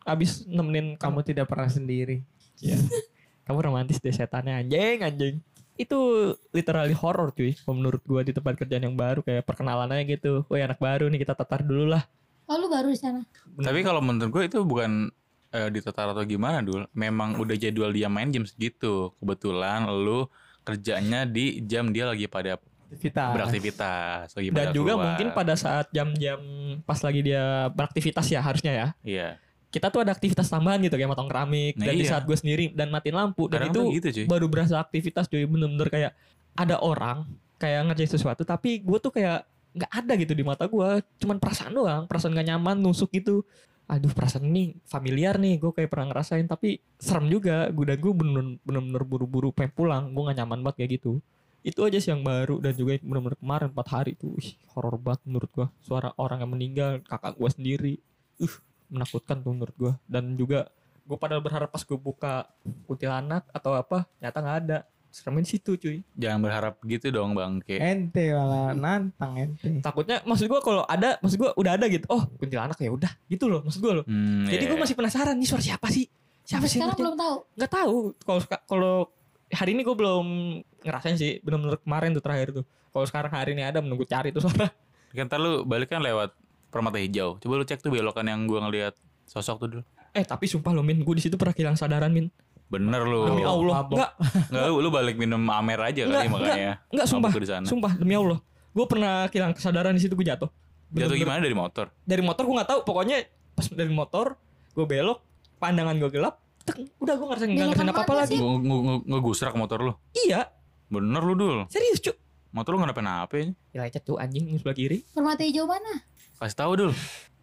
S2: abis nemenin kamu
S4: tidak pernah sendiri.
S2: ya kamu romantis deh setannya. Anjing anjing. Itu literally horror cuy. Menurut gua di tempat kerjaan yang baru kayak perkenalan aja gitu. Woi anak baru nih kita tatar dulu lah
S5: Oh lu baru di sana.
S3: Tapi kalau menurut gue itu bukan eh, ditetar atau gimana dul. Memang udah jadwal dia main jam segitu. Kebetulan lu kerjanya di jam dia lagi pada
S4: Aktivitas.
S3: beraktivitas, lagi
S2: dan
S3: pada
S2: juga
S3: keluar.
S2: mungkin pada saat jam-jam pas lagi dia beraktivitas ya harusnya ya
S3: Iya.
S2: kita tuh ada aktivitas tambahan gitu kayak motong keramik
S3: Nah,
S2: dan di
S3: iya.
S2: saat gue sendiri dan matiin lampu dan
S3: Kadang
S2: itu
S3: tuh gitu cuy.
S2: baru berasa aktivitas cuy bener-bener kayak ada orang kayak ngerjain sesuatu tapi gue tuh kayak nggak ada gitu di mata gue cuman perasaan doang perasaan gak nyaman nusuk gitu. Aduh perasaan ini familiar nih gue kayak pernah ngerasain. Tapi serem juga gue dan gue bener- bener-bener buru-buru pengen pulang. Gue gak nyaman banget kayak gitu. Itu aja sih yang baru dan juga bener-bener kemarin 4 hari tuh ih, horor banget menurut gue suara orang yang meninggal kakak gue sendiri. Uh menakutkan tuh menurut gue dan juga gue padahal berharap pas gue buka kuntilanak atau apa ternyata nggak ada seremin situ cuy
S3: Jangan berharap gitu dong bangke.
S4: Ente malah nantang ente.
S2: takutnya maksud gue kalau ada maksud gue udah ada gitu oh kuntilanak ya udah gitu loh maksud gue loh
S3: Hmm,
S2: jadi
S3: iya,
S2: gue
S3: iya.
S2: masih penasaran nih suara siapa sih siapa sih
S5: Sekarang belum tahu.
S2: nggak tahu kalau kalau hari ini gue belum ngerasain sih bener-bener kemarin tuh terakhir tuh kalau sekarang hari ini ada menunggu cari tuh suara
S3: Kan ntar lu balik kan lewat permata hijau. Coba lu cek tuh belokan yang gua ngeliat sosok tuh dulu.
S2: eh tapi sumpah lo min gue di situ pernah kehilangan sadaran min
S3: Bener lu.
S2: demi Allah
S4: mabok.
S2: nggak
S3: Enggak lu, lu balik minum Amer aja kali makanya.
S2: nggak sumpah
S3: mabuk di sana.
S2: sumpah demi Allah gue pernah kehilangan kesadaran di situ gue jatuh
S3: Jatuh
S2: Bener-bener.
S3: gimana dari motor?
S2: dari motor gue nggak tahu pokoknya pas dari motor gue belok pandangan gue gelap tek, udah gue ngerasain nggak
S5: Belokan
S2: ngerasain apa apa
S5: mana
S2: lagi
S3: Ngegusrak motor lu.
S2: iya
S3: Bener lu dul.
S2: serius cu
S3: Motor lu kenapa-napa ya?
S2: ya lecet tuh anjing sebelah kiri
S5: Permata hijau mana?
S3: Kasih tahu dul.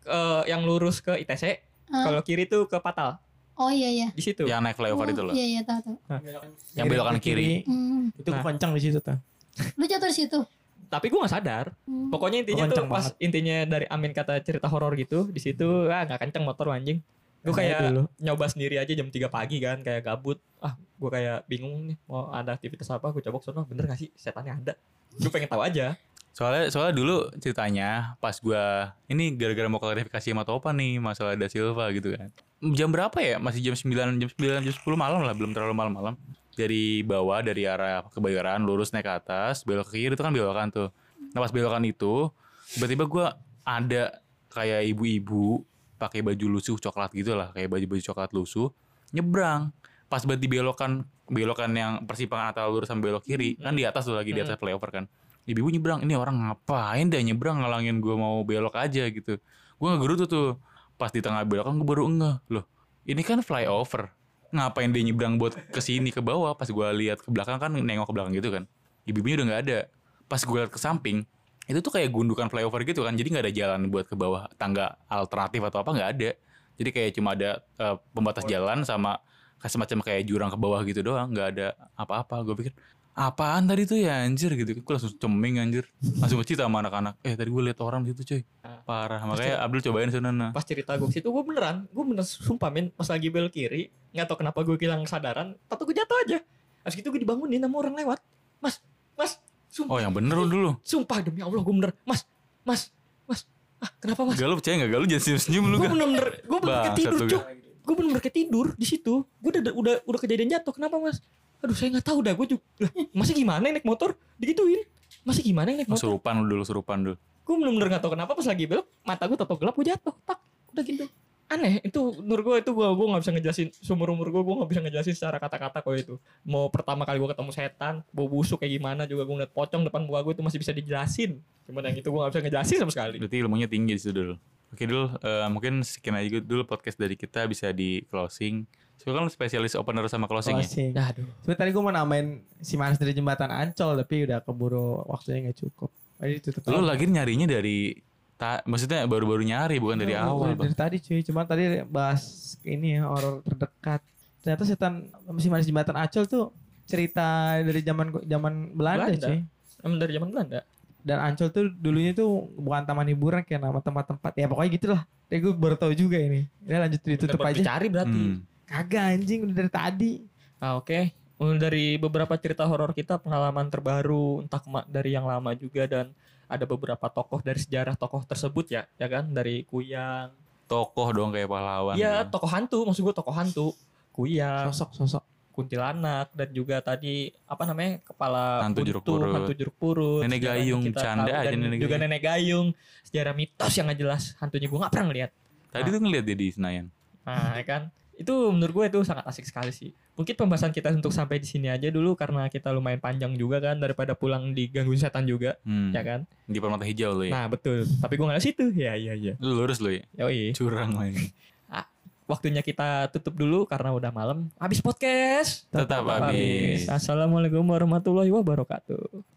S2: Eh, yang lurus ke ITC
S5: Ah.
S2: kalau kiri tuh ke Patal
S5: Oh iya iya.
S2: di situ
S3: Yang naik flyover
S5: Oh,
S3: itu loh.
S5: Iya iya tahu tahu.
S3: Yang belokan kiri.
S5: Hmm.
S4: Itu
S2: Nah.
S4: kencang di situ tuh.
S5: Lu jatuh di situ.
S2: tapi gue nggak sadar
S5: Hmm.
S2: pokoknya intinya
S4: Oh,
S2: tuh
S4: kenceng
S2: pas intinya dari Amin kata cerita horor gitu di situ ah nggak kenceng motor anjing gue
S4: Nah,
S2: kayak nyoba sendiri aja jam 3 pagi kan kayak gabut ah gue kayak bingung nih mau ada aktivitas apa gue coba sono bener gak sih setannya ada gue pengen tahu aja
S3: Soalnya soalnya dulu ceritanya pas gua ini gara-gara mau klarifikasi sama Topan nih masalah Da Silva gitu kan. Jam berapa ya? Masih jam 9, jam 9, jam 10 malam lah, belum terlalu malam-malam. Dari bawah dari arah Kebayoran lurus naik ke atas, belok ke kiri itu kan belokan tuh. Nah, pas belokan itu tiba-tiba gua ada kayak ibu-ibu pakai baju lusuh coklat gitu lah, kayak baju-baju coklat lusuh nyebrang. Pas banget di belokan belokan yang persimpangan antara lurus sama belok kiri, kan di atas tuh lagi di atas flyover kan ibu nyebrang ini orang ngapain dia nyebrang ngalangin gue mau belok aja gitu. Gue ngegerutu tuh. Pas di tengah belokan gue baru ngeh loh ini kan flyover. Ngapain dia nyebrang buat ke sini ke bawah? Pas gue lihat ke belakang kan nengok ke belakang gitu kan. Ibu-ibunya udah nggak ada. Pas gue lihat ke samping itu tuh kayak gundukan flyover gitu kan. Jadi nggak ada jalan buat ke bawah tangga alternatif atau apa nggak ada. Jadi kayak cuma ada eh, pembatas jalan sama kayak semacam kayak jurang ke bawah gitu doang. Nggak ada apa-apa. Gue pikir apaan tadi tuh ya anjir gitu. Gue langsung ceming anjir. Langsung cerita sama anak-anak. Eh tadi gue liat orang di situ cuy.
S2: Ah.
S3: Parah. Makanya Abdul cobain sana.
S2: Pas cerita gue situ gue beneran, gue bener sumpah men pas lagi belok kiri, nggak tau kenapa gue hilang kesadaran, tato gue jatuh aja. Habis itu gue dibangunin sama orang lewat. Mas, mas, sumpah,
S3: Oh yang bener lu dulu.
S2: sumpah demi Allah gue bener, mas, mas, mas, ah kenapa mas?
S3: Gak lu percaya gak? Gak lu jangan senyum-senyum lu
S2: Gue bener-bener, gue bener ketidur cuk. Gue bener-bener ketidur di situ. Gue udah udah udah kejadian jatuh. Kenapa mas? Aduh saya nggak tahu dah. Gue juga. Lah, masih gimana yang naik motor? Digituin. Masih gimana yang naik motor?
S3: Surupan lu dulu, surupan dulu.
S2: Gue bener-bener gak tau kenapa pas lagi belok mata gue tato gelap gue jatuh. Tak. Udah gitu. Aneh itu menurut gue itu gue gue nggak bisa ngejelasin seumur umur gue gue nggak bisa ngejelasin secara kata-kata kok itu mau pertama kali gue ketemu setan bau busuk kayak gimana juga gue ngeliat pocong depan gua gue itu masih bisa dijelasin cuman yang itu gue nggak bisa ngejelasin sama sekali
S3: Berarti ilmunya tinggi situ dulu. Oke dulu, eh, mungkin sekian aja dulu podcast dari kita bisa di closing. Soalnya kan spesialis opener sama closing ya.
S4: Closing.
S2: Nah, aduh
S4: Sebenernya tadi gue mau namain si Manis dari jembatan Ancol tapi udah keburu waktunya nggak cukup. Jadi tutup.
S3: Lu lagi nyarinya dari ta maksudnya baru-baru nyari bukan dari
S4: Oh,
S3: awal,
S4: Dari tadi cuy, cuma tadi bahas ini ya horor terdekat. Ternyata setan si Manis jembatan Ancol tuh cerita dari zaman zaman Belanda,
S2: Belanda.
S4: cuy.
S2: emang dari zaman Belanda
S4: Dan Ancol tuh dulunya tuh bukan taman hiburan kayak nama tempat-tempat. Ya pokoknya gitu lah. Ya gue baru tahu juga ini. Ya lanjut ditutup aja.
S2: dicari berarti
S3: Hmm.
S4: Kagak anjing udah dari tadi.
S2: Ah, oke. Mulai Dari beberapa cerita horor kita, pengalaman terbaru, entah dari yang lama juga dan ada beberapa tokoh dari sejarah tokoh tersebut ya, ya kan? Dari Kuyang.
S3: Tokoh dong kayak pahlawan.
S2: Iya,
S3: gitu.
S2: tokoh hantu, maksud gue tokoh hantu. Kuyang,
S4: Sosok-sosok.
S2: kuntilanak dan juga tadi apa namanya? kepala
S3: Hantu
S2: buntu,
S3: jeruk purut.
S2: hantu jeruk purut.
S3: Nenek gayung,
S2: kita
S3: canda
S2: tahu,
S3: aja
S2: dan
S3: nenek
S2: juga
S3: gayung.
S2: nenek gayung, sejarah mitos yang nggak jelas. Hantunya gue nggak pernah ngeliat.
S3: Tadi tuh ngeliat dia di Senayan.
S2: Nah, ya kan? Itu menurut gue itu sangat asik sekali sih. Mungkin pembahasan kita untuk sampai di sini aja dulu karena kita lumayan panjang juga kan daripada pulang digangguin setan juga,
S3: Hmm.
S2: ya kan?
S3: Di permata hijau lu ya.
S2: Nah, betul. Tapi gue nggak situ. Ya, iya, iya.
S3: Lu lurus lu ya.
S2: Yoi.
S3: Curang lagi.
S2: Waktunya kita tutup dulu karena udah malam. Habis podcast.
S3: Tetap habis.
S2: Assalamualaikum warahmatullahi wabarakatuh.